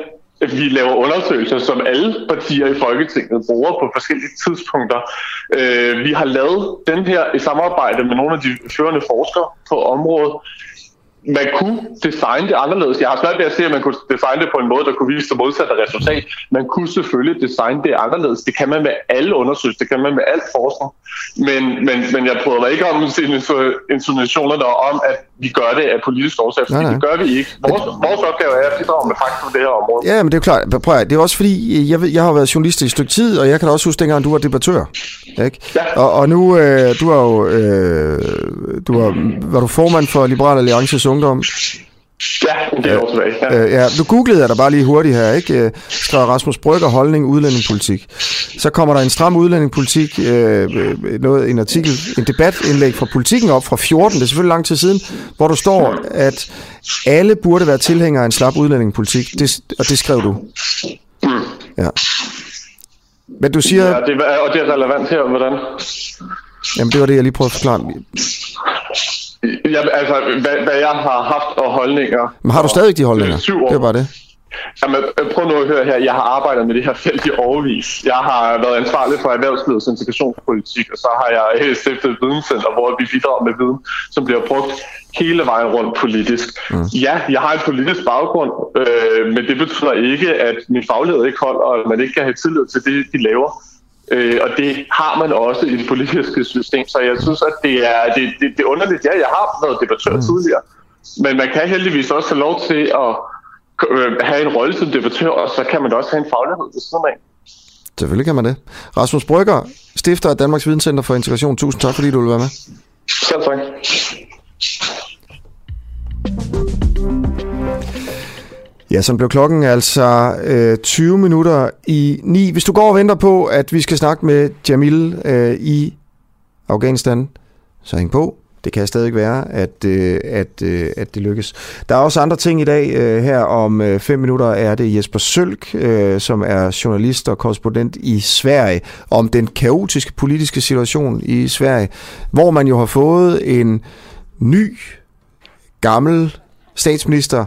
at vi laver undersøgelser, som alle partier i Folketinget bruger på forskellige tidspunkter. Øh, vi har lavet den her i samarbejde med nogle af de førende forskere på området, man kunne designe det anderledes. Jeg har svært ved at se, at man kunne designe det på en måde, der kunne vise det modsatte resultat. Man kunne selvfølgelig designe det anderledes. Det kan man med alle undersøgelser, det kan man med alt forskning. Men, men, men jeg prøver ikke om sine insinuationerne om, at vi gør det af politisk årsag, fordi det gør vi ikke. Vores, vores opgave er at bidrage med fakta på det her område. Ja, men det er klart. Prøv at, det er også fordi, jeg, ved, jeg har været journalist i et stykke tid, og jeg kan da også huske dengang, du var debattør. Ikke? Ja. Og, og nu, øh, du er jo, øh, du var, var du formand for Liberal Alliances Ungdom. Ja, det er også tilbage. Ja. Øh, ja, nu googlede jeg der bare lige hurtigt her, ikke? Øh, skrev Rasmus Brygger holdning udlændingepolitik. Så kommer der en stram udlændingepolitik, øh, noget, en artikel, en debatindlæg fra politikken op fra 14, det er selvfølgelig lang tid siden, hvor du står, at alle burde være tilhængere af en slap udlændingepolitik, det, og det skrev du. Ja. Men du siger... Ja, det er, og det er relevant her, hvordan? Jamen, det var det, jeg lige prøvede at forklare. Ja, altså, hvad, hvad jeg har haft og holdninger... Men har du stadig de holdninger? Syv år. Det er bare det. Jamen, prøv nu at høre her. Jeg har arbejdet med det her felt i overvis. Jeg har været ansvarlig for erhvervslivets integrationspolitik, og så har jeg stiftet et videnscenter, hvor vi bidrager med viden, som bliver brugt hele vejen rundt politisk. Mm. Ja, jeg har en politisk baggrund, øh, men det betyder ikke, at min faglighed ikke holder, og at man ikke kan have tillid til det, de laver. Øh, og det har man også i det politiske system, så jeg synes, at det er, det, det, det er underligt. Ja, jeg har været debattør mm. tidligere, men man kan heldigvis også have lov til at øh, have en rolle som debattør, og så kan man også have en faglighed ved siden af. Selvfølgelig kan man det. Rasmus Brygger, stifter af Danmarks Videnscenter for Integration. Tusind tak, fordi du vil være med. Selv tak. Ja, så blev klokken altså øh, 20 minutter i 9. Hvis du går og venter på, at vi skal snakke med Jamil øh, i Afghanistan, så hæng på. Det kan stadig være, at, øh, at, øh, at det lykkes. Der er også andre ting i dag. Øh, her om øh, fem minutter er det Jesper Sølk, øh, som er journalist og korrespondent i Sverige, om den kaotiske politiske situation i Sverige, hvor man jo har fået en ny, gammel statsminister,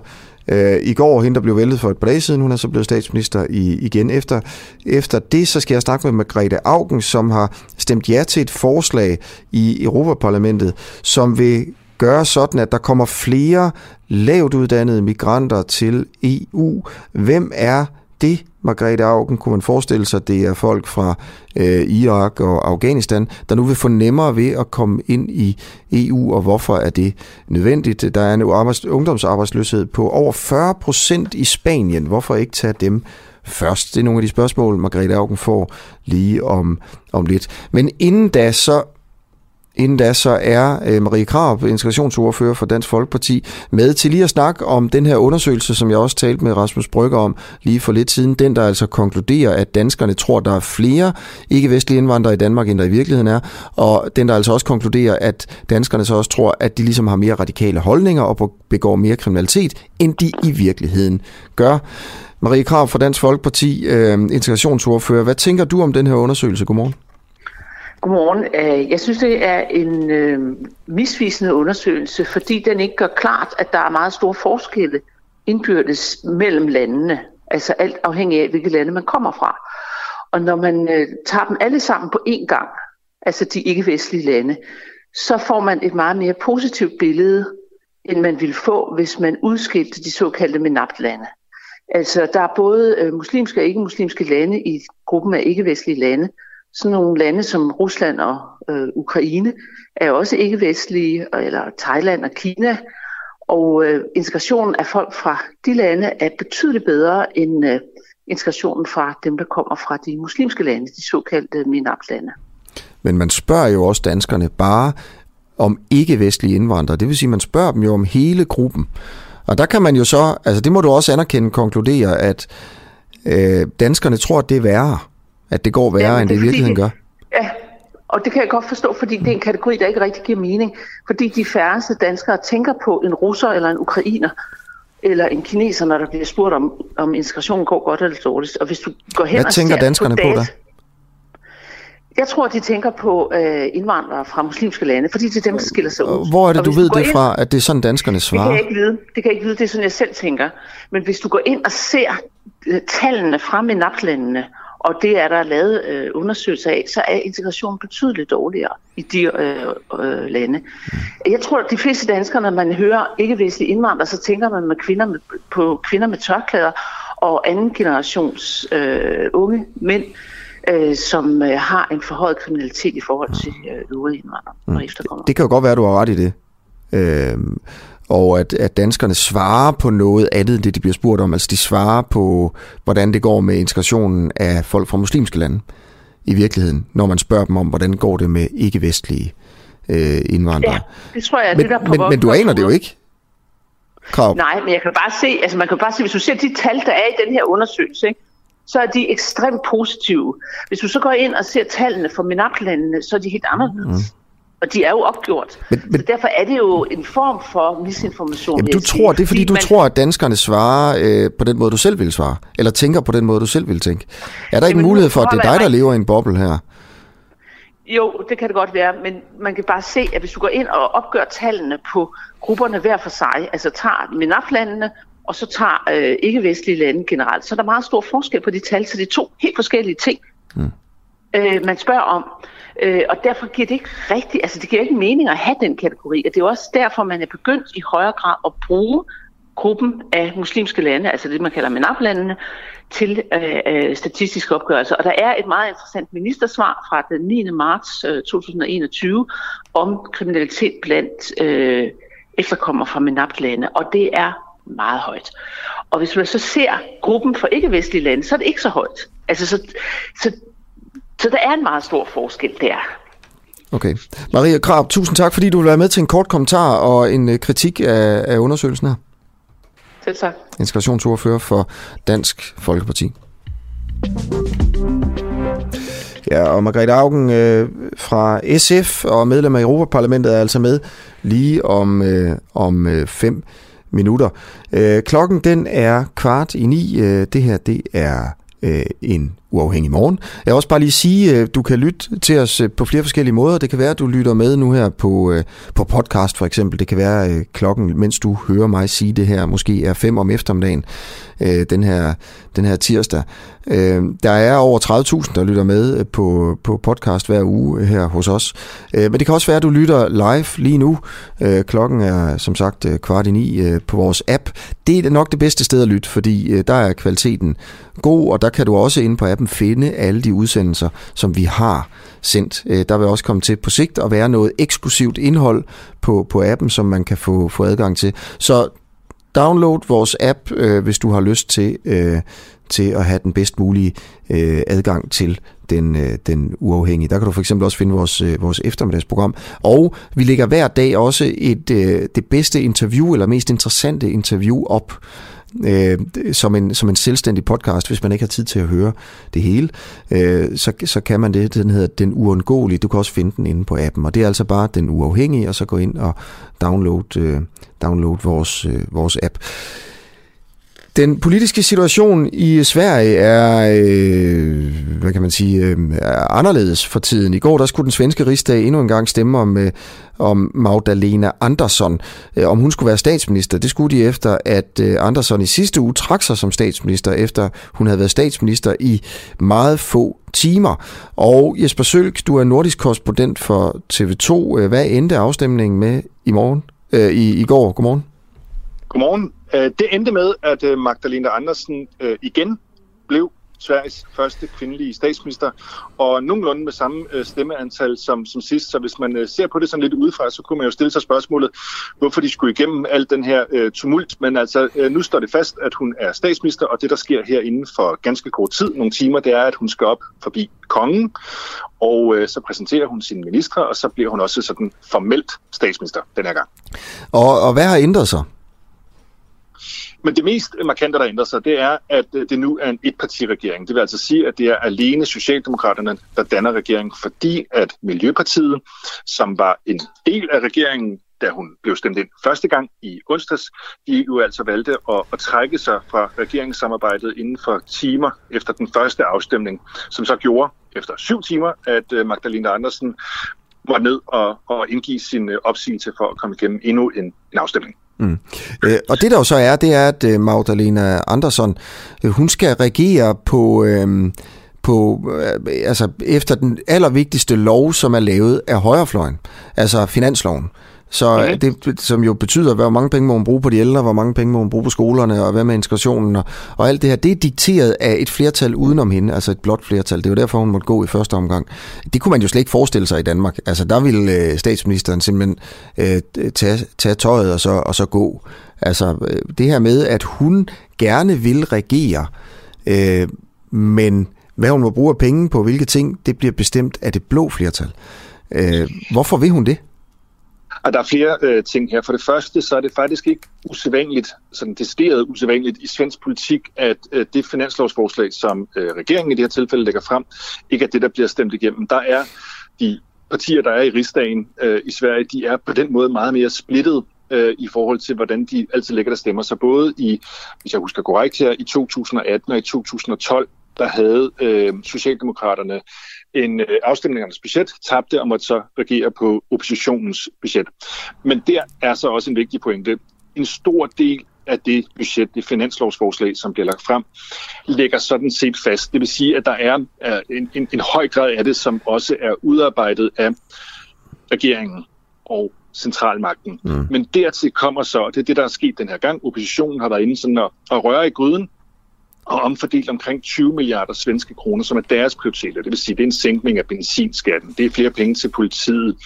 Øh, I går, hende der blev væltet for et par dage siden, hun er så blevet statsminister i, igen. Efter, efter det, så skal jeg snakke med Margrethe Augen, som har stemt ja til et forslag i Europaparlamentet, som vil gøre sådan, at der kommer flere lavt uddannede migranter til EU. Hvem er det, Margrethe Augen, kunne man forestille sig, det er folk fra øh, Irak og Afghanistan, der nu vil få nemmere ved at komme ind i EU, og hvorfor er det nødvendigt? Der er en arbejds- ungdomsarbejdsløshed på over 40 procent i Spanien. Hvorfor ikke tage dem først? Det er nogle af de spørgsmål, Margrethe Augen får lige om, om lidt. Men inden da, så Inden da så er øh, Marie Krab, integrationsordfører for Dansk Folkeparti, med til lige at snakke om den her undersøgelse, som jeg også talte med Rasmus Brygger om lige for lidt siden. Den, der altså konkluderer, at danskerne tror, der er flere ikke-vestlige indvandrere i Danmark, end der i virkeligheden er. Og den, der altså også konkluderer, at danskerne så også tror, at de ligesom har mere radikale holdninger og begår mere kriminalitet, end de i virkeligheden gør. Marie Krab fra Dansk Folkeparti, øh, integrationsordfører. Hvad tænker du om den her undersøgelse? Godmorgen. Godmorgen. Øh, jeg synes, det er en øh, misvisende undersøgelse, fordi den ikke gør klart, at der er meget store forskelle indbyrdes mellem landene. Altså alt afhængig af, hvilke lande man kommer fra. Og når man øh, tager dem alle sammen på én gang, altså de ikke-vestlige lande, så får man et meget mere positivt billede, end man ville få, hvis man udskilte de såkaldte MENAPT-lande. Altså, der er både øh, muslimske og ikke-muslimske lande i gruppen af ikke-vestlige lande, sådan nogle lande som Rusland og øh, Ukraine er også ikke-vestlige, eller Thailand og Kina. Og øh, integrationen af folk fra de lande er betydeligt bedre end øh, integrationen fra dem, der kommer fra de muslimske lande, de såkaldte MENAP-lande. Men man spørger jo også danskerne bare om ikke-vestlige indvandrere. Det vil sige, man spørger dem jo om hele gruppen. Og der kan man jo så, altså det må du også anerkende, konkludere, at øh, danskerne tror, at det er værre at det går værre, ja, end det i virkeligheden gør. Ja, og det kan jeg godt forstå, fordi det er en kategori, der ikke rigtig giver mening. Fordi de færreste danskere tænker på en russer eller en ukrainer. eller en kineser, når der bliver spurgt om, om integration går godt eller dårligt. Og hvis du går hen Hvad og tænker danskerne på data- der? Jeg tror, de tænker på øh, indvandrere fra muslimske lande, fordi det er dem, der skiller sig ud. Hvor er det, Og du ved går det ind- fra, at det er sådan, danskerne Det kan svarer? jeg ikke vide. Det kan jeg ikke vide. Det er sådan, jeg selv tænker. Men hvis du går ind og ser øh, tallene fra MENAP-landene, og det er der lavet øh, undersøgelser af, så er integrationen betydeligt dårligere i de øh, øh, lande. Jeg tror, at de fleste danskere, når man hører ikke-vestlige indvandrere, så tænker man med kvinder med, på kvinder med tørklæder og anden generations øh, unge mænd, øh, som øh, har en forhøjet kriminalitet i forhold til øh, øvrige indvandrere og efterkommere. Det kan jo godt være, du har ret i det. Øhm, og at, at danskerne svarer på noget andet, end det de bliver spurgt om. Altså de svarer på, hvordan det går med integrationen af folk fra muslimske lande i virkeligheden, når man spørger dem om, hvordan går det med ikke-vestlige øh, indvandrere. Ja, det tror jeg er men, det, der men, men du aner det jo ikke. Krav. Nej, men jeg kan bare se, altså man kan bare se, hvis du ser de tal, der er i den her undersøgelse, ikke, så er de ekstremt positive. Hvis du så går ind og ser tallene for MENAP-landene, så er de helt anderledes. Mm. Og de er jo opgjort. Men, men, så derfor er det jo en form for misinformation. Jamen, du tror, det er fordi, du man, tror, at danskerne svarer øh, på den måde, du selv vil svare. Eller tænker på den måde, du selv vil tænke. Er der ikke Jamen, mulighed for, at det er dig, der lever i en boble her? Jo, det kan det godt være, men man kan bare se, at hvis du går ind og opgør tallene på grupperne hver for sig, altså tager MENAP-landene, og så tager øh, ikke-vestlige lande generelt, så er der meget stor forskel på de tal, så det er to helt forskellige ting, mm. øh, man spørger om. Øh, og derfor giver det ikke rigtigt, altså det giver ikke mening at have den kategori, og det er også derfor, man er begyndt i højere grad at bruge gruppen af muslimske lande, altså det man kalder MENAP-landene, til øh, øh, statistiske opgørelser. Og der er et meget interessant ministersvar fra den 9. marts øh, 2021 om kriminalitet blandt øh, efterkommere fra MENAP-lande, og det er meget højt. Og hvis man så ser gruppen for ikke-vestlige lande, så er det ikke så højt. Altså, så, så, så der er en meget stor forskel der. Okay. Maria Krab, tusind tak, fordi du vil være med til en kort kommentar og en øh, kritik af, af undersøgelsen her. Selv tak. Integrationsordfører for Dansk Folkeparti. Ja, og Margrethe Augen øh, fra SF og medlem af Europaparlamentet er altså med lige om, øh, om øh, fem minutter. Øh, klokken den er kvart i ni. Øh, det her det er øh, en uafhængig morgen. Jeg vil også bare lige sige, at du kan lytte til os øh, på flere forskellige måder. Det kan være, at du lytter med nu her på, øh, på podcast for eksempel. Det kan være klokken, mens du hører mig sige det her, måske er fem om eftermiddagen, øh, den, her, den her tirsdag. Øh, der er over 30.000, der lytter med øh, på, på podcast hver uge øh, her hos os. Øh, men det kan også være, at du lytter live lige nu. Øh, klokken er som sagt øh, kvart i ni øh, på vores app. Det er nok det bedste sted at lytte, fordi øh, der er kvaliteten god, og der kan du også inde på appen finde alle de udsendelser, som vi har sendt. Øh, Der vil også komme til på sigt at være noget eksklusivt indhold på, på appen, som man kan få, få adgang til. Så download vores app, øh, hvis du har lyst til, øh, til at have den bedst mulige øh, adgang til den, øh, den uafhængige. Der kan du for eksempel også finde vores, øh, vores eftermiddagsprogram. Og vi lægger hver dag også et, øh, det bedste interview, eller mest interessante interview op, øh, som, en, som en selvstændig podcast, hvis man ikke har tid til at høre det hele, øh, så, så kan man det. Den hedder Den Uundgåelige. Du kan også finde den inde på appen, og det er altså bare Den Uafhængige, og så gå ind og download, øh, download vores, øh, vores app. Den politiske situation i Sverige er, øh, hvad kan man sige, øh, er anderledes for tiden. I går der skulle den svenske rigsdag endnu en gang stemme om, øh, om Magdalena Andersson, øh, om hun skulle være statsminister. Det skulle de efter, at øh, Andersson i sidste uge trak sig som statsminister, efter hun havde været statsminister i meget få timer. Og Jesper Sølk, du er nordisk korrespondent for TV2. Øh, hvad endte afstemningen med i morgen? Øh, i, I går. Godmorgen. Godmorgen. Øh, det endte med, at øh, Magdalena Andersen øh, igen blev Sveriges første kvindelige statsminister, og nogenlunde med samme stemmeantal som, som sidst. Så hvis man ser på det sådan lidt udefra, så kunne man jo stille sig spørgsmålet, hvorfor de skulle igennem al den her øh, tumult. Men altså, øh, nu står det fast, at hun er statsminister, og det, der sker her inden for ganske kort tid, nogle timer, det er, at hun skal op forbi kongen, og øh, så præsenterer hun sine ministre, og så bliver hun også sådan formelt statsminister den her gang. Og, og hvad har ændret sig? Men det mest markante, der ændrer sig, det er, at øh, det nu er en etpartiregering. Det vil altså sige, at det er alene Socialdemokraterne, der danner regeringen, fordi at Miljøpartiet, som var en del af regeringen, da hun blev stemt ind første gang i onsdags, de jo altså valgte at, at trække sig fra regeringssamarbejdet inden for timer efter den første afstemning, som så gjorde efter syv timer, at øh, Magdalena Andersen var ned og, og indgive sin øh, opsigelse for at komme igennem endnu en, en afstemning. Mm. Øh, og det der jo så er, det er, at øh, Magdalena Andersson, øh, hun skal regere på... Øh, på, øh, altså efter den allervigtigste lov, som er lavet af højrefløjen, altså finansloven. Så okay. det, som jo betyder, hvor mange penge må man bruge på de ældre, hvor mange penge må man bruge på skolerne, og hvad med integrationen, og, og alt det her, det er dikteret af et flertal udenom hende, altså et blot flertal. Det er jo derfor, hun måtte gå i første omgang. Det kunne man jo slet ikke forestille sig i Danmark. Altså der ville øh, statsministeren simpelthen øh, tage, tage tøjet og så, og så gå. Altså øh, det her med, at hun gerne vil regere, øh, men hvad hun må bruge af penge på hvilke ting, det bliver bestemt af det blå flertal. Øh, hvorfor vil hun det? Og der er flere øh, ting her. For det første, så er det faktisk ikke usædvanligt, sådan decideret usædvanligt i svensk politik, at øh, det finanslovsforslag, som øh, regeringen i det her tilfælde lægger frem, ikke er det, der bliver stemt igennem. Der er de partier, der er i rigsdagen øh, i Sverige, de er på den måde meget mere splittet øh, i forhold til, hvordan de altid lægger der stemmer. Så både i, hvis jeg husker korrekt her, i 2018 og i 2012, der havde øh, Socialdemokraterne en øh, afstemningernes budget, tabte og måtte så regere på oppositionens budget. Men der er så også en vigtig pointe. En stor del af det budget, det finanslovsforslag, som bliver lagt frem, ligger sådan set fast. Det vil sige, at der er en, en, en høj grad af det, som også er udarbejdet af regeringen og centralmagten. Mm. Men dertil kommer så, og det er det, der er sket den her gang, oppositionen har været inde sådan at, at røre i gryden, og omfordelt omkring 20 milliarder svenske kroner, som er deres prioriteter. Det vil sige, det er en sænkning af benzinskatten. Det er flere penge til politiet.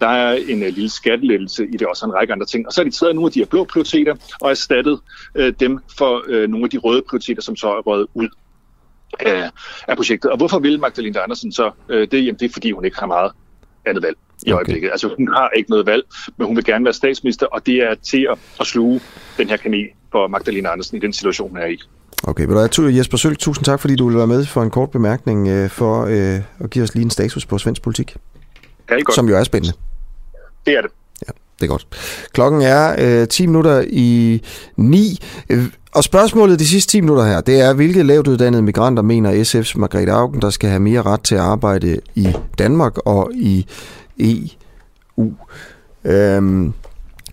Der er en uh, lille skattelettelse i det, også en række andre ting. Og så er de taget nogle af de her blå prioriteter og erstattet uh, dem for uh, nogle af de røde prioriteter, som så er røget ud af, af projektet. Og hvorfor vil Magdalena Andersen så uh, det? Jamen, det er, fordi hun ikke har meget andet valg i øjeblikket. Okay. Altså hun har ikke noget valg, men hun vil gerne være statsminister, og det er til at, at sluge den her kanel for Magdalena Andersen i den situation, hun er i. Okay, vil du have, Jesper Sølk, tusind tak, fordi du vil være med for en kort bemærkning øh, for øh, at give os lige en status på svensk politik. Ja, det er godt. Som jo er spændende. Det er det. Ja, det er godt. Klokken er øh, 10 minutter i 9. Øh, og spørgsmålet de sidste 10 minutter her, det er, hvilke lavt uddannede migranter mener SF's Margrethe Augen, der skal have mere ret til at arbejde i Danmark og i EU? Øhm,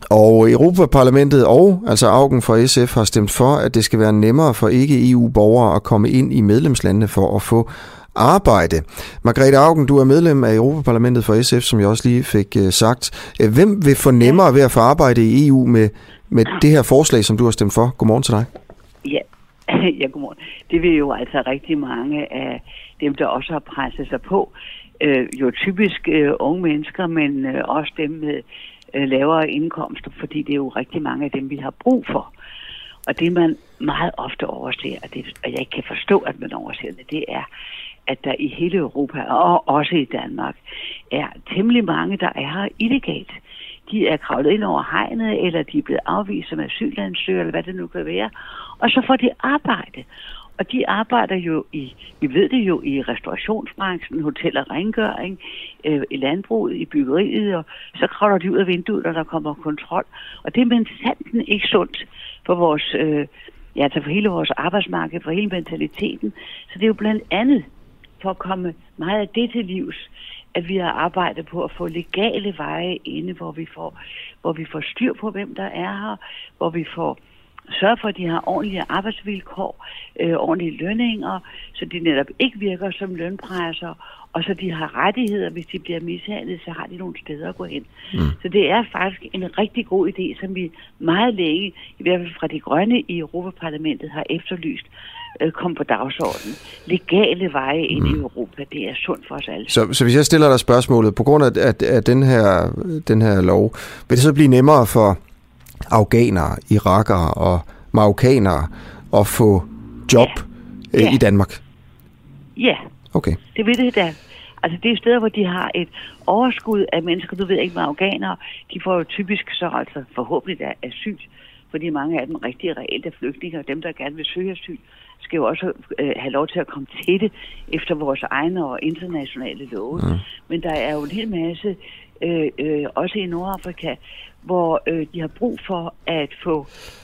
og Europaparlamentet og altså Augen fra SF har stemt for, at det skal være nemmere for ikke-EU-borgere at komme ind i medlemslandene for at få arbejde. Margrethe Augen, du er medlem af Europaparlamentet for SF, som jeg også lige fik øh, sagt. Øh, hvem vil få nemmere ved at få arbejde i EU med, med det her forslag, som du har stemt for? Godmorgen til dig. Ja, *laughs* ja godmorgen. Det vil jo altså rigtig mange af dem, der også har presset sig på. Øh, jo typisk øh, unge mennesker, men øh, også dem med øh, lavere indkomster, fordi det er jo rigtig mange af dem, vi har brug for. Og det, man meget ofte overser, og, det, og jeg ikke kan forstå, at man overser det, det er, at der i hele Europa, og også i Danmark, er temmelig mange, der er her illegalt. De er kravlet ind over hegnet, eller de er blevet afvist som asylansøgere, eller hvad det nu kan være, og så får de arbejde. Og de arbejder jo i, vi ved det jo, i restaurationsbranchen, hotel og rengøring, øh, i landbruget, i byggeriet, og så kravler de ud af vinduet, når der kommer kontrol. Og det er men sanden ikke sundt for vores, øh, ja, altså for hele vores arbejdsmarked, for hele mentaliteten. Så det er jo blandt andet for at komme meget af det til livs, at vi har arbejdet på at få legale veje inde, hvor vi får, hvor vi får styr på, hvem der er her, hvor vi får sørge for, at de har ordentlige arbejdsvilkår, øh, ordentlige lønninger, så de netop ikke virker som lønpresser, og så de har rettigheder, hvis de bliver mishandlet, så har de nogle steder at gå hen. Mm. Så det er faktisk en rigtig god idé, som vi meget længe, i hvert fald fra de grønne i Europaparlamentet, har efterlyst, øh, kom på dagsordenen. Legale veje ind mm. i Europa, det er sundt for os alle. Så, så hvis jeg stiller dig spørgsmålet, på grund af, at, at den, her, den her lov, vil det så blive nemmere for afghanere, irakere og marokkanere at få job ja. Ja. i Danmark? Ja. Okay. Det vil det da. Altså det er steder, hvor de har et overskud af mennesker, du ved ikke med afghanere, de får jo typisk så altså forhåbentlig der asyl, fordi mange af dem rigtig reelt er flygtninge, og dem, der gerne vil søge asyl, skal jo også øh, have lov til at komme til det efter vores egne og internationale love. Mm. Men der er jo en hel masse øh, øh, også i Nordafrika, hvor øh, de har brug for at få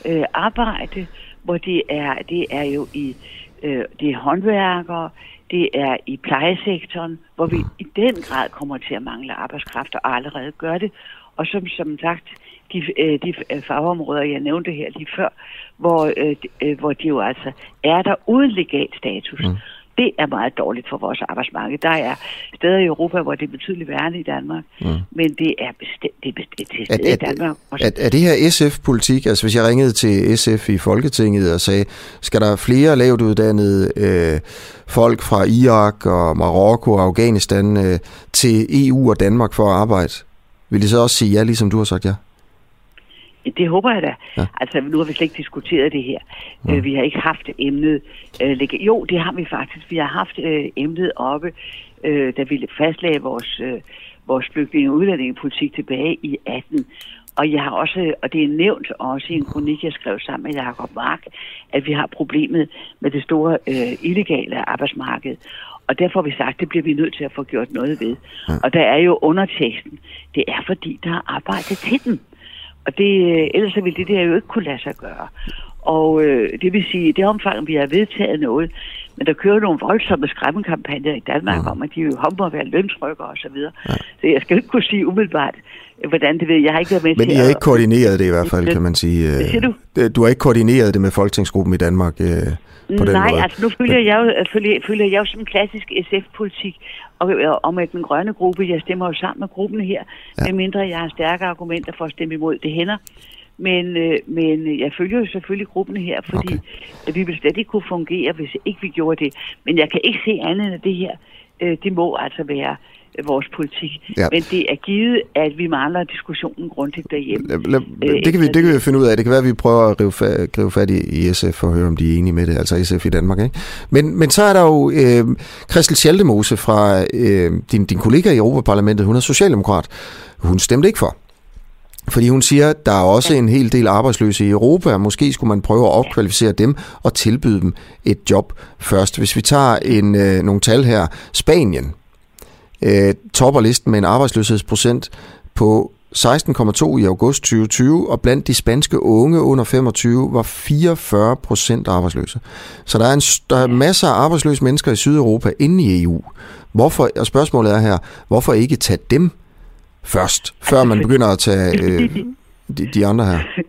øh, arbejde, hvor det er, det er jo i øh, det er håndværkere, det er i plejesektoren, hvor vi i den grad kommer til at mangle arbejdskraft og allerede gør det. Og som, som sagt, de, øh, de øh, fagområder, jeg nævnte her lige før, hvor, øh, de- øh, hvor de jo altså er der uden legal status. Mm. Det er meget dårligt for vores arbejdsmarked. Der er steder i Europa, hvor det er betydeligt værre end i Danmark, Mm. men det er bestemt, det er bestemt til Er, stede i er, Danmark. også. er, er det her SF-politik, altså hvis jeg ringede til SF i Folketinget og sagde, skal der flere lavt uddannede øh, folk fra Irak og Marokko og Afghanistan øh, til EU og Danmark for at arbejde, vil de så også sige ja, ligesom du har sagt ja? Det håber jeg da. Ja. Altså, nu har vi slet ikke diskuteret det her. Ja. Øh, vi har ikke haft emnet... Øh, jo, det har vi faktisk. Vi har haft øh, emnet oppe, øh, da vi fastlagde vores, øh, vores flygtninge- og udlændingepolitik tilbage i 18. Og jeg har også, og det er nævnt også i en kronik, jeg skrev sammen med Jacob Mark, at vi har problemet med det store øh, illegale arbejdsmarked. Og derfor har vi sagt, at det bliver vi nødt til at få gjort noget ved. Ja. Og der er jo underteksten, det er fordi, der er arbejde til dem. Og det, øh, ellers ville det der jo ikke kunne lade sig gøre. Og øh, det vil sige, i det omfang, vi har vedtaget noget, men der kører nogle voldsomme skræmmekampagner i Danmark om, at de jo må være løntrykker og så videre. Så jeg skal ikke kunne sige umiddelbart, øh, hvordan det ved. Jeg har ikke været med Men til I har at- ikke koordineret det i hvert fald, kan man sige. Hvad siger du? Øh, Du har ikke koordineret det med Folketingsgruppen i Danmark øh, på den Nej, måde. altså nu følger jeg jo, følger, følger jeg jo som en klassisk SF-politik, og, og med den grønne gruppe, jeg stemmer jo sammen med gruppen her, ja. medmindre jeg har stærke argumenter for at stemme imod, det hænder. Men, øh, men jeg følger jo selvfølgelig gruppen her, fordi okay. vi vil slet ikke kunne fungere, hvis ikke vi gjorde det. Men jeg kan ikke se andet end det her, øh, det må altså være vores politik. Ja. Men det er givet, at vi mangler diskussionen grundigt derhjemme. Øh, det, kan vi, det kan vi finde ud af. Det kan være, at vi prøver at rive, fa- gribe fat i, i SF for at høre, om de er enige med det. Altså SF i Danmark, ikke? Men, men så er der jo øh, Christel Schaldemose fra øh, din, din kollega i Europaparlamentet. Hun er socialdemokrat. Hun stemte ikke for. Fordi hun siger, at der er også en hel del arbejdsløse i Europa, og måske skulle man prøve at opkvalificere dem og tilbyde dem et job først. Hvis vi tager en, øh, nogle tal her. Spanien øh, topper listen med en arbejdsløshedsprocent på 16,2 i august 2020, og blandt de spanske unge under 25 var 44 procent arbejdsløse. Så der er, en, der er masser af arbejdsløse mennesker i Sydeuropa inde i EU. Hvorfor, og spørgsmålet er her, hvorfor ikke tage dem først, før man begynder at tage øh, de, de andre her? *laughs*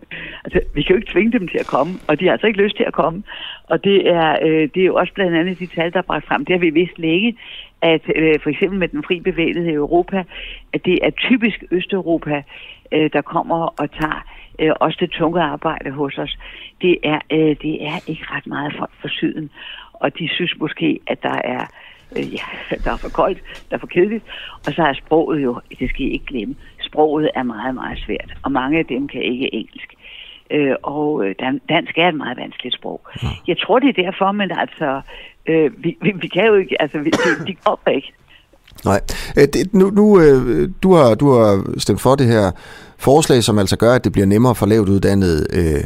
Altså, vi kan jo ikke tvinge dem til at komme, og de har altså ikke lyst til at komme. Og det er, øh, det er jo også blandt andet de tal, der er bragt frem. Det har vi vidst længe, at øh, for eksempel med den fri bevægelighed i Europa, at det er typisk Østeuropa, øh, der kommer og tager øh, også det tunge arbejde hos os. Det er, øh, det er ikke ret meget folk fra syden, og de synes måske, at der er øh, ja, *laughs* der er for koldt, der er for kedeligt. Og så er sproget jo, det skal I ikke glemme, sproget er meget, meget svært, og mange af dem kan ikke engelsk. Øh, og øh, dan- dansk er et meget vanskeligt sprog. Jeg tror, det er derfor, men altså, øh, vi, vi, vi kan jo ikke, altså, vi, de, de kommer ikke. Nej. Øh, Det, nu, nu, øh, du, har, du har stemt for det her forslag, som altså gør, at det bliver nemmere for lavt uddannede, øh,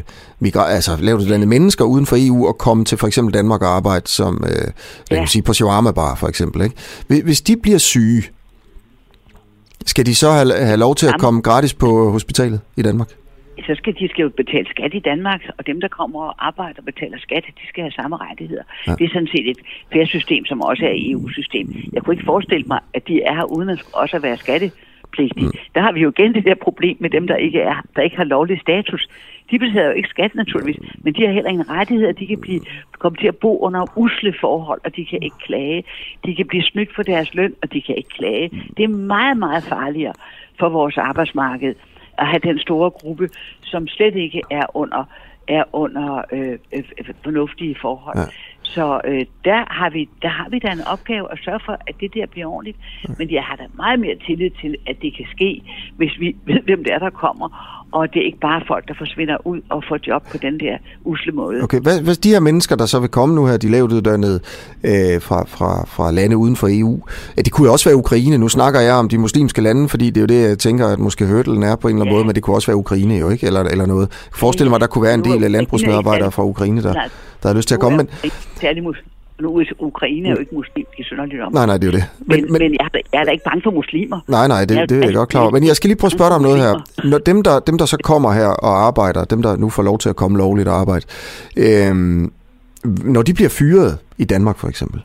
migra- altså lavt uddannede mennesker uden for EU at komme til for eksempel Danmark og arbejde som, øh, Ja. ja. sige, på shawarma bar for eksempel. Ikke? Hvis- Hvis de bliver syge, skal de så have, have lov til at Jamen. komme gratis på hospitalet i Danmark? Så skal de skal jo betale skat i Danmark, og dem, der kommer og arbejder og betaler skat, de skal have samme rettigheder. Ja. Det er sådan set et fair system, som også er EU-system. Jeg kunne ikke forestille mig, at de er her uden at også at være skattepligtige. Mm. Der har vi jo igen det der problem med dem, der ikke er, der ikke har lovlig status. De betaler jo ikke skat naturligvis, men de har heller ingen rettigheder. De kan blive, komme til at bo under usle forhold, og de kan ikke klage. De kan blive snydt for deres løn, og de kan ikke klage. Det er meget, meget farligere for vores arbejdsmarked at have den store gruppe, som slet ikke er under er under øh, øh, fornuftige forhold. Ja. Så øh, der, har vi, der har vi da en opgave at sørge for, at det der bliver ordentligt. Men jeg har da meget mere tillid til, at det kan ske, hvis vi ved, hvem det er, der kommer. Og det er ikke bare folk, der forsvinder ud og får job på den der usle måde. Okay, hvad, hvad de her mennesker, der så vil komme nu her, de lavt uddannede øh, fra, fra, fra lande uden for EU, ja, det kunne jo også være Ukraine. Nu snakker jeg om de muslimske lande, fordi det er jo det, jeg tænker, at måske hørtelen er på en eller anden ja. måde, men det kunne også være Ukraine jo, ikke? Eller, eller noget. Forestil mig, der kunne være en del af landbrugsmedarbejdere fra Ukraine, der, der har lyst til at komme. Men, nu er Ukraine er jo ikke muslim i om. Nej, nej, det er jo det. Men, men, men jeg, er, da- jeg er da ikke bange for muslimer. Nej, nej, det, Jeg- det er jeg altså, godt klar over. Men jeg skal lige prøve at spørge dig om noget her. Når dem, der, dem, der så kommer her og arbejder, dem, der nu får lov til at komme lovligt og arbejde, øhm, når de bliver fyret i Danmark for eksempel,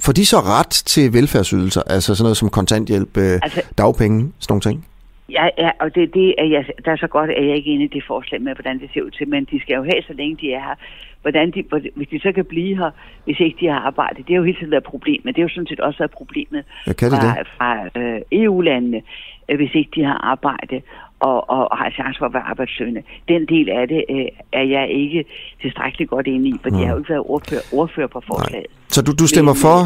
får de så ret til velfærdsydelser, altså sådan noget som kontanthjælp, øh, Altså- dagpenge, sådan nogle ting? Ja, ja og det, det er jeg, der er så godt, at jeg ikke er inde i det forslag med, hvordan det ser ud til, men de skal jo have, så længe de er her. Hvordan de, hvis de så kan blive her, hvis ikke de har arbejdet, det er jo hele tiden været problemet. Det er jo sådan set også været problemet Ja, kan det fra, det? fra øh, EU-landene, øh, hvis ikke de har arbejde og, og, og har chance for at være arbejdssøgende. Den del af det øh, er jeg ikke tilstrækkeligt godt inde i, fordi Mm. jeg har jo ikke været ordfører, ordfører på forslaget. Så du, du stemmer Men- for,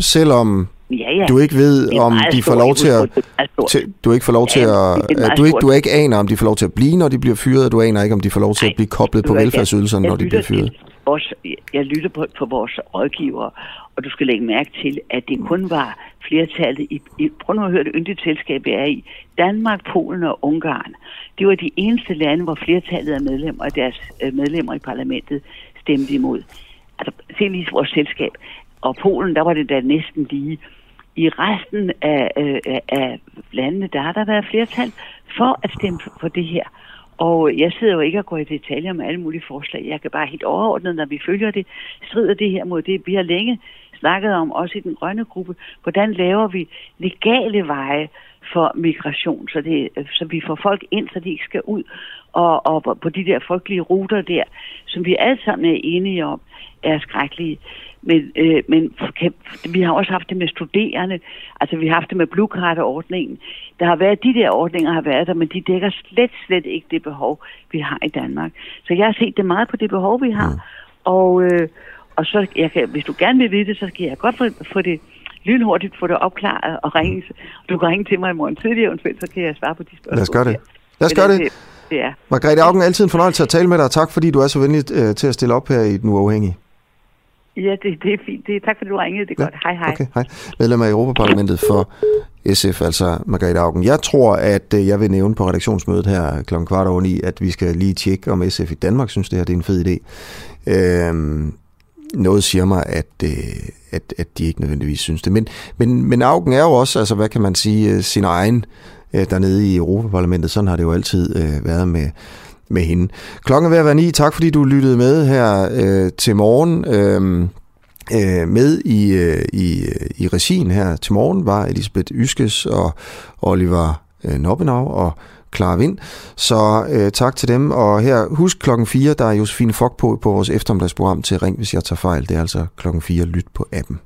selvom Ja, ja. du ikke ved, om de får lov til at... Til, du ikke får lov til Ja, at... er meget Du ikke, du ikke aner, om de får lov til at blive, når de bliver fyret, og du aner ikke, om de får lov til at blive koblet på velfærdsydelserne, når de bliver fyret. Vores, jeg lytter på, på vores rådgivere, og du skal lægge mærke til, at det kun var flertallet i, i prøv nu at høre det yndigt selskab, jeg er i. Danmark, Polen og Ungarn. Det var de eneste lande, hvor flertallet af medlemmer og deres øh, medlemmer i parlamentet stemte imod. Altså, se lige vores selskab. Og Polen, der var det da næsten lige. I resten af, øh, af- landene, der har der været flertal for at stemme for- det her. Og jeg sidder jo ikke og går i detaljer med alle mulige forslag. Jeg kan bare helt overordnet, når vi følger det, strider det her mod det. Vi har længe snakket om, også i den grønne gruppe, hvordan laver vi legale veje for migration, så, det, så vi får folk ind, så de ikke skal ud og, og på- på de der frygtelige ruter der, som vi alle sammen er enige om, er skrækkelige. Men, øh, men kan, vi har også haft det med studerende, altså vi har haft det med Blue Card-ordningen. Der har været, de der ordninger har været der, men de dækker slet, slet ikke det behov, vi har i Danmark. Så jeg har set det meget på det behov, vi har. Og, øh, og så, jeg kan, hvis du gerne vil vide det, så skal jeg godt få, få det lynhurtigt få det opklaret og ringe. Du kan ringe til mig i morgen tidlig, eventuelt, så kan jeg svare på de spørgsmål. Lad os gøre det. Lad os gøre altså, det. det er. Margrethe Augen, altid en fornøjelse at tale med dig, og tak fordi du er så venlig øh, til at stille op her i Den Uafhængige. Ja, det, det er fint. Det, tak fordi du ringede. Det er godt. Hej, hej. Okay, hej. Medlem af Europaparlamentet for SF, altså Margrethe Augen. Jeg tror, at øh, jeg vil nævne på redaktionsmødet her kl. kvart over ni, at vi skal lige tjekke, om SF i Danmark synes, det her det er en fed idé. Øhm, noget siger mig, at, øh, at, at de ikke nødvendigvis synes det. Men, men, men Augen er jo også, altså hvad kan man sige, øh, sin egen dernede i Europaparlamentet. Sådan har det jo altid øh, været med, med hende. Klokken er ved at være ni. Tak fordi du lyttede med her øh, til morgen. Øh, øh, med i, øh, i, øh, i regien her til morgen var Elisabeth Yskes og Oliver øh, Nobbenau og Clara Vind. Så øh, tak til dem. Og her, husk klokken 4, der er Josefine Fock på på vores eftermiddagsprogram til Ring, hvis jeg tager fejl. Det er altså klokken 4. Lyt på appen.